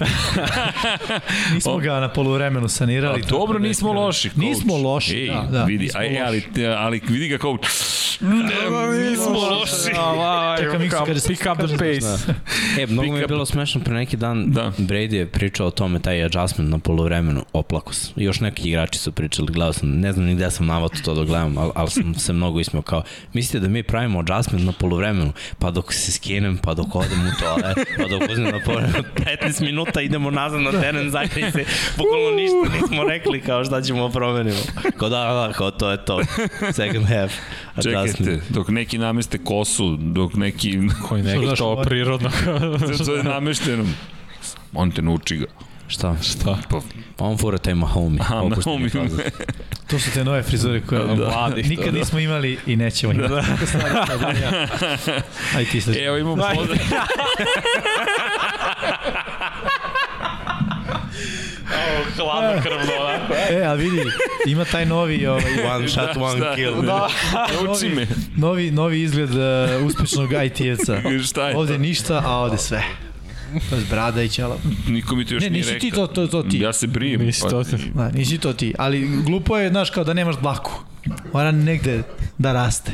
nismo ga na poluvremenu sanirali. A dobro, da je nismo loši. coach. Nismo loši, Ej, da, da. Vidi, aj, loši. ali, ali vidi ga coach. Ne, nismo loši. Čekaj, Miksa kaže se- Pick up the pace. E, mnogo mi je bilo smešno pre neki dan, Da. da. Brady je pričao o tome, taj adjustment na polovremenu, oplako sam. Još neki igrači su pričali, gledao sam, ne znam ni gde sam navato to da gledam, ali, ali sam se mnogo ismeo kao, mislite da mi pravimo adjustment na polovremenu, pa dok se skinem, pa dok odem u toalet, pa dok uzmem na polovremenu, 15 minuta idemo nazad na teren, zakrij se, bukvalno ništa nismo rekli kao šta ćemo da promenimo. Kao da, da, kao to je to. Second half. Čekajte, dok neki nameste kosu, dok neki... Koji neki znaš, to prirodno. to je namešteno. On te nauči ga. Šta? Šta? Pa, Pa on fura taj Mahomi. Aha, Mahomi. fazu. To su te nove frizure koje Da, mladih, nikad to, da. nismo imali i nećemo imati. Da. Aj ti sad. Evo imamo pozdrav. Hladno krvno, da. E, a vidi, ima taj novi, ovaj, One shot, one šta? kill. Da. Nauči me. novi, novi izgled uh, uspešnog IT-evca. Šta je Ovde to? ništa, a ovde sve. To je brada i ćela. Niko mi to još Ne, nije nisi rekao. ti to, to, to ti. Ja se brijem. Nisi to ti. Da, nisi to ti. Ali glupo je, znaš, kao da nemaš dlaku. Mora negde da raste.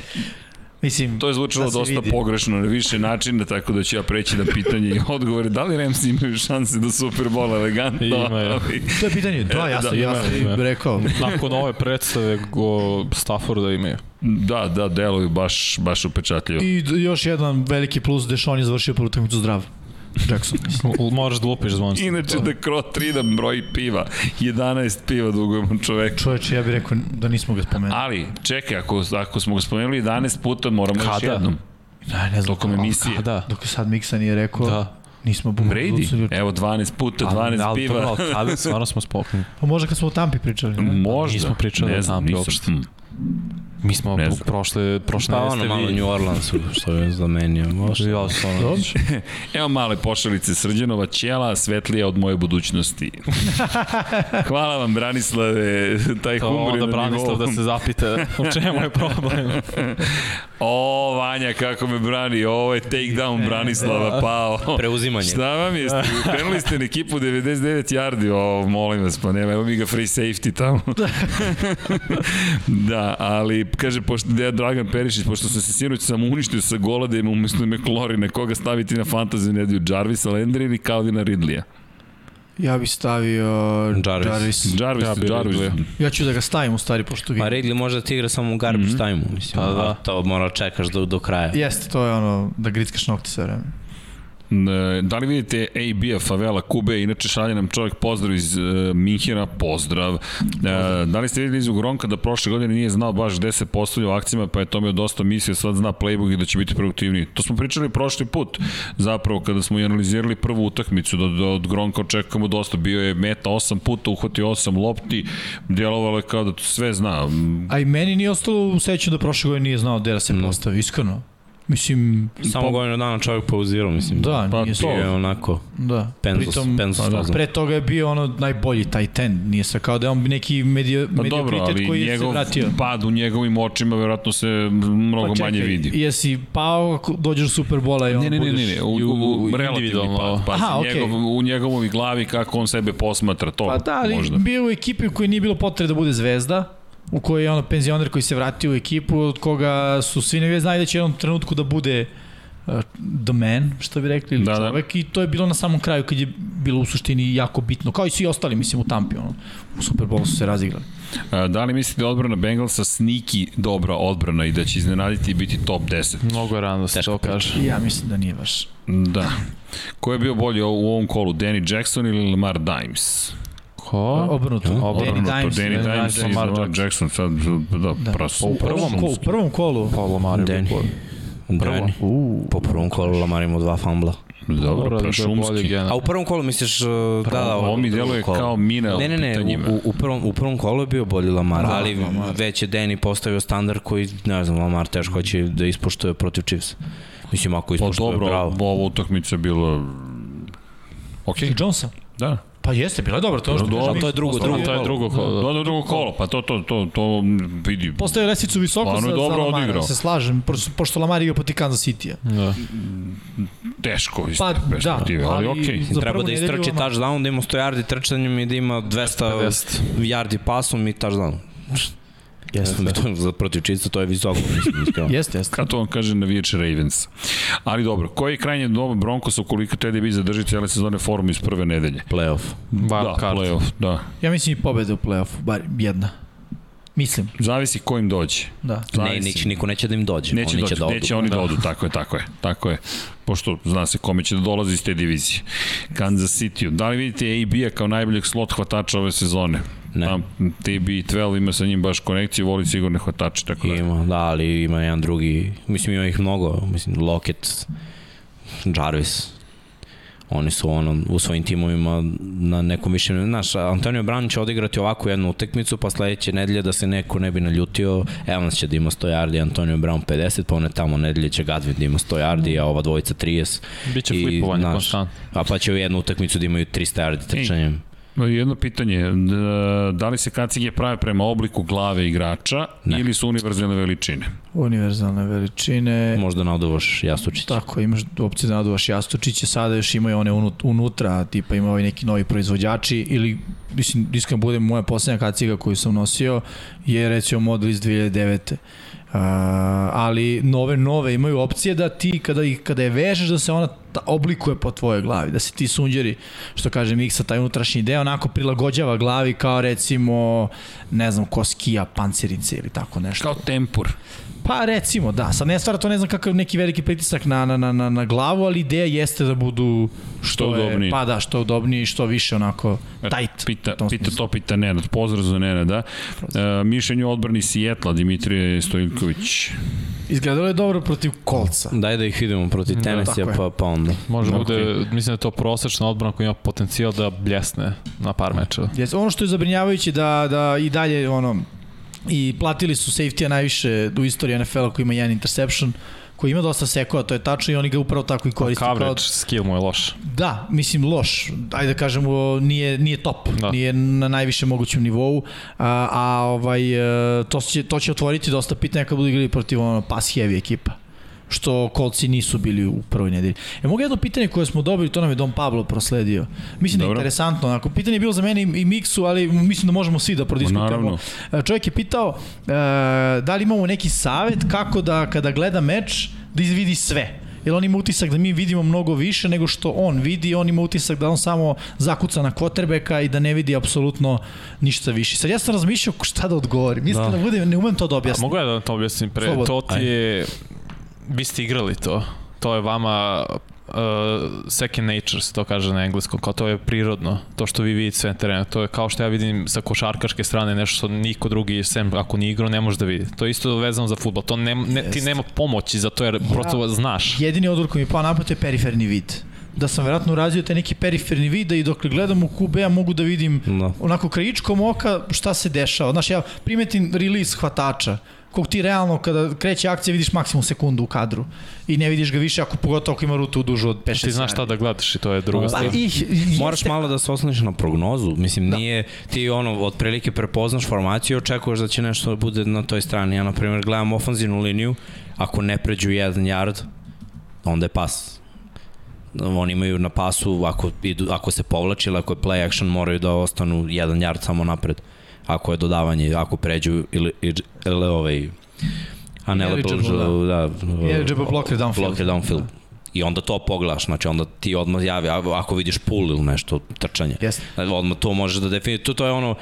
Mislim, To je zvučalo da dosta vidi. pogrešno na više načina, tako da ću ja preći na pitanje i odgovore. Da li Ramsi imaju šanse do Superbola elegantno? Imaju. Ali- To je pitanje, da, ja sam, Da, ja ima, sam ima. rekao. Nakon ove predstave go Stafforda imaju. Da, da, deluju baš, baš upečatljivo. I još jedan veliki plus, Dešon je završio prvu utakmicu zdrav. Jackson. Moraš da lupiš zvonce. Inače da kro 3 da broji piva. 11 piva dugujemo čoveku. Čoveče, ja bih rekao da nismo ga spomenuli. Ali, čekaj, ako, ako smo ga spomenuli 11 puta, moramo još Kada? jednom. Da, ne znam. Tokom emisije. Kada? Dok je sad Miksa nije rekao, Da. nismo bukvalno Brady, evo 12 puta, 12 Ali- ali piva. dobro, ali Kada stvarno smo spokojni. Pa možda kad smo o Tampi pričali. Ne? Možda. Nismo pričali ne o znam, Tampi nisam. uopšte. Mi smo Ne znam. prošle, prošle Pa ono malo New Orleansu, što je zamenio. Možda. Ja sam ono, Dobro. Evo male pošalice Srđanova ćela, svetlija od moje budućnosti. Hvala vam, Branislave, taj to humor je onda na Branislav nivou. da se zapita u čemu je problem. O, Vanja, kako me brani, ovo je take down Branislava pao. Preuzimanje. Šta vam je? Krenuli ste na ekipu 99 yardi, o, molim vas, pa nema, evo mi ga free safety tamo. da, ali, kaže, pošto da Dragan Perišić, pošto sam se sinoć sam uništio sa gola da ima umesto McLaurina, koga staviti na fantasy nedelju, Jarvisa Landry ili Calvina Ridleya? Ja bih stavio Jarvis. Jarvis. Jarvis, Ja bi Jarvis. Ja ću da ga stavim u stvari, pošto ga... Pa Ridley može da ti igra samo u garbage Mhm. time-u, mislim. Pa da. a To mora čekaš do, do kraja. Jeste, to je ono, da grickaš nokte sve vreme. E, Da li vidite AB-a, Favela, Kube, inače šalje nam čovjek pozdrav iz uh, Minhena, pozdrav. Uh, da li ste videli iz Gronka da prošle godine nije znao baš gde se postavlja u akcijama, pa je to mi dosta mislio, sad zna playbook i da će biti produktivniji. To smo pričali prošli put, zapravo, kada smo i analizirali prvu utakmicu, da, da od Gronka očekujemo dosta. Bio je meta 8 puta, uhvatio 8 lopti, djelovalo je kao da sve zna. A i meni nije ostalo u sećanju da prošle godine nije znao gde da se postavi, iskreno. Mislim, Samo godinu dana čovjek pauzirao, mislim. da, pa nije to. Je onako Da. penzus, Pritom, penzus pa da. fazon. Pre toga je bio ono najbolji taj ten, nije se kao da je on neki medio, Pa dobro, mediokritet ali koji je se njegov vratio. pad u njegovim očima verovatno se mnogo Pa manje vidi. Jesi pao ako dođeš do Superbola i on Ne, ne, ne, ne, ne, u, u, u, u relativni pad. Pa, Aha, okej. njegov, u njegovoj glavi kako on sebe posmatra, to Pa da, ali možda. bio u ekipi u kojoj nije bilo potrebe da bude zvezda, u kojoj je ono penzioner koji se vratio u ekipu, od koga su svi nevije znali da će u jednom trenutku da bude uh, the man, što bi rekli, ili Da, da. čovek, i to je bilo na samom kraju kad je bilo u suštini jako bitno, kao i svi ostali, mislim, u Tampi, ono, u Superbowlu su se razigrali. A, Da li mislite da je odbrana Bengalsa sniki dobra odbrana i da će iznenaditi i biti top 10? Mnogo je rano da se to kaže. Ja mislim da nije baš. Da. Ko je bio bolji u ovom kolu, Danny Jackson ili Lamar Dimes? Ko? Obrnuto. Obrnuto, Danny Dimes. Danny Dimes i Lamar Lamar Jackson. Jackson, sad, da, Da. pras. U prvom, kolu, u prvom kolu. Paulo Mario. Danny. Danny. U, Po prvom kolu Lamar imao dva fambla. Dobro, prašumski. A u prvom kolu misliš, uh, da, da, Ovo mi deluje kolu. kao mina u Ne, ne, ne, u, u, prvom, u prvom kolu je bio bolji Lamar, Da, ali Lamar. već je Danny postavio standard koji, ne znam, Lamar teško će da ispoštuje protiv Chiefs. Mislim, ako Pa ispoštuje, dobro, bravo. ova utakmica je bila... Ok, Jonesa. da. Pa jeste, bilo je dobro, to je što Dobro, kažem, to je drugo, drugo To je drugo kolo. Do, do drugo kolo, pa to, to, to, to vidi. Postavio lestvicu visoko Stvarno je dobro odigrao. se slažem, pošto, Lamar igra poti Kansas City-a. Da. Teško iz Pa, perspektive, da, ali, ali- okej. za Treba da istrči touchdown, da ima 100 yardi trčanjem i da ima 200 250. yardi pasom i touchdown. Jeste mi to za protiv Chiefsa, to je visoko, mislim, iskreno. Jeste, jeste. Kad to vam kaže navijač Ravens. Ali dobro, koji je krajnje doba Broncos ukoliko Teddy B zadrži cijele sezone forum iz prve nedelje? Playoff. Da, card. playoff, da. Ja mislim i pobeda u play-offu, bar jedna. Mislim, Zavisi ko im dođe. da. Ne, Zavisi. neće, niko neće da im dođe. Neće Oni doći, će da odu. neće oni da odu, tako je, tako je, tako je. Pošto zna se kome će da dolazi iz te divizije. Kansas City. Da li vidite AB-a kao najboljeg slot hvatača ove sezone? Ne. Tam, TB12 ima sa njim baš konekciju, voli sigurne hvatače, tako da. Ima, da, ali ima jedan drugi, mislim ima ih mnogo, mislim Lockett, Jarvis, oni su ono, u svojim timovima na nekom višem, znaš, Antonio Brown će odigrati ovako jednu utekmicu, pa sledeće nedelje da se neko ne bi naljutio, Evans će da ima 100 yardi, Antonio Brown 50, pa one tamo nedelje će Gadvin da ima 100 yardi, a ova dvojica 30. Biće I, flipovanje znaš, konstantno. A pa će u jednu utakmicu da imaju 300 yardi trčanjem. Jedno pitanje, da, da li se kacige prave prema obliku glave igrača Ne. ili su univerzalne veličine? Univerzalne veličine. Možda naduvaš Jastučić. Tako, imaš opciju da naduvaš Jastučiće, sada još imaju one unut- unutra, tipa ima ovaj neki novi proizvođači, ili, mislim, iskreno bude moja poslednja kaciga koju sam nosio, je recimo model iz 2009. Ali nove nove imaju opcije da ti kada ih kada je vežeš da se ona oblikuje po tvojoj glavi da se ti sunđeri što kaže Miksa taj unutrašnji deo onako prilagođava glavi kao recimo ne znam ko skija ili tako nešto Kao tempur. Pa recimo, da. Sad ne stvara to ne znam kakav neki veliki pritisak na, na, na, na, glavu, ali ideja jeste da budu što, Što je, udobniji. Pa da, što udobniji i što više onako tight. Pita, pita to, pita Nenad. Pozdrav za Nenada. E, mišljenje odbrani Sijetla, Dimitrije Stojković. Izgledalo je dobro protiv kolca. Daj da ih vidimo protiv Tennessee, tako je. pa, pa onda. Može bude, mislim da je to prosečna odbrana koja ima potencijal da bljesne na par mečeva. Yes, ono što je zabrinjavajuće da, da i dalje ono, i platili su safety-a najviše u istoriji NFL-a koji ima jedan interception, koji ima dosta sekova, to je tačno i oni ga upravo tako i koriste. kao- Coverage skill mu je loš. Da, mislim loš. Ajde da kažemo nije nije top, da. Da. nije na najvišem mogućem nivou. A, a ovaj e, to će to će otvoriti dosta pitanja kad budu igrali protiv ono pass heavy ekipa što kolci nisu bili u prvoj nedelji. E mogu jedno pitanje koje smo dobili, to nam je Don Pablo prosledio. Mislim da je Dobro. interesantno, onako, pitanje je bilo za mene i, i Miksu, ali mislim da možemo svi da prodiskutujemo. E, Čovjek je pitao e, da li imamo neki savet kako da kada gleda meč da izvidi sve. Jer on ima utisak da mi vidimo mnogo više nego što on vidi, on ima utisak da on samo zakuca na kvotrbeka i da ne vidi apsolutno ništa više. Sad ja sam razmišljao šta da odgovorim. Mislim da, Da. budem, ne umem to da A objasnim. mogu ja da to objasnim pre? Slobodno. To ti je... Vi ste igrali to. to je vama uh, second nature se to kaže na engleskom, kao to je prirodno, to što vi vidite sve na terenu, to je kao što ja vidim sa košarkaške strane nešto što niko drugi sem ako ni igrao ne može da vidi. To je isto vezano za futbol, to ne, ne, ti nema pomoći za to jer prosto znaš. Jedini odgovor koji mi je pao napad je periferni vid da sam verovatno urazio taj neki periferni vid i dok gledam u QB ja mogu da vidim no. onako krajičkom oka šta se dešava. Znaš, ja primetim release hvatača kog ti realno kada kreće akcija vidiš maksimum sekundu u kadru i ne vidiš ga više ako pogotovo ako ima rutu dužu od 5-6 Ti znaš šta da gledaš i to je druga pa, stvar. I, i, Moraš malo da se osloniš na prognozu. Mislim, da. nije ti ono, otprilike prepoznaš formaciju i očekuješ da će nešto da bude na toj strani. Ja, na primjer, gledam ofanzivnu liniju, ako ne pređu jedan yard, onda je pas oni imaju na pasu, ako, idu, ako se povlači ili ako je play action, moraju da ostanu jedan yard samo napred. Ako je dodavanje, ako pređu ili, ili, ili ovaj, a ne lepo, da, eligible blocker downfield. Blocker downfield. Da i onda to pogledaš, znači onda ti odmah javi, ako vidiš pull ili nešto, trčanje, yes. odmah to možeš da definiš, to, to je ono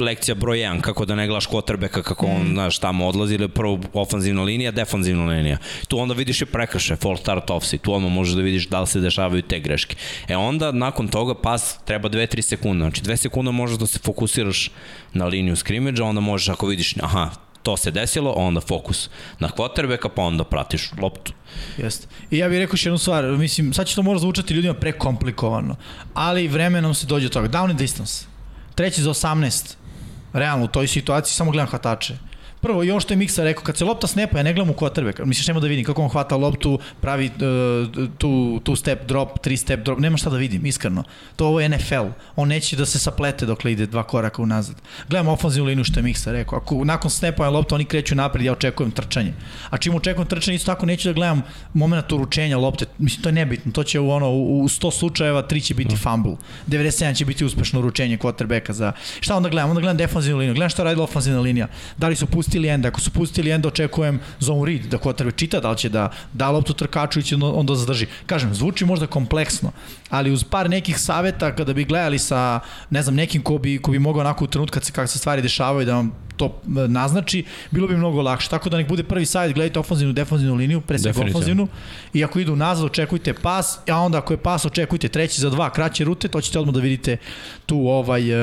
lekcija broj 1, kako da ne gledaš kvotrbeka, kako on, mm. znaš, tamo odlazi, ili prvo ofanzivna linija, defanzivna linija. Tu onda vidiš i prekrše, fall start offset, tu odmah možeš da vidiš da li se dešavaju te greške. E onda, nakon toga, pas treba 2-3 sekunde, znači 2 sekunda možeš da se fokusiraš na liniju skrimidža, onda možeš, ako vidiš, aha, to se desilo, onda fokus na quarterbacka, pa onda pratiš loptu. Jeste. I ja bih rekao još jednu stvar, mislim, sad će to možda zvučati ljudima prekomplikovano, ali vremenom se dođe od toga. Down and distance. Treći za 18. Realno, u toj situaciji samo gledam hvatače. Prvo, i ono što je Miksa rekao, kad se lopta snepa, ja ne gledam u quarterback. Misliš, nema da vidim kako on hvata loptu, pravi uh, tu, tu step drop, tri step drop, nema šta da vidim, iskreno. To ovo je NFL. On neće da se saplete dok ide dva koraka unazad. Gledam ofenzivnu liniju što je Miksa rekao. Ako nakon snepa lopta oni kreću napred, ja očekujem trčanje. A čim očekujem trčanje, isto tako neću da gledam moment uručenja lopte. Mislim, to je nebitno. To će u, ono, u 100 slučajeva, 3 će biti fumble. 97 će biti uspešno uručenje quarterbacka za... Šta onda gledam? Onda gledam defanzivnu liniju. Gledam šta radi ofenzivna linija. Da li su pustili enda? Ako su pustili enda, očekujem zone read, da quarterback čita da li će da da loptu trkaču i će onda zadrži. Kažem, zvuči možda kompleksno, ali uz par nekih saveta kada bi gledali sa, ne znam, nekim ko bi, ko bi mogao onako u trenutku kad se, kad se stvari dešavaju da vam to e, naznači, bilo bi mnogo lakše. Tako da nek bude prvi sajt, gledajte ofanzivnu, defanzivnu liniju, pre svega ofanzivnu, i ako idu nazad, očekujte pas, a onda ako je pas, očekujte treći za dva kraće rute, to ćete odmah da vidite tu ovaj, e,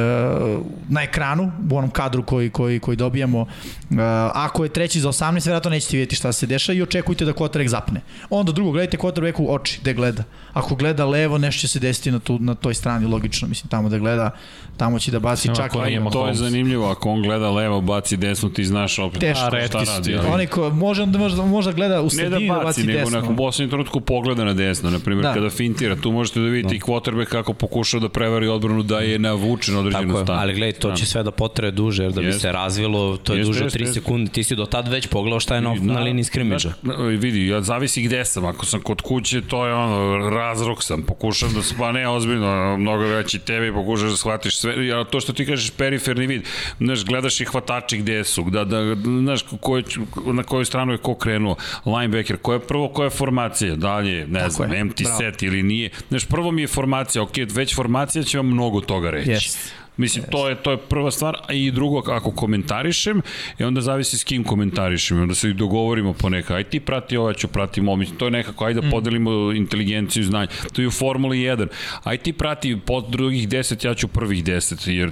na ekranu, u onom kadru koji, koji, koji dobijamo. E, ako je treći za 18, verovatno nećete vidjeti šta se dešava i očekujte da kotrek zapne. Onda drugo, gledajte kotrek u oči, gde gleda. Ako gleda levo, nešto će se desiti na, tu, na toj strani, logično, mislim, tamo da gleda, tamo će da baci čak. To je zanimljivo, ako on gleda levo, baci desno, ti znaš opet Teško, šta, šta radi. Ali... Oni ko može, možda, možda gleda u sredini da baci, da baci nego desno. nego na poslednjem trenutku pogleda na desno, na primjer da. kada fintira, tu možete da vidite da. i quarterback kako pokušao da prevari odbranu da je navučen određenu stanu. Ali gledaj, to će sve da potraje duže, jer da bi se razvilo, to je jest, duže od 3 sekunde, ti si do tad već pogledao šta je na, na, na liniji skrimidža. Vidi, ja zavisi gde sam, ako sam kod kuće, to je ono, razrok sam, pokušam da se, pa ne, ozbiljno, mnogo veći tebi, pokušaš da shvatiš sve, ja, to što ti kažeš periferni vid, znaš, gledaš i hvatači gde su, da, da, znaš, koj, na koju stranu je ko krenuo, linebacker, koja je prvo, koja je formacija, dalje, ne Tako znam, je. empty Bravo. set ili nije, znaš, prvo mi je formacija, ok, već formacija će vam mnogo toga reći. Yes. Mislim, yes. to je, to je prva stvar, a i drugo, ako komentarišem, i onda zavisi s kim komentarišem, onda se dogovorimo po neka, aj ti prati ovo, ja ću pratiti ovo, to je nekako, ajde da mm. podelimo inteligenciju i znanje, to je u Formuli 1, aj ti prati pod drugih 10, ja ću prvih 10, jer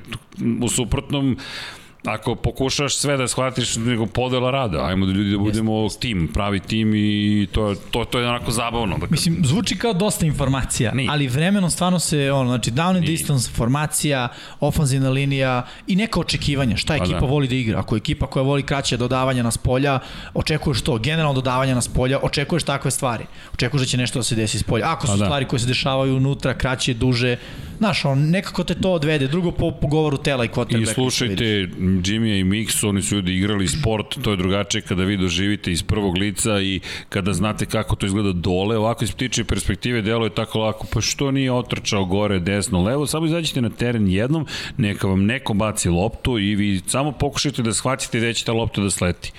u suprotnom, ako pokušaš sve da shvatiš nego podela rada, ajmo da ljudi da budemo Jeste. tim, pravi tim i to, to, to je onako zabavno. Dakle. Mislim, zvuči kao dosta informacija, Nije. ali vremenom stvarno se, ono, znači down and distance, formacija, ofanzivna linija i neka očekivanja, šta pa ekipa da. voli da igra. Ako je ekipa koja voli kraće dodavanja na spolja, očekuješ to, generalno dodavanja na spolja, očekuješ takve stvari. Očekuješ da će nešto da se desi s polja. Ako su pa da. stvari koje se dešavaju unutra, kraće, duže, znaš, on, nekako te to odvede. Drugo po, po govoru tela i quarterbacka. I slušajte, Jimmy i Mix, oni su ljudi igrali sport, to je drugačije kada vi doživite iz prvog lica i kada znate kako to izgleda dole, ovako iz ptiče perspektive delo je tako lako, pa što nije otrčao gore, desno, levo, samo izađite na teren jednom, neka vam neko baci loptu i vi samo pokušajte da shvatite gde će ta lopta da sleti.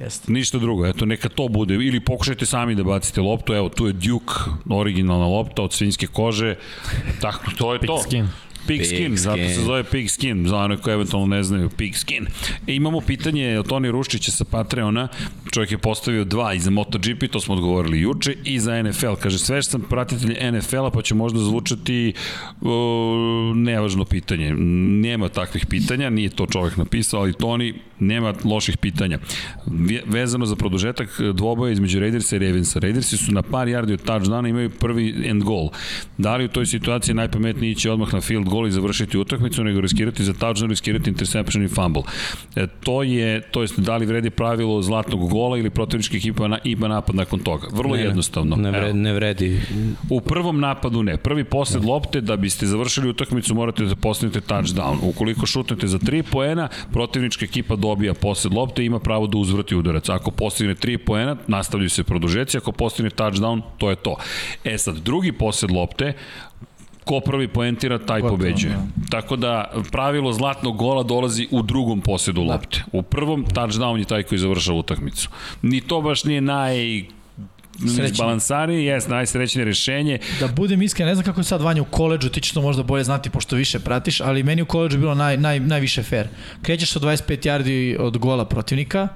Jeste. Ništa drugo, eto neka to bude ili pokušajte sami da bacite loptu, evo tu je Duke, originalna lopta od svinjske kože. Tako to je to. Skin. Pigskin, Pig zato se skin. zove Pigskin, za one koji eventualno ne znaju, Pigskin. E, imamo pitanje od Toni Ruščića sa Patreona, čovjek je postavio dva i za MotoGP, to smo odgovorili juče, i za NFL. Kaže, sve što sam pratitelj NFL-a, pa će možda zvučati o, nevažno pitanje. Nema takvih pitanja, nije to čovjek napisao, ali Toni, nema loših pitanja. Ve- Vezano za produžetak dvoboja između Raidersa i Ravensa. Raidersi su na par yardi od touchdowna imaju prvi end goal. Da li u toj situaciji najpametniji ići odmah na field goal i završiti utakmicu, nego riskirati za touchdown, riskirati interception i fumble. E, to je, to jest da li vredi pravilo zlatnog gola ili protivnička ekipa na, ima napad nakon toga. Vrlo Ne, ne. jednostavno. Ne, vredi, ne vredi. U prvom napadu ne. Prvi posled lopte, da biste završili utakmicu, morate da postavite touchdown. Ukoliko šutnete za 3 poena, protivnička ekipa dobija posled lopte i ima pravo da uzvrati udarac. Ako postigne 3 poena, nastavljaju se produžeci, ako postigne touchdown, to je to. E sad, drugi posled lopte, ko prvi poentira, taj Gotovo, pobeđuje. Tako da pravilo zlatnog gola dolazi u drugom posjedu lopte. U prvom touchdown je taj koji završava utakmicu. Ni to baš nije naj. Balansari, jes, najsrećnije rešenje. Da budem iskren, ne znam kako je sad Vanja u koleđu, ti ćeš to možda bolje znati pošto više pratiš, ali meni u koleđu je bilo naj, naj, najviše fair. Krećeš sa 25 yardi od gola protivnika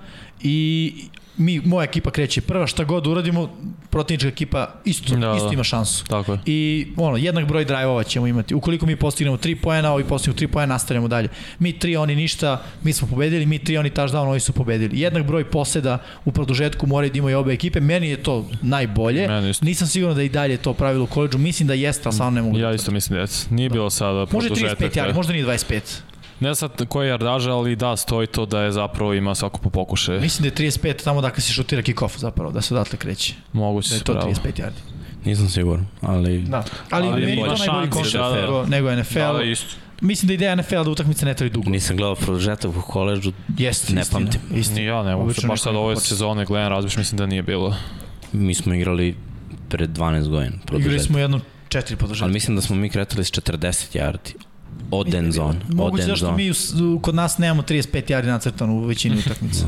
i mi, moja ekipa kreće prva, šta god uradimo, protivnička ekipa isto, Da, da, isto da. ima šansu. Tako je. I ono, jednak broj drajvova ćemo imati. Ukoliko mi postignemo 3 poena, ovi postignu 3 poena, nastavljamo dalje. Mi 3, oni ništa, mi smo pobedili, mi 3, oni touchdown, oni su pobedili. Jednak broj poseda u produžetku moraju da imaju obe ekipe. Meni je to najbolje. Nisam siguran da i dalje to pravilo u koleđu. Mislim da jeste, ali samo ne mogu. Ja da isto mislim da je. Nije bilo sada Može produžetak, 35 jari, da. možda nije 25. Ne sad koji je jardaža, ali da, stoji to da je zapravo ima svako po pokušaju. Mislim da je 35 tamo dakle se šutira kick-off zapravo, da se odatle kreće. Moguće Da je se to pravo. 35 yardi. Nisam siguran, ali... Da. Ali, Ali meni to najbolji koncept da, da. nego, NFL. Da, da, isto. Mislim da ideja NFL da utakmice ne traju dugo. Nisam gledao produžetak u koleđu, Jeste, Ne istina, pamtim. Istina. Ni ja ne mogu, baš sad ove sezone gledam razbiš, mislim da nije bilo. mi smo igrali pred 12 godina Igrali smo jedno četiri podržatka. Ali mislim da smo mi kretali s 40 yardi. Od end zone. Od Moguće zašto zone. mi u, u- kod nas nemamo 35 yardi nacrtano u većini utakmica.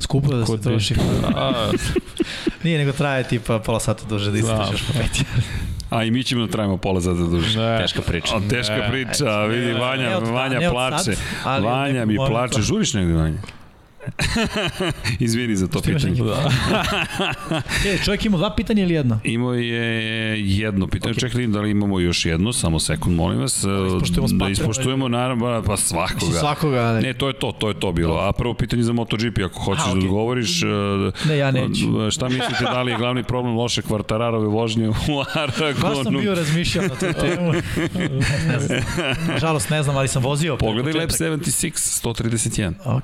Skupo da se Kod troši. Nije, nego traje tipa pola sata duže da istražiš po 5 yardi. A i mi ćemo da trajimo pola sata duže. ne, Teška priča. A teška Ne. priča, vidi, Vanja, Ne od- Vanja plače. sad, Vanja mi plače. Žuriš negde, Vanja? Izvini za to pitanje. neki- E, čovjek ima dva pitanja ili jedno? Imao je jedno pitanje, okay. čekaj da li imamo još jedno, samo sekund, molim vas. ispoštujemo s da ispoštujemo, naravno, pa svakoga. Svakoga, ali... Ne, to je to, to je to bilo. A prvo pitanje za MotoGP, ako hoćeš Aha, da okej. odgovoriš. e, Ne, ja neću. e, Šta mislite, da li je glavni problem loše kvartararove vožnje u Baš sam Aragonu? bio razmišljao na tu temu. ne znam. Nažalost ne znam, ali sam vozio. Pogledaj Lab početak. 76, 131. Ok.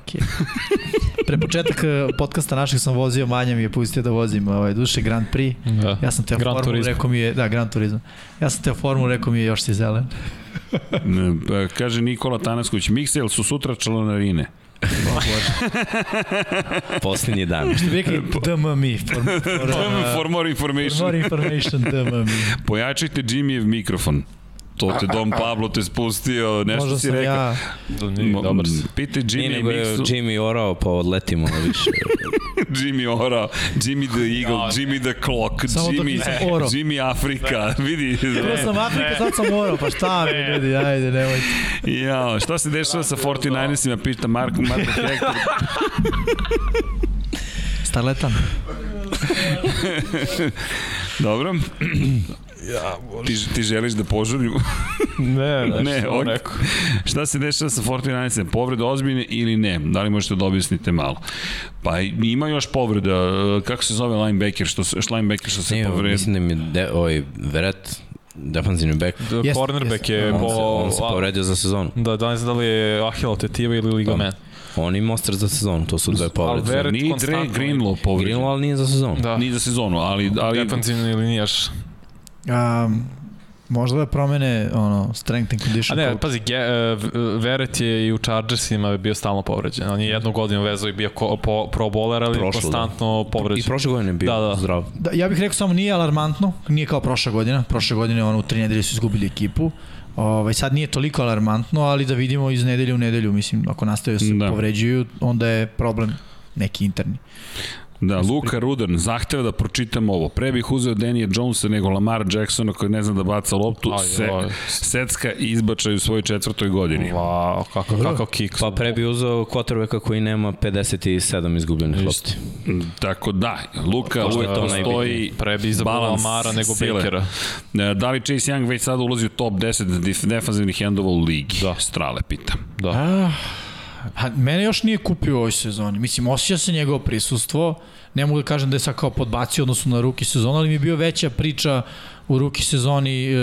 Pre početak eh, podcasta našeg sam vozio, Manja mi je pustio da vozim ovaj, duše Grand Prix. Da. Ja sam teo Grand Turismo. rekao mi je, da, Grand Turismo. Ja sam teo formulu, rekao mi je još si zelen. Ne, pa, Kaže Nikola Tanasković, Miksel su sutra članarine. Posljednji dan. Što bi rekli DMMI. For, for, For, uh, for more for information. more information, DMMI. Pojačajte Jimmyjev mikrofon. To te Dom Pablo te spustio, nešto Možda si sam rekao. ja... Da, nije, dobar si. Nije Jimmy nego je Mixu, Jimmy orao pa odletimo više. Jimmy Ora, Jimmy the Eagle, Jimmy the Clock, Samo Jimmy, orao. Jimmy Afrika, vidi. Prvo sam Afrika, sad sam morao, pa šta mi ljudi, ajde, nemojte. Jao, šta se dešava sa 49ersima, pita Marko, Marko Hector. Starletan. Dobro. Ti, ti želiš da požurim? Ne, ne, ok. rekao. Šta se dešava sa 49ersima? Povrede ozbiljne ili ne? Da li možete da objasnite malo? Pa ima još povreda. Kako se zove linebacker? Što, se- što linebacker što se Ne, povredi? mislim da mi je de, ovaj Veret, defensivni back, Da, Jeste, cornerback jeste. je on, po... se, on se povredio za sezonu. Da, da ne znam da li je Ahilov tetiva ili ligament. On ima ostar za sezonu, to su dve povrede. Veret Nije Dre Greenlaw povređen. Greenlaw, ali nije za sezonu. Da, Nije za sezonu, ali, ali defensivni linijaš. Um, možda da promene ono, strength and A condition ne, coach. pazi, Ge, e, V- Veret je i u Chargersima bio stalno povređen. On je jednu godinu vezao i bio ko, po, pro bowler, ali Prošlu, da. konstantno povređen. I prošle godine je bio Da, da. zdrav. Da, ja bih rekao samo nije alarmantno, nije kao prošla godina. Prošle godine ono u tri nedelje su izgubili ekipu. Ovaj, sad nije toliko alarmantno, ali da vidimo iz nedelje u nedelju, mislim, ako nastavaju da se Da. povređuju, onda je problem neki interni. Da, Luka Rudan zahteva da pročitam ovo. Pre bih uzeo Danija Jonesa nego Lamar Jacksona koji ne zna da baca loptu. Aj, Se, aj. secka izbačaj u svojoj četvrtoj godini. Wow, kako, kako kick. Pa pre bi uzeo quarterbacka koji nema 57 izgubljenih lopti. Tako da, Luka je uvek to postoji najbitnije. Pre bi izabrao Lamara nego sile. Bakera. E, Da li Chase Young već sada ulazi u top 10 def- defanzivnih endova u ligi? Da. Strale pita. Da. Ah, pa mene još nije kupio u ovoj sezoni. Mislim, osjeća se njegovo prisustvo. Ne mogu da kažem da je sad kao podbacio odnosno na ruki sezona, ali mi je bio veća priča u ruki sezoni e,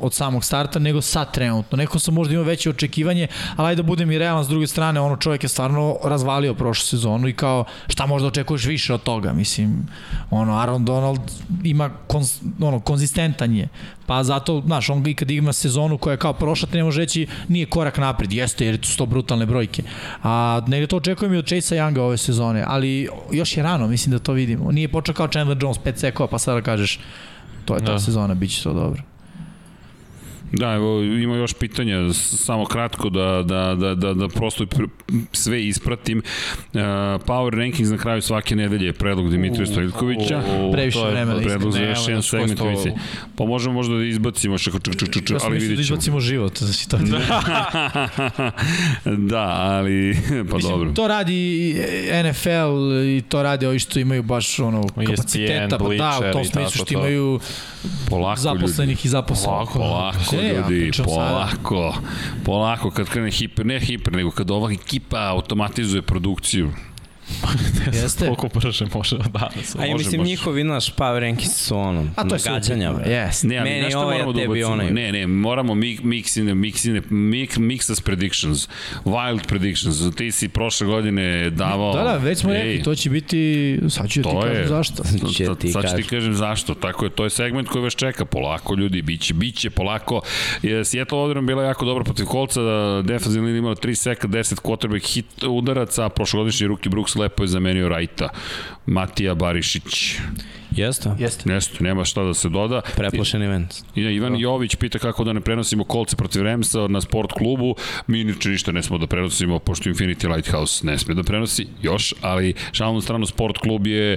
od samog starta nego sad trenutno. Neko sam možda imao veće očekivanje, ali ajde da budem i realan s druge strane, ono čovjek je stvarno razvalio prošlu sezonu i kao šta možda očekuješ više od toga, mislim, ono Aaron Donald ima kons, ono, konzistentan je, pa zato, znaš, on i kad ima sezonu koja je kao prošla, ne može reći nije korak napred, jeste jer su to brutalne brojke. A negde to očekujem i od Chase Younga ove sezone, ali još je rano, mislim da to vidimo. Nije počeo kao Chandler Jones, 5 sekova, pa sada kažeš to je ta Da. sezona, bit će to dobro. Da, evo, ima još pitanja, samo kratko da, da, da, da, da prosto pr- sve ispratim. Uh, Power Rankings na kraju svake nedelje je predlog Dimitrija Stojkovića. Previše vremena, Predlog za još jedan segment emisije. Pa možemo možda da izbacimo čuk, čuk, čuk, Ja sam ali da vidjet ćemo. izbacimo život, znači to da, ali pa Mislim, dobro. To radi NFL i to radi ovi što imaju baš ono kapaciteta, pa da, u tom smislu što to. imaju Polako zaposlenih i zaposlenih. Polako, Polako Ne, ja ljudi, sada. polako. Polako kad krene hiper, ne hiper, nego kad ova ekipa automatizuje produkciju. Jeste. Koliko brže može danas. A i mislim, može. njihovi, naš power rankings su ono, A to je. Jeste. Ne, ali Meni ovaj, moramo a da tebi onaj. Ne, ne, moramo mi, mixine, mixine, mix, mixas predictions, wild predictions. Ti si prošle godine davao... Da, da, već smo rekli, to će biti, sad ću ti To je- kažem zašto. Će Sad- ti sad ću ti kažem. zašto. Tako je, to je segment koji vas čeka polako, ljudi, biće, biće polako. Je, Seattle odbrana bila jako dobra protiv kolca, da defensivna linija imala 3 seka, 10 quarterback hit udaraca, a prošlogodišnji Ruki Brooks lepo je zamenio Rajta. Matija Barišić. Jeste? Jeste. Nesto, nema šta da se doda. Preplašen event. I Ivan Jović pita kako da ne prenosimo kolce protiv Remsa na sport klubu. Mi inače ništa ne smo da prenosimo, pošto Infinity Lighthouse ne sme da prenosi još, ali šalno stranu sport klub je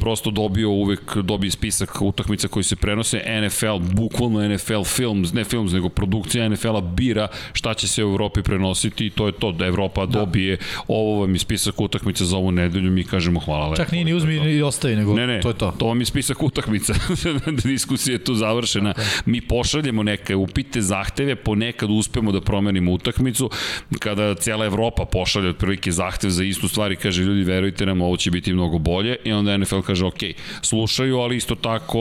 prosto dobio uvek dobije spisak utakmica koji se prenose. NFL, bukvalno NFL Films, ne Films, nego produkcija NFL-a bira šta će se u Evropi prenositi i to je to da Evropa da. dobije ovo vam je spisak utakmica za ovu nedelju, mi kažemo hvala lepo. Čak nije ni uzmi ni ostavi, nego Ne, ne, to je to. to vam je spisak utakmica. Diskusija je tu završena. Mi pošaljemo neke upite, zahteve, ponekad uspemo da promenimo utakmicu. Kada cijela Evropa pošalje otprilike zahtev za istu stvar i kaže ljudi verujte nam ovo će biti mnogo bolje i onda NFL kaže ok, slušaju, ali isto tako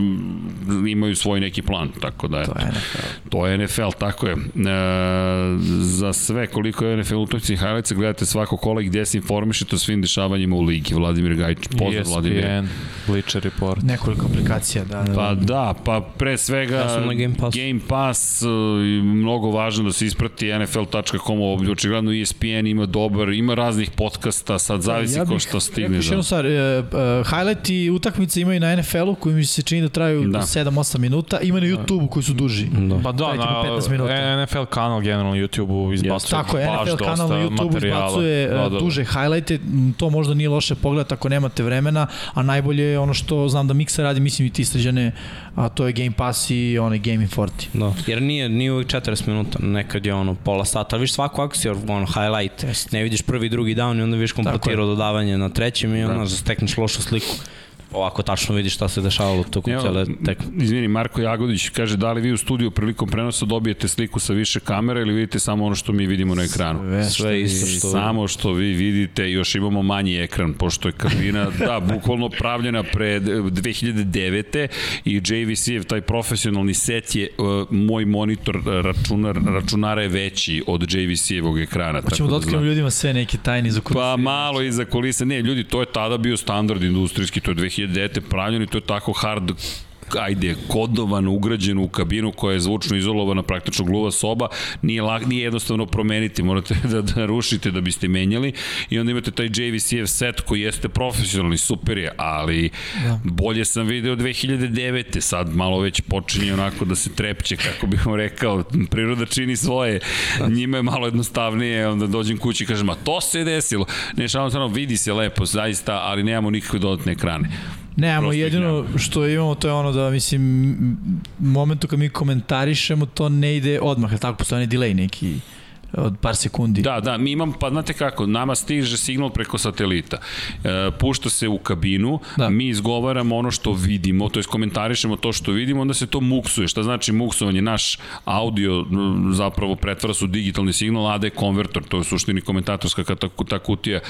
mm, imaju svoj neki plan, tako da je. To je NFL. To je NFL, tako je. E, za sve koliko je NFL utakmice i highlights gledate svako kola i gde se informišete o svim dešavanjima u ligi. Vladimir Gajić, pozdrav Vladimir. Bleacher Report. Nekoliko aplikacija, da. da. Pa da, pa pre svega Ja na Game Passu. Game Pass uh, mnogo važno da se isprati NFL.com, očigledno ESPN ima dobar, ima raznih podcasta, sad zavisi ko što stigne. Rekao još Da. jednu stvar, e, e, highlight i utakmice imaju na NFL-u koji mi se čini da traju Da. da. 7-8 minuta, ima na YouTube-u koji su duži. Da. Pa da, na po 15 minuta. NFL kanal generalno na YouTube-u izbacuje Tako je, baš NFL dosta kanal na YouTube materijala. izbacuje Da, da, da, da. duže highlighte, to možda nije loše pogledati ako nemate vremena, a najbolje je ono što znam da Miksa radi, mislim i ti sređane, a to je Game Pass i onaj Game in 40. Da. Jer nije, nije uvijek 40 minuta, nekad je ono pola sata, ali viš svaku akciju, ono, highlight, Jest. ne vidiš prvi drugi down i onda vidiš kompletirao dodavanje na trećem i onda da. stekneš lošu sliku. Ovako tačno vidiš šta se dešavalo tokom Evo, cele tekme. Izvini, Marko Jagodić kaže da li vi u studiju prilikom prenosa dobijete sliku sa više kamera ili vidite samo ono što mi vidimo na ekranu? Sve isto što... Samo što vi vidite, još imamo manji ekran, pošto je kabina, da, bukvalno pravljena pre 2009. i JVC-ev taj profesionalni set je, uh, moj monitor računar, računara je veći od JVC-evog ekrana. Hoćemo da otkrijemo ljudima sve neke tajne za Pa malo iza kulisa. Ne, ljudi, to je tada bio standard industrijski, to je 2009. pravljeno i to je tako hard ajde, kodovan, ugrađen u kabinu koja je zvučno izolovana, praktično gluva soba, nije, lag, nije jednostavno promeniti, morate da, da rušite da biste menjali i onda imate taj JVCF set koji jeste profesionalni, super je, ali da. bolje sam video 2009. sad malo već počinje onako da se trepće, kako bih vam rekao, priroda čini svoje, njima je malo jednostavnije, onda dođem kući i kažem, a to se je desilo. Ne, šalim stvarno, vidi se lepo, zaista, ali nemamo nikakve dodatne ekrane. Nemamo, jedino što imamo to je ono da, mislim, momentu kad mi komentarišemo, to ne ide odmah, tako? Postoje delay neki od par sekundi. Da, da, mi imamo, pa znate kako, nama stiže signal preko satelita. E, pušta se u kabinu, da. mi izgovaramo ono što vidimo, to je komentarišemo to što vidimo, onda se to muksuje. Šta znači muksovanje? Naš audio zapravo pretvara se u digitalni signal, a je konvertor, to je suštini komentatorska ta kutija,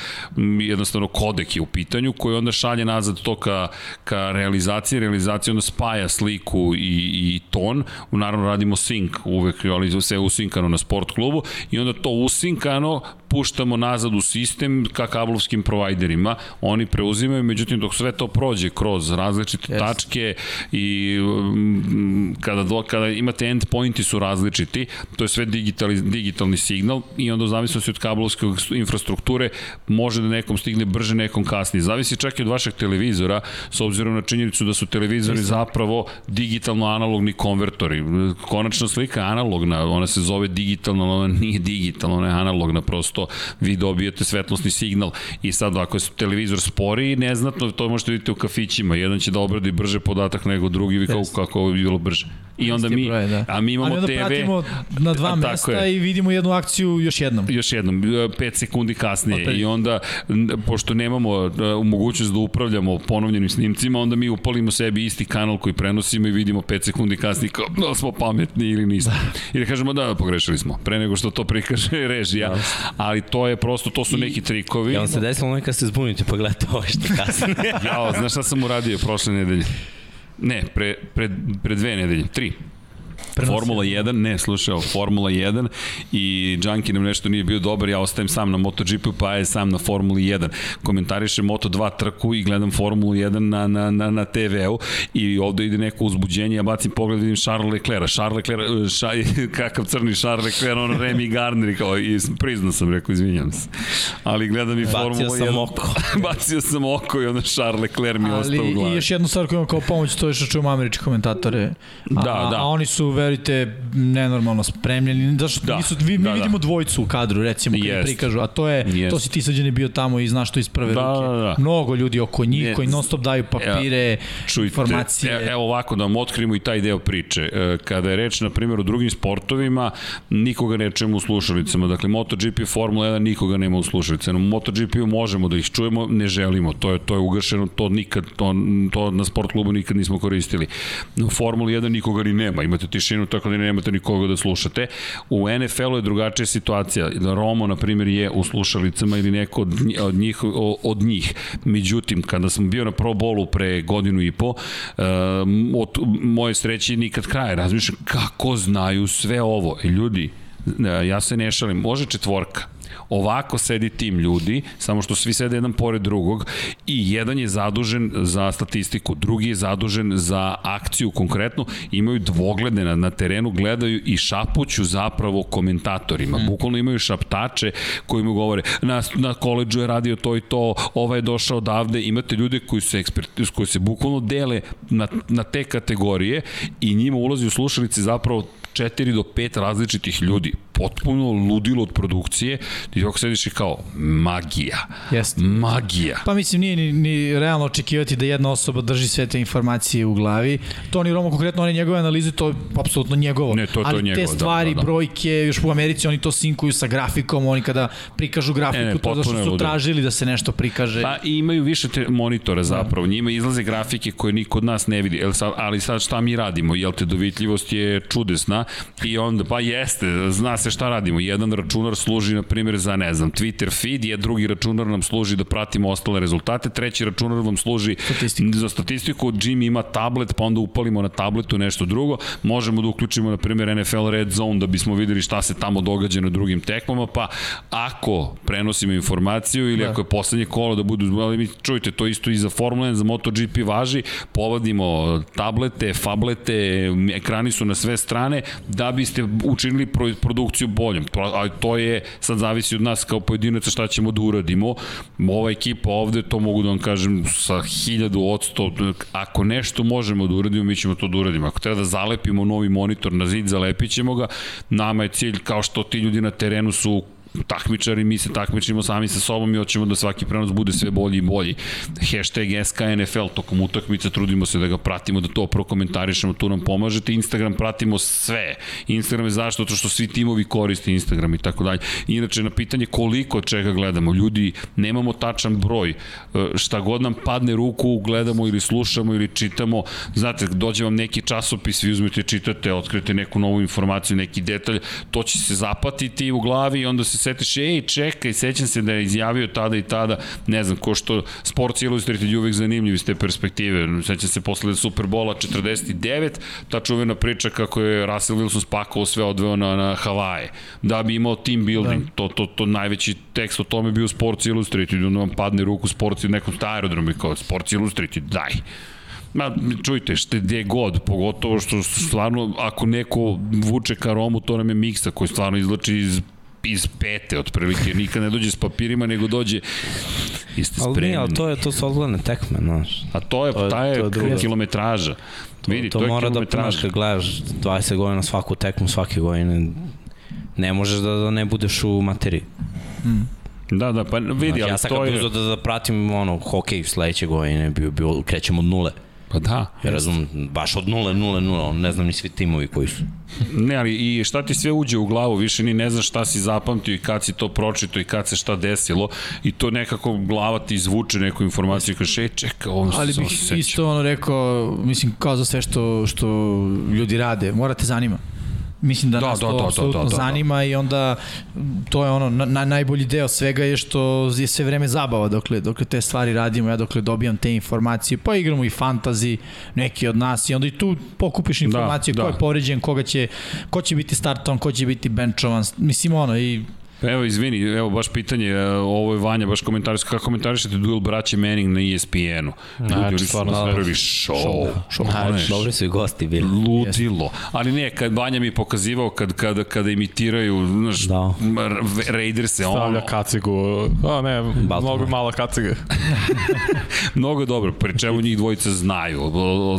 jednostavno kodek je u pitanju, koji onda šalje nazad to ka, ka realizaciji, realizacija onda spaja sliku i, i ton, naravno radimo sync uvek, ali sve usinkano na sport klubu i onda to usinkano puštamo nazad u sistem ka kablovskim provajderima. Oni preuzimaju, međutim dok sve to prođe kroz različite yes. tačke i mm, kada, do, kada imate endpointi su različiti, to je sve digitali, digitalni signal i onda u zavisnosti od kablovske infrastrukture može da nekom stigne brže, nekom kasnije. Zavisi čak i od vašeg televizora, s obzirom na činjenicu da su televizori yes. zapravo digitalno-analogni konvertori. Konačna slika je analogna, ona se zove digitalno, ona nije digitalno, ona je analogna prosto vi dobijete svetlosni signal i sad ako je televizor spori, neznatno, to možete vidjeti u kafićima, jedan će da obradi brže podatak nego drugi, vi kao kako bi bilo brže. I onda mi, broj, da. a mi imamo Ali onda TV. pratimo na dva mesta je. i vidimo jednu akciju još jednom. Još jednom, 5 sekundi kasnije. I onda, pošto nemamo e, mogućnost da upravljamo ponovljenim snimcima, onda mi upalimo sebi isti kanal koji prenosimo i vidimo 5 sekundi kasnije kao da smo pametni ili nismo. Da. I da kažemo da, pogrešili smo, pre nego što to prikaže režija. Da. Ali to je prosto, to su I, neki trikovi. Ja vam se desilo nekad se zbunite pa gledate ovo što kasnije. Jao, znaš šta sam uradio prošle nedelje? Ne, pre, pre, pre dve nedelje, tri. Prenosio. Formula 1, ne, slušao, Formula 1 i Junkie nam nešto nije bio dobar, ja ostajem sam na MotoGP pa je sam na Formuli 1. Komentarišem Moto2 trku i gledam Formulu 1 na, na, na, na TV-u i ovde ide neko uzbuđenje, ja bacim pogled, vidim Charles Leclerc, Charles Leclerc, ša, kakav crni Charles Leclerc, on Remy Gardner kao, i priznao sam, rekao, izvinjam se. Ali gledam i Formulu 1. Bacio sam oko. bacio sam oko i onda Charles Leclerc mi ostao u glavi. Ali i još jednu stvar koju imam kao pomoć, to je što čujem američki komentatore. A, da, da. A oni su verujte, nenormalno spremljeni. Zašto da, nisu, vi, mi da, da. vidimo da. dvojcu u kadru, recimo, kad prikažu, a to je, Jest. to si ti sađeni bio tamo i znaš to iz prve da, ruke. Da, da. Mnogo ljudi oko njih Jest. koji non stop daju papire, Čujte, informacije. E, evo ovako da vam otkrimo i taj deo priče. E, kada je reč, na primjer, o drugim sportovima, nikoga ne čujemo u slušalicama. Dakle, MotoGP, Formula 1, nikoga nema u slušalicama. U MotoGP-u možemo da ih čujemo, ne želimo. To je, to je ugašeno, to nikad, to, to na sport klubu nikad nismo koristili. U Formula 1 nikoga ni nema. Imate tišinu tišinu, tako da nemate nikoga da slušate. U NFL-u je drugačija situacija. Romo, na primjer, je u slušalicama ili neko od njih, od njih. Međutim, kada sam bio na Pro Bowlu pre godinu i po, od moje sreće nikad kraja. Razmišljam kako znaju sve ovo. E, ljudi, ja se ne šalim, može četvorka, Ovako sedi tim ljudi, samo što svi sede jedan pored drugog i jedan je zadužen za statistiku, drugi je zadužen za akciju konkretno, imaju dvoglede na, na terenu, gledaju i šapuću zapravo komentatorima. Mm. Bukvalno imaju šaptače koji mu govore na, na koleđu je radio to i to, ovaj je došao odavde, imate ljude koji se, ekspert, koji se bukvalno dele na, na te kategorije i njima ulazi u slušalice zapravo 4 do 5 različitih ljudi potpuno ludilo od produkcije i ovako sediš i kao magija. Jeste. Magija. Pa mislim nije ni, ni realno očekivati da jedna osoba drži sve te informacije u glavi. Toni Romo konkretno one njegove analize to je apsolutno njegovo. Ne, to, to Ali njegovo, te stvari, da, da, da. brojke, još u Americi oni to sinkuju sa grafikom, oni kada prikažu grafiku, ne, ne, to zašto su tražili da se nešto prikaže. Pa i imaju više te monitore zapravo, njima izlaze grafike koje niko od nas ne vidi, ali sad šta mi radimo, jel te dovitljivost je čudesna i onda pa jeste, zna se šta radimo. Jedan računar služi, na primjer, za, ne znam, Twitter feed, je drugi računar nam služi da pratimo ostale rezultate, treći računar vam služi Statistiku. za statistiku. Jimmy ima tablet, pa onda upalimo na tabletu nešto drugo. Možemo da uključimo, na primjer, NFL Red Zone da bismo videli šta se tamo događa na drugim tekmama, pa ako prenosimo informaciju ili Da. ako je poslednje kolo da budu, ali mi čujte, to isto i za Formula 1, za MotoGP važi, povadimo tablete, fablete, ekrani su na sve strane da biste učinili pro- produkciju boljom. To, a to je, sad zavisi od nas kao pojedinaca šta ćemo da uradimo. Ova ekipa ovde, to mogu da vam kažem sa hiljadu odsto, ako nešto možemo da uradimo, mi ćemo to da uradimo. Ako treba da zalepimo novi monitor na zid, zalepit ćemo ga. Nama je cilj, kao što ti ljudi na terenu su takmičari, mi se takmičimo sami sa sobom i hoćemo da svaki prenos bude sve bolji i bolji. Hashtag SKNFL tokom utakmice, trudimo se da ga pratimo, da to prokomentarišemo, tu nam pomažete. Instagram pratimo sve. Instagram je zašto? To što svi timovi koriste Instagram i tako dalje. Inače, na pitanje koliko čega gledamo, ljudi, nemamo tačan broj. E, Šta god nam padne ruku, gledamo ili slušamo ili čitamo. Znate, dođe vam neki časopis, vi uzmete, čitate, otkrite neku novu informaciju, neki detalj, to će se zapatiti u glavi i onda se setiš, ej, čekaj, sećam se da je izjavio tada i tada, ne znam, ko što Sports Illustrated je uvek zanimljiv iz te perspektive. Sećam se posle Superbola 49, ta čuvena priča kako je Russell Wilson spakovao sve odveo na, na Havaje, da bi imao team building, da. to, to, to najveći tekst o tome je bio Sports Illustrated, onda vam padne ruku Sports u nekom aerodromu i kao Sports Illustrated, daj. Ma, čujte, šte gde god, pogotovo što stvarno, ako neko vuče ka Romu, to nam je miksa koji stvarno izlači iz iz pete otprilike, nikad ne dođe s papirima, nego dođe i ste Ali spremni. nije, ali to je, to su odgledane tekme, znaš. A to je, to je- ta je, to je kilometraža. Vidi, to, to je mora da, znaš, kad gledaš 20 godina svaku tekmu, svake godine, ne možeš da, da ne budeš u materiji. Da, da, pa vidi, Znači, ali ja sam to kad je... uzeo da, da pratim ono, hokej sledeće godine, bio, bio, krećemo od nule. Pa da. Ja razum, baš od nule, nule, nule, ne znam ni svi timovi koji su. Ne, ali i šta ti sve uđe u glavu, više ni ne znaš šta si zapamtio i kad si to pročito i kad se šta desilo i to nekako glava ti izvuče neku informaciju i kaže, e, čeka, ovo Ali se bih se seća. isto ono rekao, mislim, kao za sve što, što ljudi rade, morate zanima. Mislim da, Da, nas da, to da, da, apsolutno da, da, da. zanima i onda to je ono, na, na, najbolji deo svega je što je sve vreme zabava dokle, dokle te stvari radimo, ja dokle dobijam te informacije, pa igramo i fantazi, neki od nas i onda i tu pokupiš informacije da. ko je povređen, koga će, ko će biti startovan, ko će biti benchovan, mislim ono i Pa Evo, izvini, evo baš pitanje, e, ovo je Vanja, baš komentariš, kako komentarišete duel braće Manning na E ESPN-u? Ljudi, Znači, oni su napravili show. show. Znači, Dobri su i gosti bili. Ludilo. Ali ne, kad Vanja mi je pokazivao kad, kada, kada imitiraju, znaš, Da. Raiderse, ono, Stavlja kacigu, a ne, mnogo mala kaciga. mnogo je dobro, pri čemu njih dvojica znaju,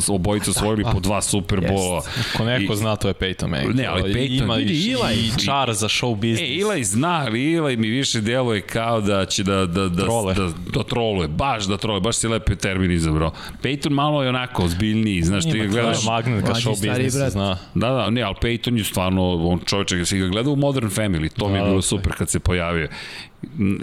obojica osvojili po dva Superbola. Ko neko I- zna, to je Peyton Manning. Ne, ali Peyton- ima vidi, i, Eli- i čar za show business. E, Ilaj zna, ali Ilaj mi više deluje kao da će da, da, da, Trole. da, da troluje, baš da troluje, baš si lepi termin izabrao. Peyton malo je onako ozbiljniji, znaš, ti ga gledaš, to magnet ka show zna. Da, da, ne, ali Peyton je stvarno, on čovječak, si ga gledao u Modern Family, to mi je Da, bilo da. super kad se pojavio.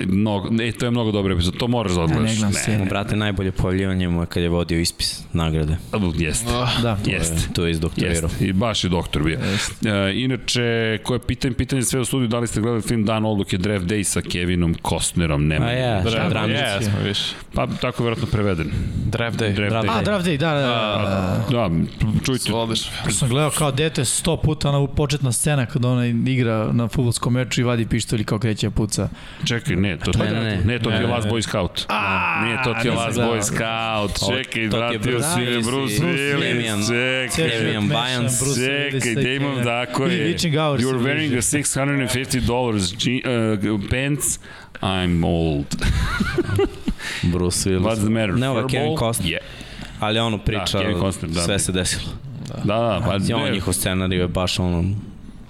Mnogo, ne, to je mnogo dobro epizod, to moraš da odgledaš. ne gledam seriju. Brate, najbolje pojavljivanje mu je kad je vodio ispis nagrade. Jeste. da. Jeste. To je izdoktorirao. Jeste, i baš je doktor bio. E, inače, koje pitanje, pitanje sve u studiju, da li ste gledali film Dan odluke Draft Day sa Kevinom Costnerom? Nema. A ja, šta? Day, jesmo više. Pa tako je vjerojatno preveden. Draft Day. Draft Draft Day. A, Draft Day, da, da, da. Da, čujte, Odlično. Ja sam gledao kao dete sto puta ona početna scena kada ona igra na futbolskom meču i vadi pištolj i kao kreće da puca. Čekaj, ne, to, Ne, ne, ne. ne, to ti je Last. Boy Scout. Nije, to ti je Last. Boy Scout. Čekaj, je vratio Bruce si me Willis Bruce Willis. Čekaj. Damian Byans. Čekaj, Damon, tako je. You're wearing the $650 je- uh, pants. I'm old. Bruce Willis. What's the matter? Ne, ovo je? Kevin Costner. Yeah. Ali ono priča, Kevin Costner, da. sve se desilo. Da, da, pa Ja, on njihov scenarij je baš ono,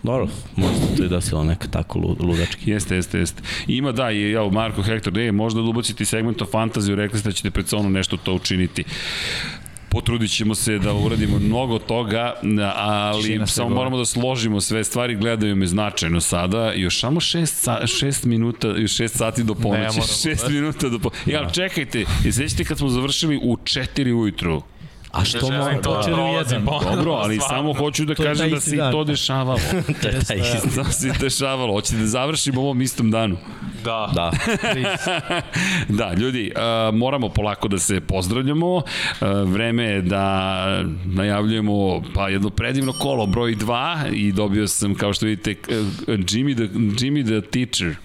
dobro, možda to i desilo neka tako lu- ludački. Jeste, jeste, jeste. Ima da, i evo Marko Hector, e, možda da ubacite segment o fantaziju, rekli ste da ćete pred sonom nešto to učiniti. Potrudit ćemo se da uradimo mnogo toga, ali samo gore. moramo da složimo sve stvari, gledaju me značajno sada, još samo 6 šest minuta, još 6 sati do ponoći, moramo, 6 minuta do ponoći. Ja, ali čekajte, sećate kad smo završili u 4 ujutru, A što Želim mora? to počeli u jedan. Dobro, ali stvarno. samo hoću da To kažem taj da isti se i to dešavalo. To je taj isti. da se dešavalo. Hoćete da završimo ovom istom danu. Da. Da. da, ljudi, uh, moramo polako da se pozdravljamo. Uh, vreme je da najavljujemo pa jedno predivno kolo, broj 2 i dobio sam, kao što vidite, uh, Jimmy the, Jimmy the Teacher.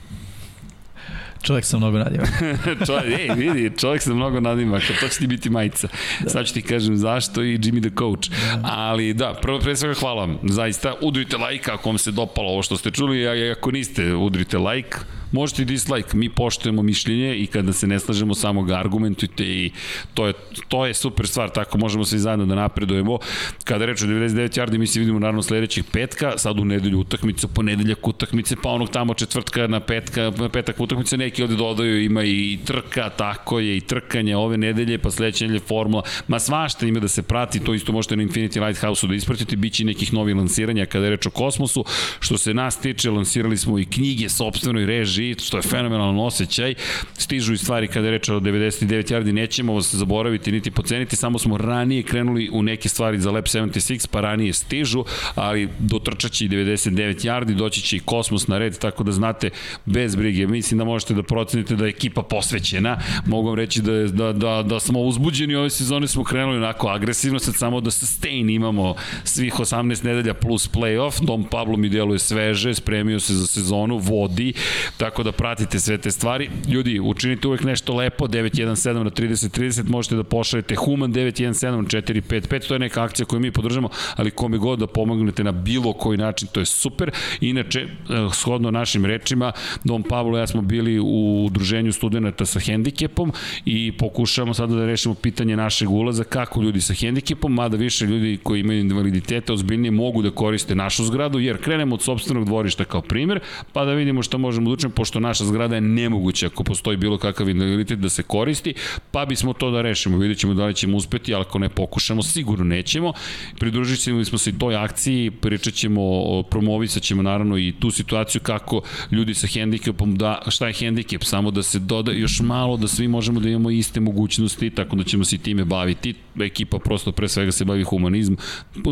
Čovjek sam mnogo nadima. čovjek, ej, vidi, čovjek se mnogo nadima, kao to će ti biti majica. Sad ću ti kažem zašto i Jimmy the Coach. Ali da, prvo pre svega hvala vam. Zaista, udrite like ako vam se dopalo ovo što ste čuli, a ako niste, udrite like. Možete i dislike, mi poštujemo mišljenje i kada se ne slažemo samo ga argumentujte i to je, to je super stvar, tako možemo svi zajedno da napredujemo. Kada reč o 99 yardi, mi se vidimo naravno sledećeg petka, sad u nedelju utakmicu, ponedeljak utakmice, pa onog tamo četvrtka na petka, petak utakmice, neki ovde dodaju, ima i trka, tako je, i trkanje ove nedelje, pa sledeće nedelje formula, ma svašta ima da se prati, to isto možete na Infinity Lighthouse-u da ispratite, bit će nekih novih lansiranja kada je reč o kosmosu, što se nas tiče, lansirali smo i knjige sobstvenoj režiji, što je fenomenalan osjećaj, stižu i stvari kada je reč o 99 yardi, nećemo vas zaboraviti niti poceniti, samo smo ranije krenuli u neke stvari za Lab 76, pa ranije stižu, ali dotrčat će i 99 yardi, doći će i kosmos na red, tako da znate, bez brige, mislim da možete da procenite da je ekipa posvećena, mogu vam reći da, je- da, da, da smo uzbuđeni ove sezone, smo krenuli onako agresivno, sad samo da sustain imamo svih 18 nedelja plus playoff, Dom Pablo mi deluje sveže, spremio se za sezonu, vodi, tako da pratite sve te stvari. Ljudi, učinite uvek nešto lepo, 917 na 3030, možete da pošaljete Human 917 na 455, to je neka akcija koju mi podržamo, ali kome god da pomognete na bilo koji način, to je super. Inače, eh, shodno našim rečima, Dom Pablo i ja smo bili u udruženju studenta sa hendikepom i pokušavamo sada da rešimo pitanje našeg ulaza, kako ljudi sa hendikepom, mada više ljudi koji imaju invaliditete ozbiljnije mogu da koriste našu zgradu, jer krenemo od sobstvenog dvorišta kao primer, pa da vidimo šta možemo da učinimo, pošto naša zgrada je nemoguća ako postoji bilo kakav invaliditet da se koristi, pa bismo to da rešimo. Vidjet ćemo da li ćemo uspeti, ali ako ne pokušamo, sigurno nećemo. Pridružit ćemo smo se i toj akciji, pričat ćemo, promovisat ćemo naravno i tu situaciju kako ljudi sa hendikepom, da, šta je hendikep, samo da se doda još malo, da svi možemo da imamo iste mogućnosti, tako da ćemo se i time baviti. Ekipa prosto pre svega se bavi humanizmom.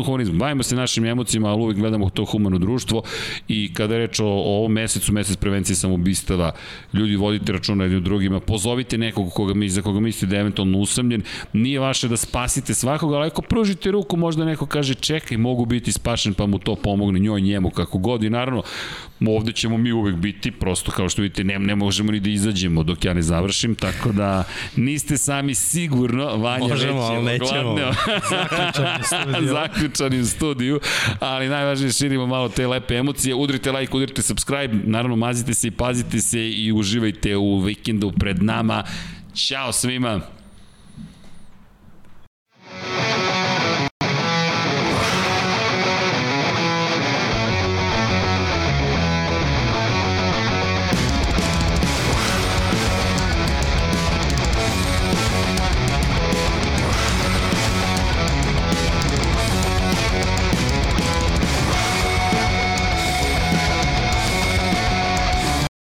humanizmom. Bavimo se našim emocijama, ali uvek gledamo to humano društvo i kada je reč o, o ovom mesecu, mesec prevencije samoubistava, ljudi vodite računa jednim drugima, pozovite nekog koga mi, za koga mislite da je eventualno usamljen, nije vaše da spasite svakoga, ali ako pružite ruku, možda neko kaže čekaj, mogu biti spašen, pa mu to pomogne njoj, njemu, kako god i naravno, ovde ćemo mi uvek biti, prosto kao što vidite, ne, ne možemo ni da izađemo dok ja ne završim, tako da niste sami sigurno, Vanja Možemo, već je ali nećemo. ogladneo. Zaključan je studio. zaključani u studiju, ali najvažnije širimo malo te lepe emocije. Udrite like, udrite subscribe, naravno mazite se i pazite se i uživajte u vikendu pred nama. Ćao svima!